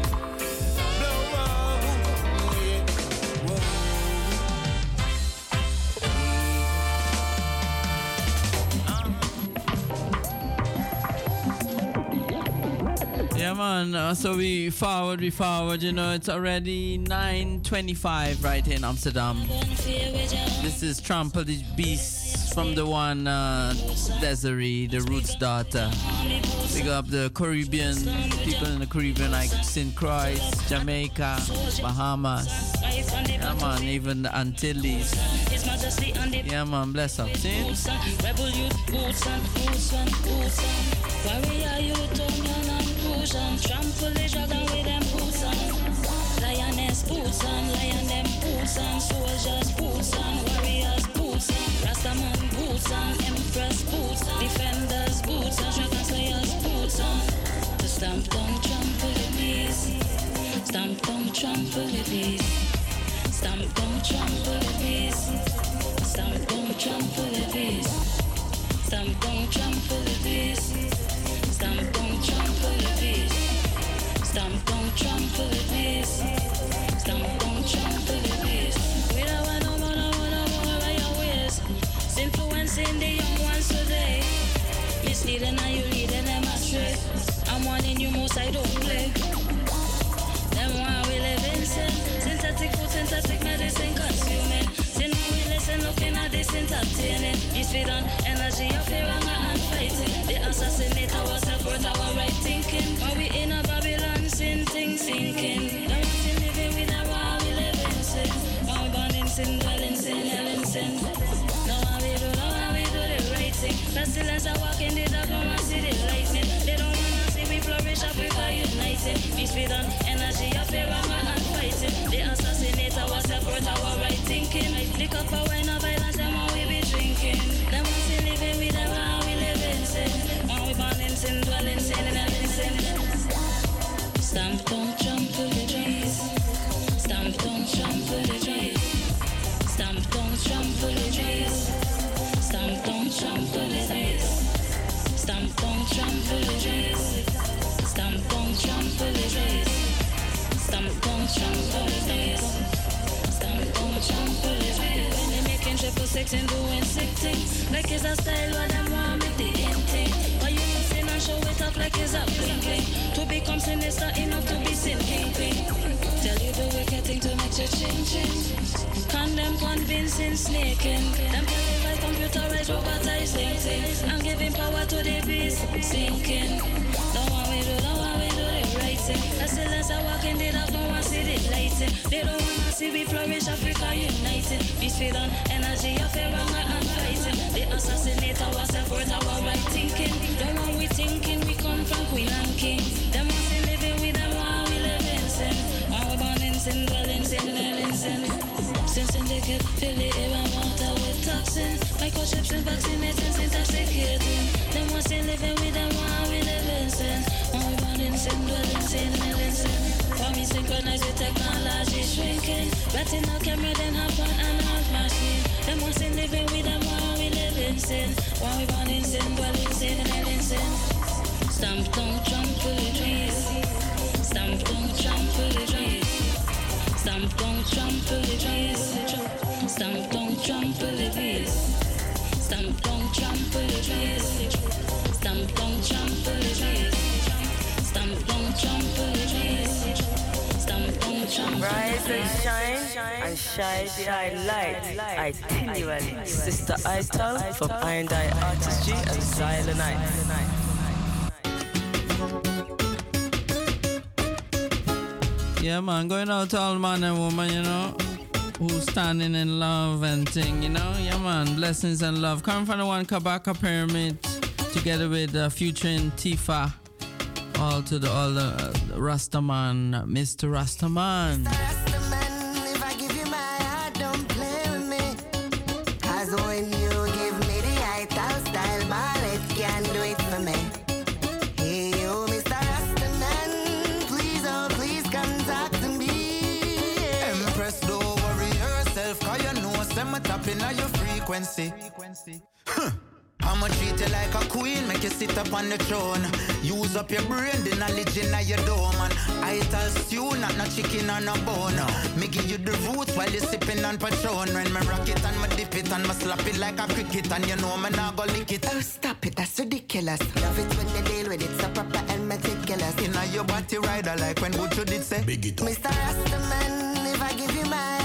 Yeah, man. Uh, so we forward, we forward. You know, it's already 9:25 right here in Amsterdam. This is Trample the Beast from the one uh, Dezarie, the Roots daughter. Big up the Caribbean people in the Caribbean like St. Croix, Jamaica, Bahamas. Yeah, man. Even the Antilles. Yeah, man. Bless up. See? Lioness boots on, lion them boots on. Soldiers boots on, warriors boots on. Rastaman boots on, empress boots. Defenders boots boots trample the beast. Stamp down, trample the beast. Stamp trample the beast. Stamp down, trample the beast. Stamp trample the beast. Stamp trample the beast. Stamp trample the beast. Influencing the young ones today. Misleading and you leading them astray. I'm warning you most I don't play. Them one we live in sin. Synthetic food, synthetic medicine consuming. Sin when we listen, looking at this entertaining. Peace feed on energy of fear, and fighting. They assassinate our self-worth, our right thinking. While we in a Babylon, sin things sinking. Them living with while we live in sin. Born in sin, dwell in sin, hell in sin. The right thing. Pestilence are walking the dark, no one see the lightning. They don't wanna see we flourish I united. Peace feed on energy of anger and fighting. They assassinate our self-worth, our right thinking. Lick up our wine of violence, them how we be drinking. Them want to living with them how we live in sin. While we born in sin, dwell in sin, and in sin. Stamp down, trample the six and doing sick things, like it's a style what them want me the thing. Why you sin and show it off like it's a bling bling? To become sinister enough to be sin king queen. Tell you the wicked thing to make you change change. Condemn convincing, snaking. Them qualified, computerized, robotizing. I'm giving power to the beast, sinking. The right thing. As I walk in, they don't want to see the lighting. They don't wanna see we flourish, Africa united. Peace, freedom, energy, of a wrong and fighting. The assassinator was a forth our right thinking. Don't want we thinking, we come from Queen and King. Them want to living with them, want we live in sin. While we born in sin, dwell in sin, dwell in sin. Sin syndicate, fill the air and water with toxins. Microchips and vaccinating, intoxicating. Them want to living with them, want we live in sin. While we born in in in sin. While we synchronize with technology shrinking. Retina camera, then hop on and off machine. Them want to living with them, while we live in sin. While we born in sin, dwell in dwell in sin. Stamp, don't trample the trees. Stamp, don't trample the trees. Stamp, don't trample the trees. Stamp, don't trample the trees. Stamp, don't trample the trees. Stamp, don't trample the trees. Rise and shine and shine behind light. Itinerary. Sister Ital from Iron Dye Artistry and Night. Yeah, man, going out to all man and woman, you know, who standing in love and thing, you know. Yeah, man, blessings and love. Come from the one Kabaka Pyramid, together with uh, Future and Tifa. All to the all the uh, Rastaman, Mr. Rastaman. If I give you my heart, don't play with me. Cause when you give me the ital style ballet, can do it for me. Hey, you, Mr. Rastaman, please, oh, please come talk to me. Empress, don't worry yourself, cause you know some tapping on your frequency. Huh. I'ma treat you like a queen, make you sit up on the throne. Use up your brain, the knowledge in your dome. And I tell stew, not no chicken or no bone. Me give you the roots while you sipping on Patron. When me rock it and me dip it and me slap it like a cricket. And you know me not go lick it. Oh, stop it, that's ridiculous. Love it when they deal with it, so proper and meticulous. Inna your body rider like when Butcher did say. Big it Mr. Rastaman, if I give you my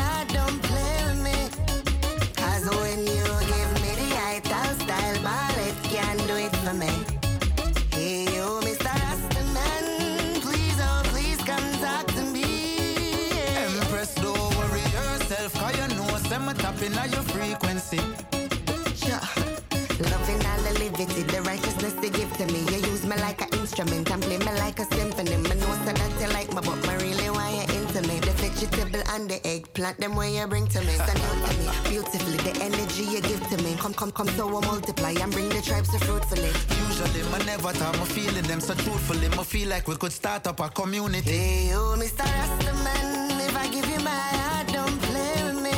instrument and play me like a symphony. Me know so that you like me, but me really want you into me. The vegetable and the eggplant, them where you bring to me. Stand out to me beautifully, the energy you give to me. Come, come, come, so I multiply and bring the tribes to fruitfully. Usually, me never thought me feeling them so truthfully. Me feel like we could start up a community. Hey, oh, you, Mr. Rastaman, if I give you my heart, don't play with me.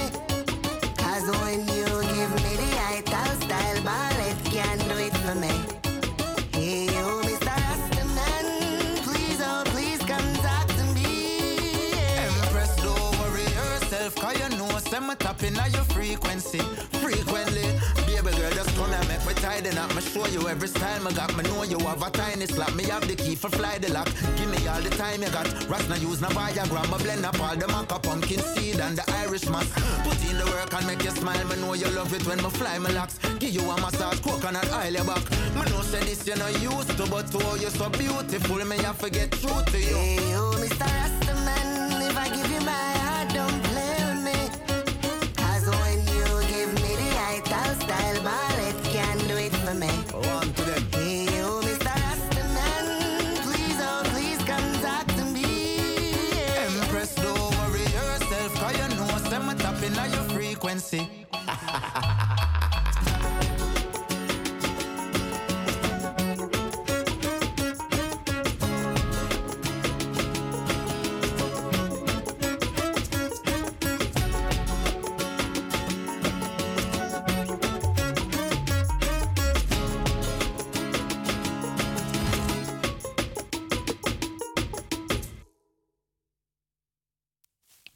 Cause when you you every style me got. Me know you have a tiny slap. Me have the key for fly the lock. Give me all the time you got. Ras na use na Viagra. Me blend up all the maca pumpkin seed and the Irish moss. Put in the work and make you smile. Me know you love it when me fly my locks. Give you a massage, coconut oil your back. Me know say this you not used to, but oh you so beautiful. Me have to get true to you. Hey, oh, you, Mr. Rastaman,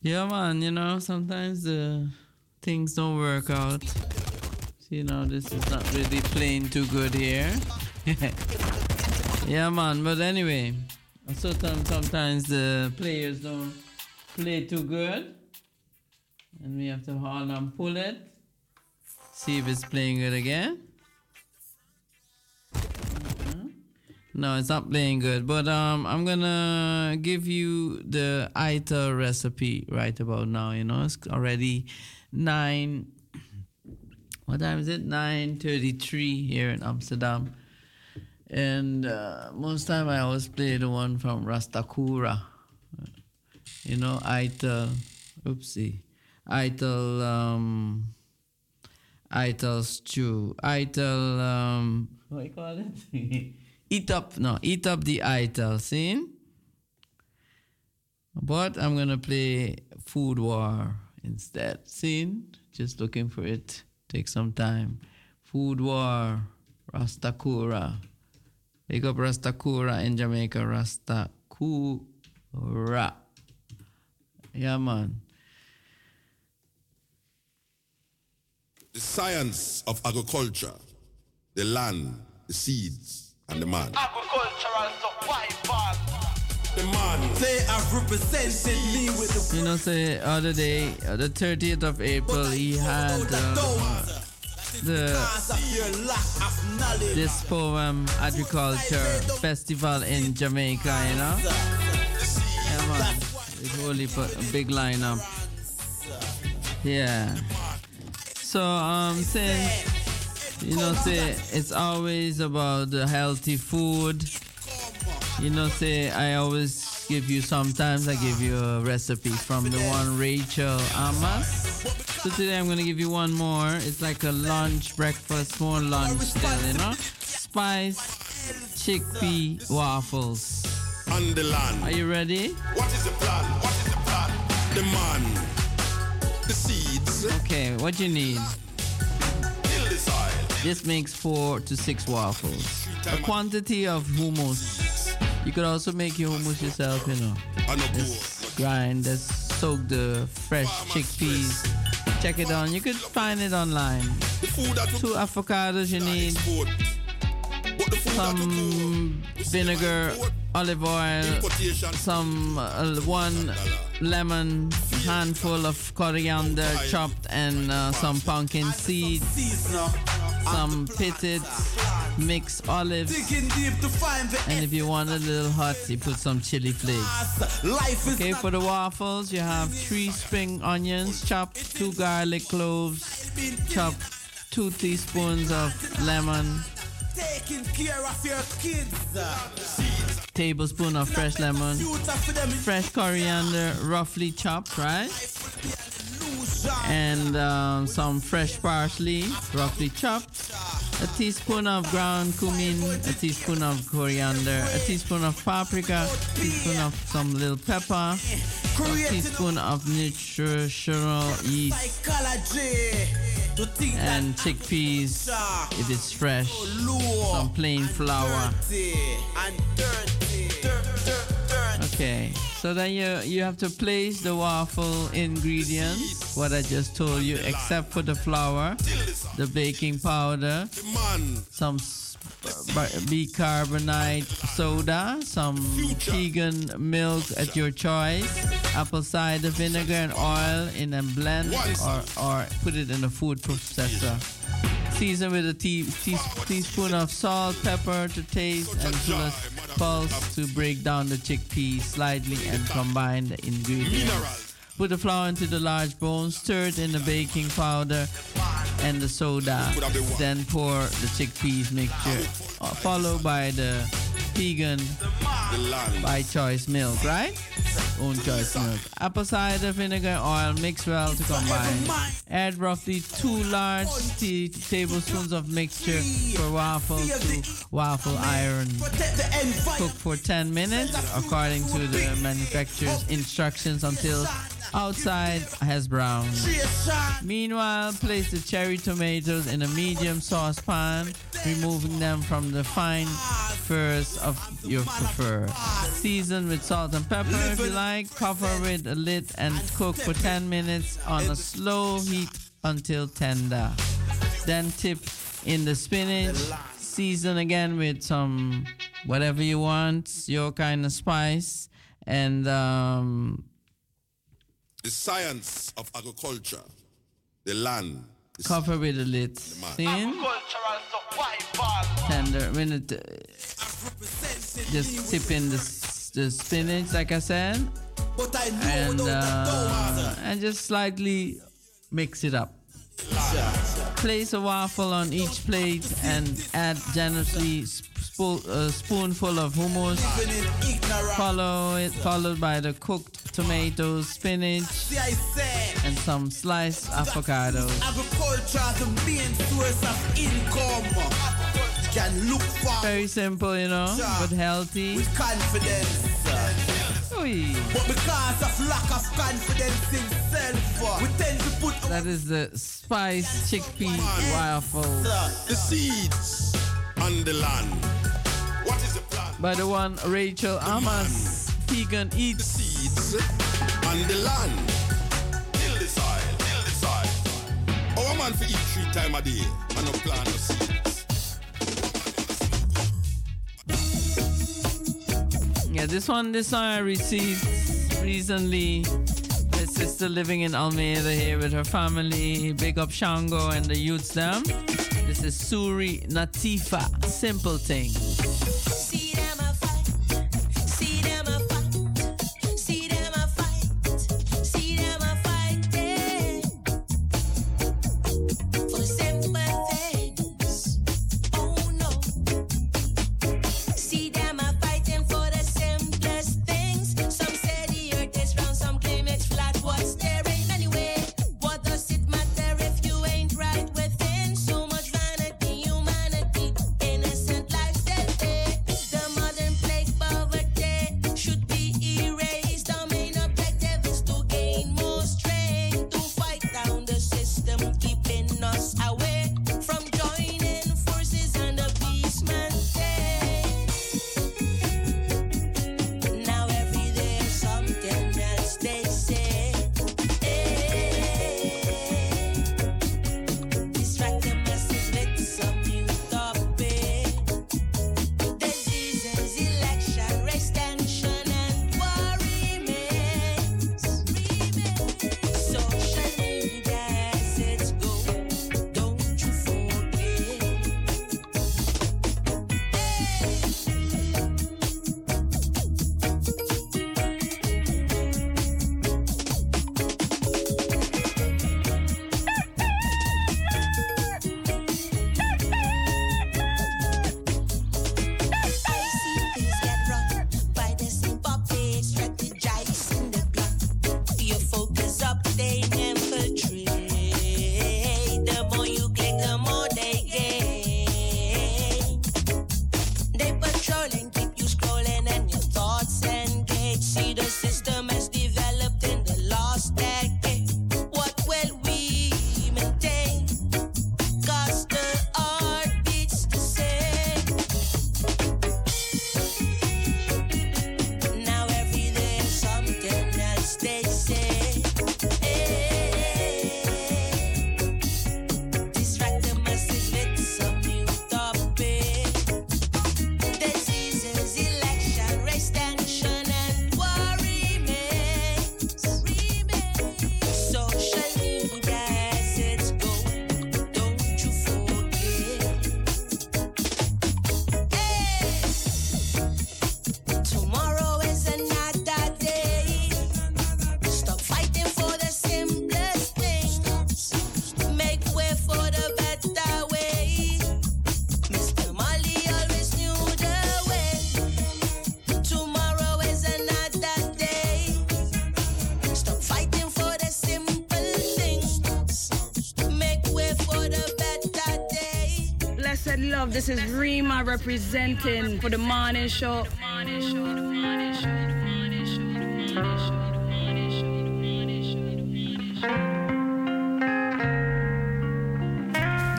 Yeah, man, you know, sometimes uh, things don't work out. See, now this is not really playing too good here. yeah, man, but anyway, sometimes, sometimes the players don't play too good. And we have to hold and pull it. See if it's playing good again. Mhm. No, it's not playing good. But um, I'm gonna give you the ITA recipe right about now. You know, it's already nine. What time is it? Nine thirty-three here in Amsterdam. And uh, most time I always play the one from Ras Takura. You know, ITA. Oopsie. ITIL um ITIL stew. ITIL um what do you call it? eat up no, eat up the ITIL, see? But I'm gonna play Food War instead. See? Just looking for it. Take some time. Food War, Ras Takura. Big up Ras Takura in Jamaica, Ras Takura. Yeah man. The science of agriculture, the land, the seeds, and the man. Agricultural survival. The man. Me with the You know, say other day, uh, the 30th of April, he had uh, the this poem agriculture festival in Jamaica. You know, yeah, man, it's put a big lineup. Yeah. So um, since you know, say it's always about the healthy food. You know, say I always give you. Sometimes I give you a recipe from the one Rachel Ama's. So today I'm gonna give you one more. It's like a lunch, breakfast, more lunch still. You know, spice chickpea waffles. On the land. Are you ready? What is the plan? What is the plan? The man. The seeds. Okay, what you need? Till the soil. This makes four to six waffles. A quantity of hummus. You could also make your hummus yourself, you know. Just grind, just soak the fresh chickpeas. Check it on. You could find it online. Two avocados you need. Some vinegar, olive oil, some uh, one lemon, handful of coriander chopped, and uh, some pumpkin seeds, some pitted mixed olives, and if you want a little hot, you put some chili flakes. Okay, for the waffles, you have three spring onions chopped, two garlic cloves chopped, two teaspoons of lemon, Taking care of your kids. tablespoon of fresh lemon, fresh coriander, roughly chopped, right? And um, some fresh parsley, roughly chopped. A teaspoon of ground cumin, a teaspoon of coriander, a teaspoon of paprika, a teaspoon of some little pepper, a teaspoon of nutritional yeast, Psychology. To think and chickpeas if it's fresh, some plain flour. Okay, so then you you have to place the waffle ingredients, what I just told you, except for the flour, the baking powder, some bicarbonate soda, some vegan milk at your choice, apple cider vinegar and oil in a blend, or or put it in a food processor. Season with a tea, tea, teaspoon of salt, pepper to taste, and pulse, pulse to break down the chickpeas slightly and combine the ingredients. Put the flour into the large bowl, stir it in the baking powder and the soda. Then pour the chickpeas mixture, uh, followed by the vegan by choice milk, right? Own choice milk. Apple cider vinegar oil mix well to combine. Add roughly two large tea tablespoons of mixture for waffle to waffle iron. Cook for 10 minutes according to the manufacturer's instructions until outside has browned. Meanwhile, place the cherry tomatoes in a medium saucepan, removing them from the fine furs of your prefer. Season with salt and pepper if you like. Cover with a lid and cook for 10 minutes on a slow heat until tender. Then tip in the spinach. Season again with some whatever you want, your kind of spice, and um, the science of agriculture, the land, the Cover with a lid. Thin. Tender. Minute. uh, Just tip in the, the spinach, like I said. And, uh, and just slightly mix it up. Place a waffle on each plate and add generously sp- a uh, spoonful of hummus. Follow it, followed by the cooked tomatoes, spinach, and some sliced avocados. Very simple, you know, but healthy. with confidence. But because of lack of confidence in self, we tend to put That is the spice chickpea waffle The seeds on the land. By the one Rachel Ama's. Vegan eats seeds on the land. Till the soil, till the soil. Our man for eat three time a day and no plant no seeds. Yeah, this one, this one I received recently. My sister living in Almere here with her family. Big up Shango and the youths them. This is Suri Natifa. Simple thing. Representing for the morning show.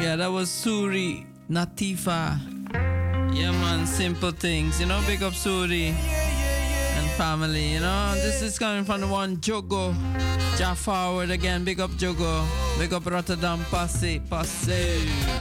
Yeah, that was Suri Natifa. Yeah, man, simple things. You know, big up Suri and family. You know, this is coming from the one Jogo. Ja forward again. Big up Jogo. Big up Rotterdam. Passe, passe.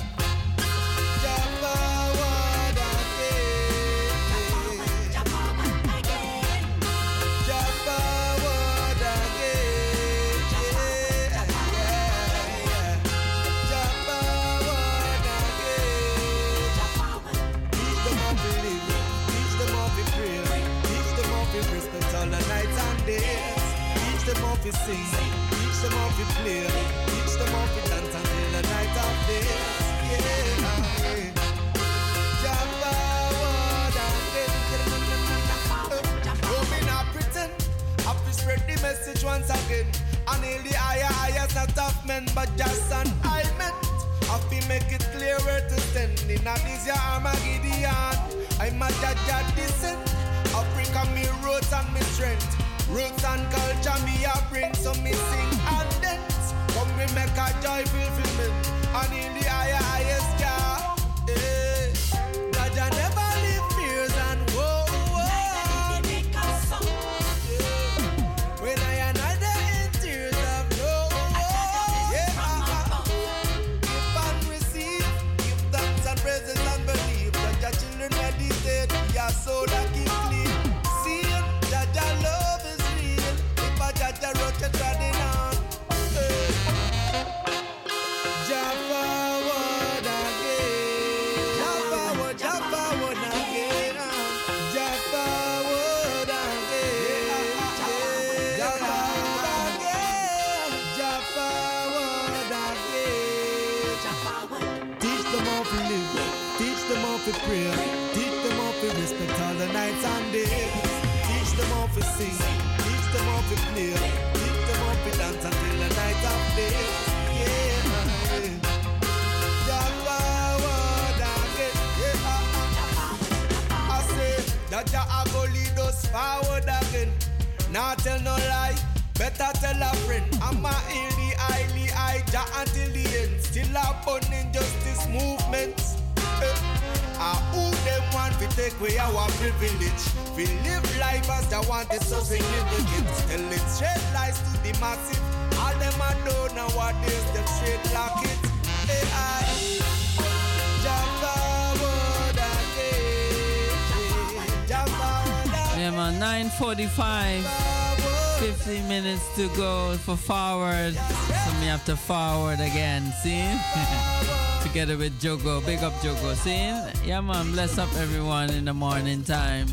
for forward. So we have to forward again, see? Together with Jogo. Big up Jogo, see? Yeah man, bless up everyone in the morning time.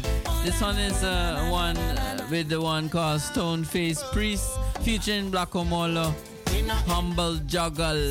This one is uh, one uh, with the one called Stone Face Priest featuring Black Omolo. Humble Juggle.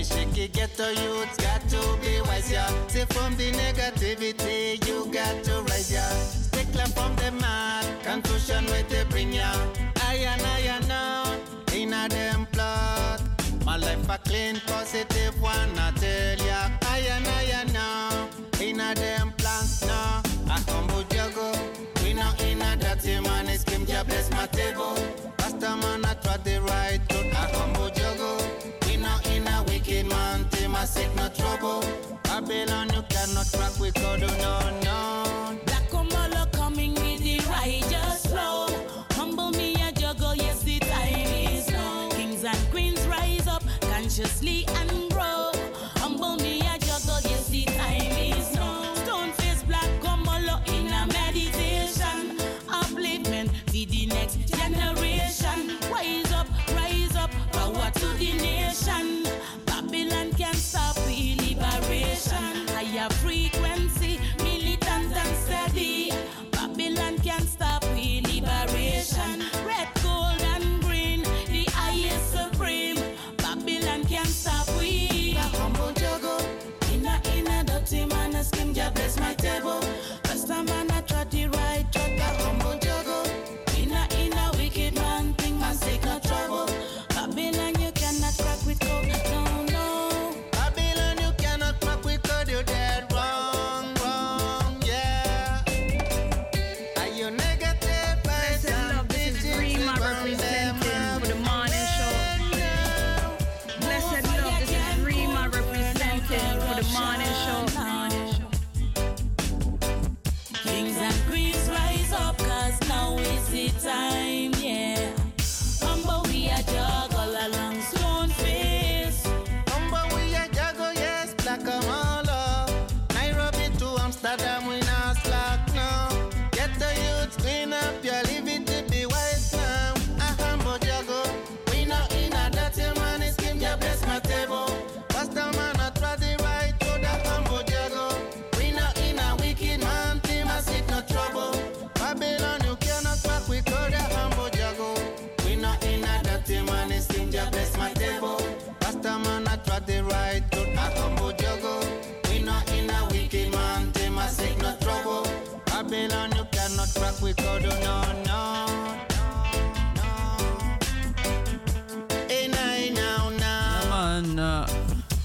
me shaky ghetto youth got to be wise, yeah. Say from the negativity, you got to rise, yeah. Stickler from the mad, confusion where they bring ya. I and I and out, in a them plot. My life a clean, positive one, I tell ya. I and I and out, in a them no. I come with jago, we not in a dirty man, it's Kim, yeah, bless my table. Pastor man, I try the right trouble. Babylon, you cannot crack with God, oh, no, no. Black Omolo coming with the righteous flow. Humble me, I juggle, yes, the time is now. Kings and queens rise up consciously and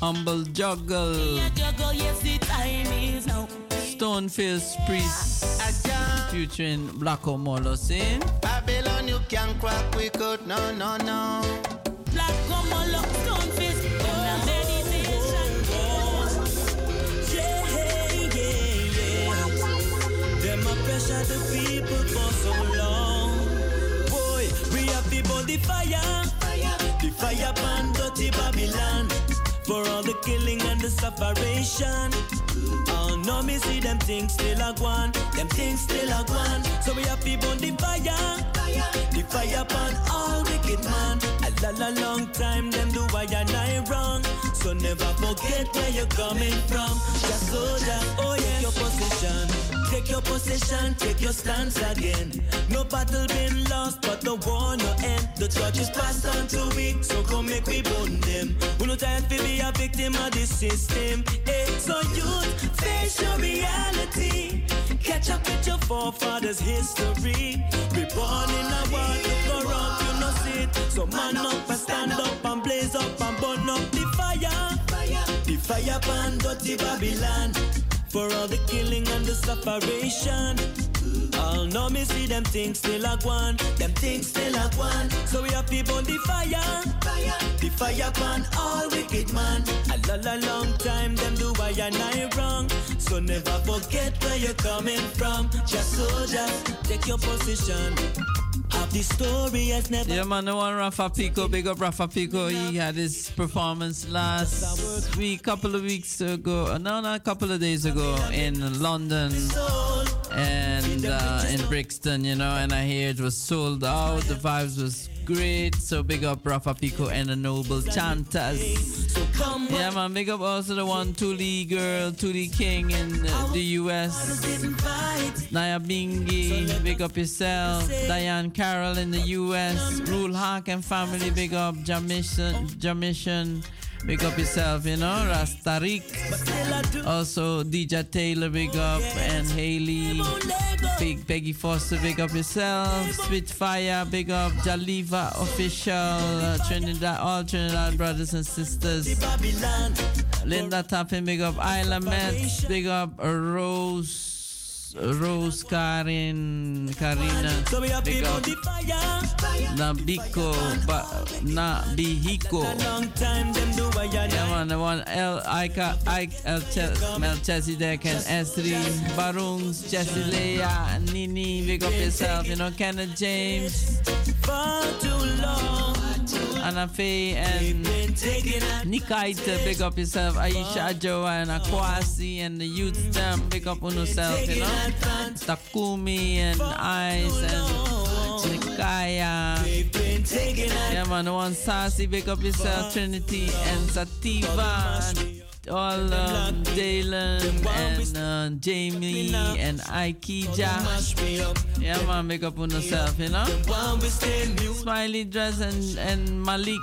humble juggle. Juggle, yes, the time is now. Stoneface Priest featuring Black Omolo saying Babylon, you can crack with code, no, no, no. Black come on, stone fist. In a meditation. Yeah, yeah, yeah. Pressure the people for so long. Boy, we have the body fire. The fire burn dirty Babylon. For all the killing and the separation. Oh no, me see them things still a gone. Them things still a gone. So we have people on the fire. The fire upon all wicked man. A la la long time them do why and I wrong. So never forget where you're coming from. Just soldier, oh yeah, your position. Take your position, take your stance again. No battle been lost, but the war no end. The church is passed on to we, so come make we burn them. We no time to be a victim of this system. Hey, so youth, face your reality. Catch up with your forefathers' history. We born in a world to corrupt, you know it. So man up and stand up and blaze up and burn up the fire. The fire pan dirty Babylon. For all the killing and the separation. All know me see them things still a one, them things still a one. So we have people the fire, the fire pan all wicked man. A la long time them do why and I wrong. So never forget where you're coming from. Just soldiers, take your position. Have the story has never. Yeah, man, the one Rapha Pico, big up Rapha Pico. He had his performance last week, couple of weeks ago. No, not a couple of days ago in London and uh, in Brixton, you know. And I hear it was sold out. The vibes was great. So big up Rapha Pico and the Noble Chanters. Yeah, man, big up also the one Tuli girl, Tuli King in the US. Nyabinghi, big up yourself. Diane Carroll in the US. Rule Hawk and family, big up Jamishan, Jamishan. Big up yourself, you know, Rastarik. Also, DJ Taylor, big up, and Haley. Big Peggy Foster, big up yourself. Spitfire, big up Jaliva Official. Uh, Trinidad, all Trinidad brothers and sisters. Linda Tappin, big up Isla Metz, big up Rose. Rose Karin Karina Nabiko Nabihiko yeah man the one El Ika Ike El Ches- Mel and Esri Barungs Jesse Leia Nini big up yourself you know Kenneth James Anna Faye and Nikaita, uh, big up yourself. Aisha Ajoa and Akwasi and the youth them, big up on yourself, you know. Takumi and Ice and Nikaya. Yeah, man, one Sassy, big up yourself. Trinity and Sativa. And all um, Dalen and uh, Jamie and Aikija. Yeah, man, big up on yourself, you know. Smiley dress and, and Malik.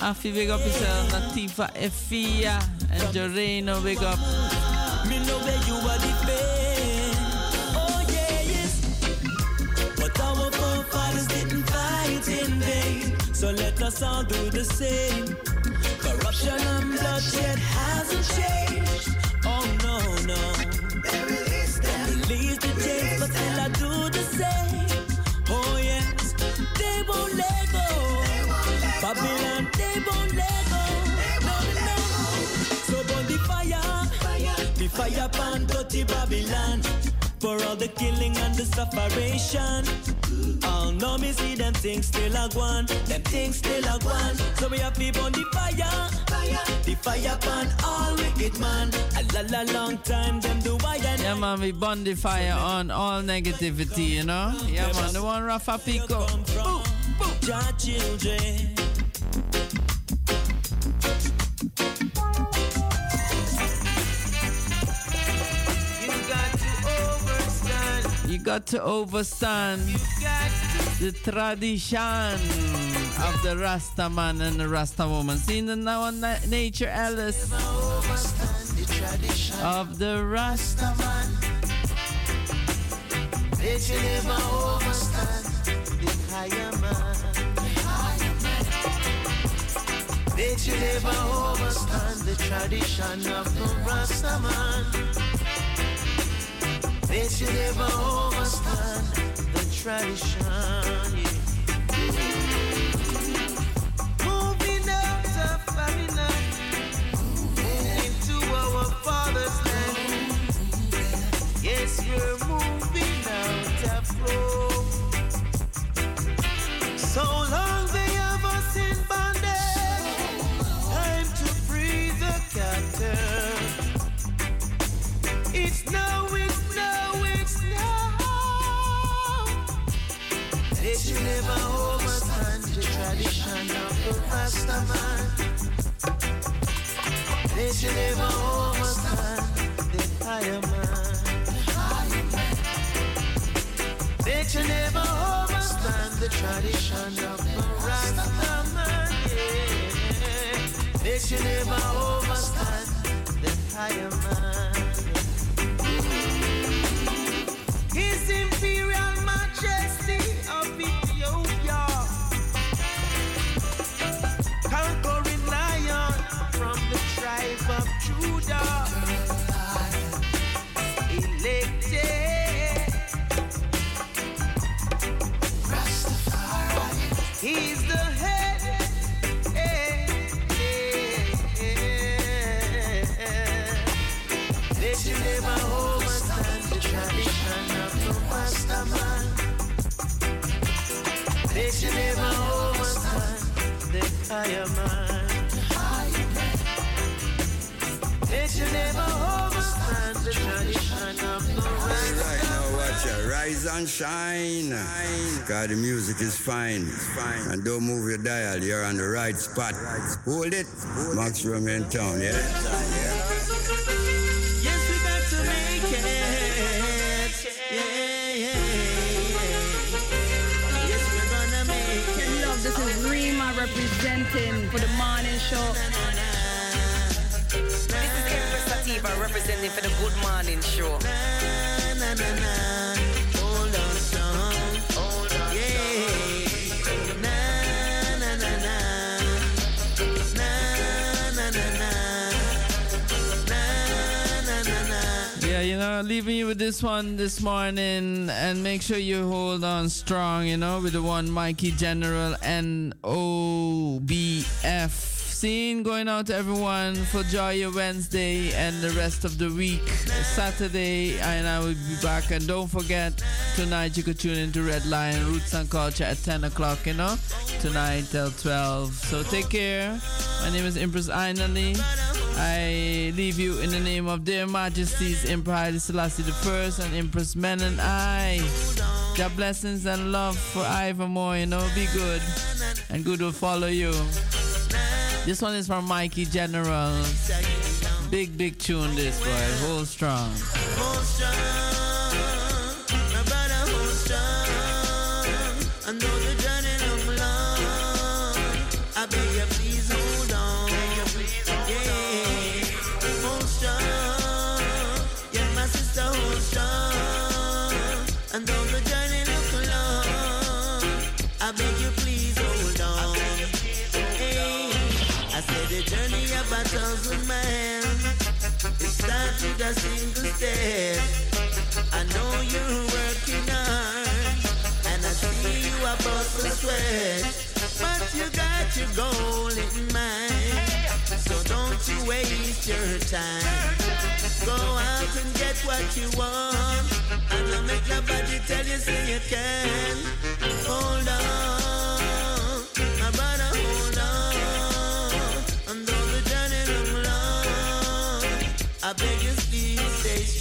Afi, big up yourself. Natifa Efia and Joreno, big up. Me know where you are defend. Oh yeah, yes. But our forefathers didn't fight in vain. So let us all do the same. Corruption and bloodshed hasn't changed. Oh no, no. They release them. Release the chains, but still I do the same. Oh yes, they won't let go. Babylon, they won't let go. No, no. So burn the fire, the fire pan dirty Babylon. For all the killing and the separation. Oh, all know me see them things still a gone. Them things still a gone. So we have people on the fire. The fire pan all wicked man. A la la long time them do why and Yeah, man, we burn the fire on all negativity, you know. Yeah, man, the one Rapha Pico. Your children. Got to overstand. The tradition of the Rasta man and the Rasta woman. Seeing the now on Na- Nature Alice of the Rasta man. Bet you never overstand the higher man. Bet you never overstand the tradition of the Rasta man. Bet you never overstand the tradition. The Rasta man. They should never overstand the higher man. They should never overstand the tradition of the Rasta man. Yeah. They higher should never the tradition of the Right now, watch. Rise and shine. God, the music is fine. And don't move your dial. You're on the right spot. Hold it. Maximum in town, yeah? Yes, Rima representing for the morning show. This is Empress Sativa representing for the Good Morning Show. Know, leaving you with this one this morning, and make sure you hold on strong, you know, with the one Mikey General and OBF. Scene going out to everyone for Joy your Wednesday and the rest of the week. Saturday, and I will be back. And don't forget, tonight you could tune into Red Lion Roots and Culture at 10 o'clock, you know, tonight till 12. So take care. My name is Empress Ainali. I leave you in the name of their majesties Emperor Haile Selassie I and Empress Menen I. Your blessings and love for evermore, you know, be good. And good will follow you. This one is from Mikey General. Big, big tune this boy. Hold strong. Hold strong, my brother, hold strong. I know the journey long, long. I beg you, please hold on. Yeah, hold strong. Yeah, my sister, hold strong. A single step. I know you're working hard, and I see you about to sweat. But you got your goal in mind, so don't you waste your time. Go out and get what you want, and don't make nobody tell you say you can. Hold on, my brother,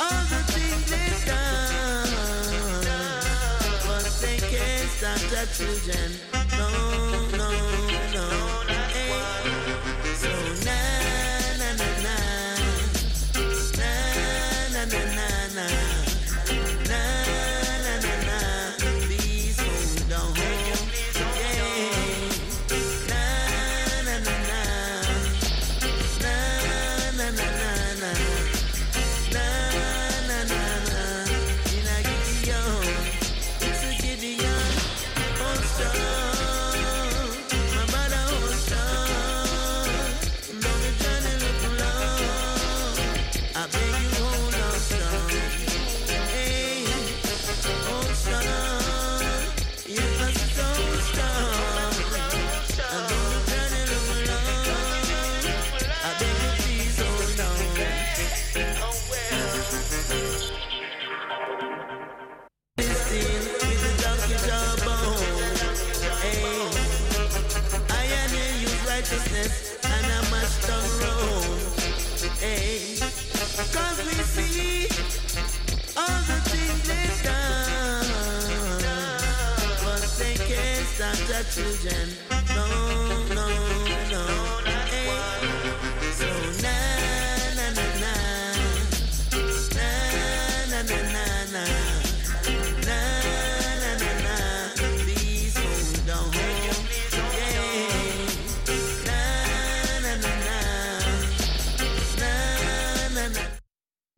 All the things they've done, children. children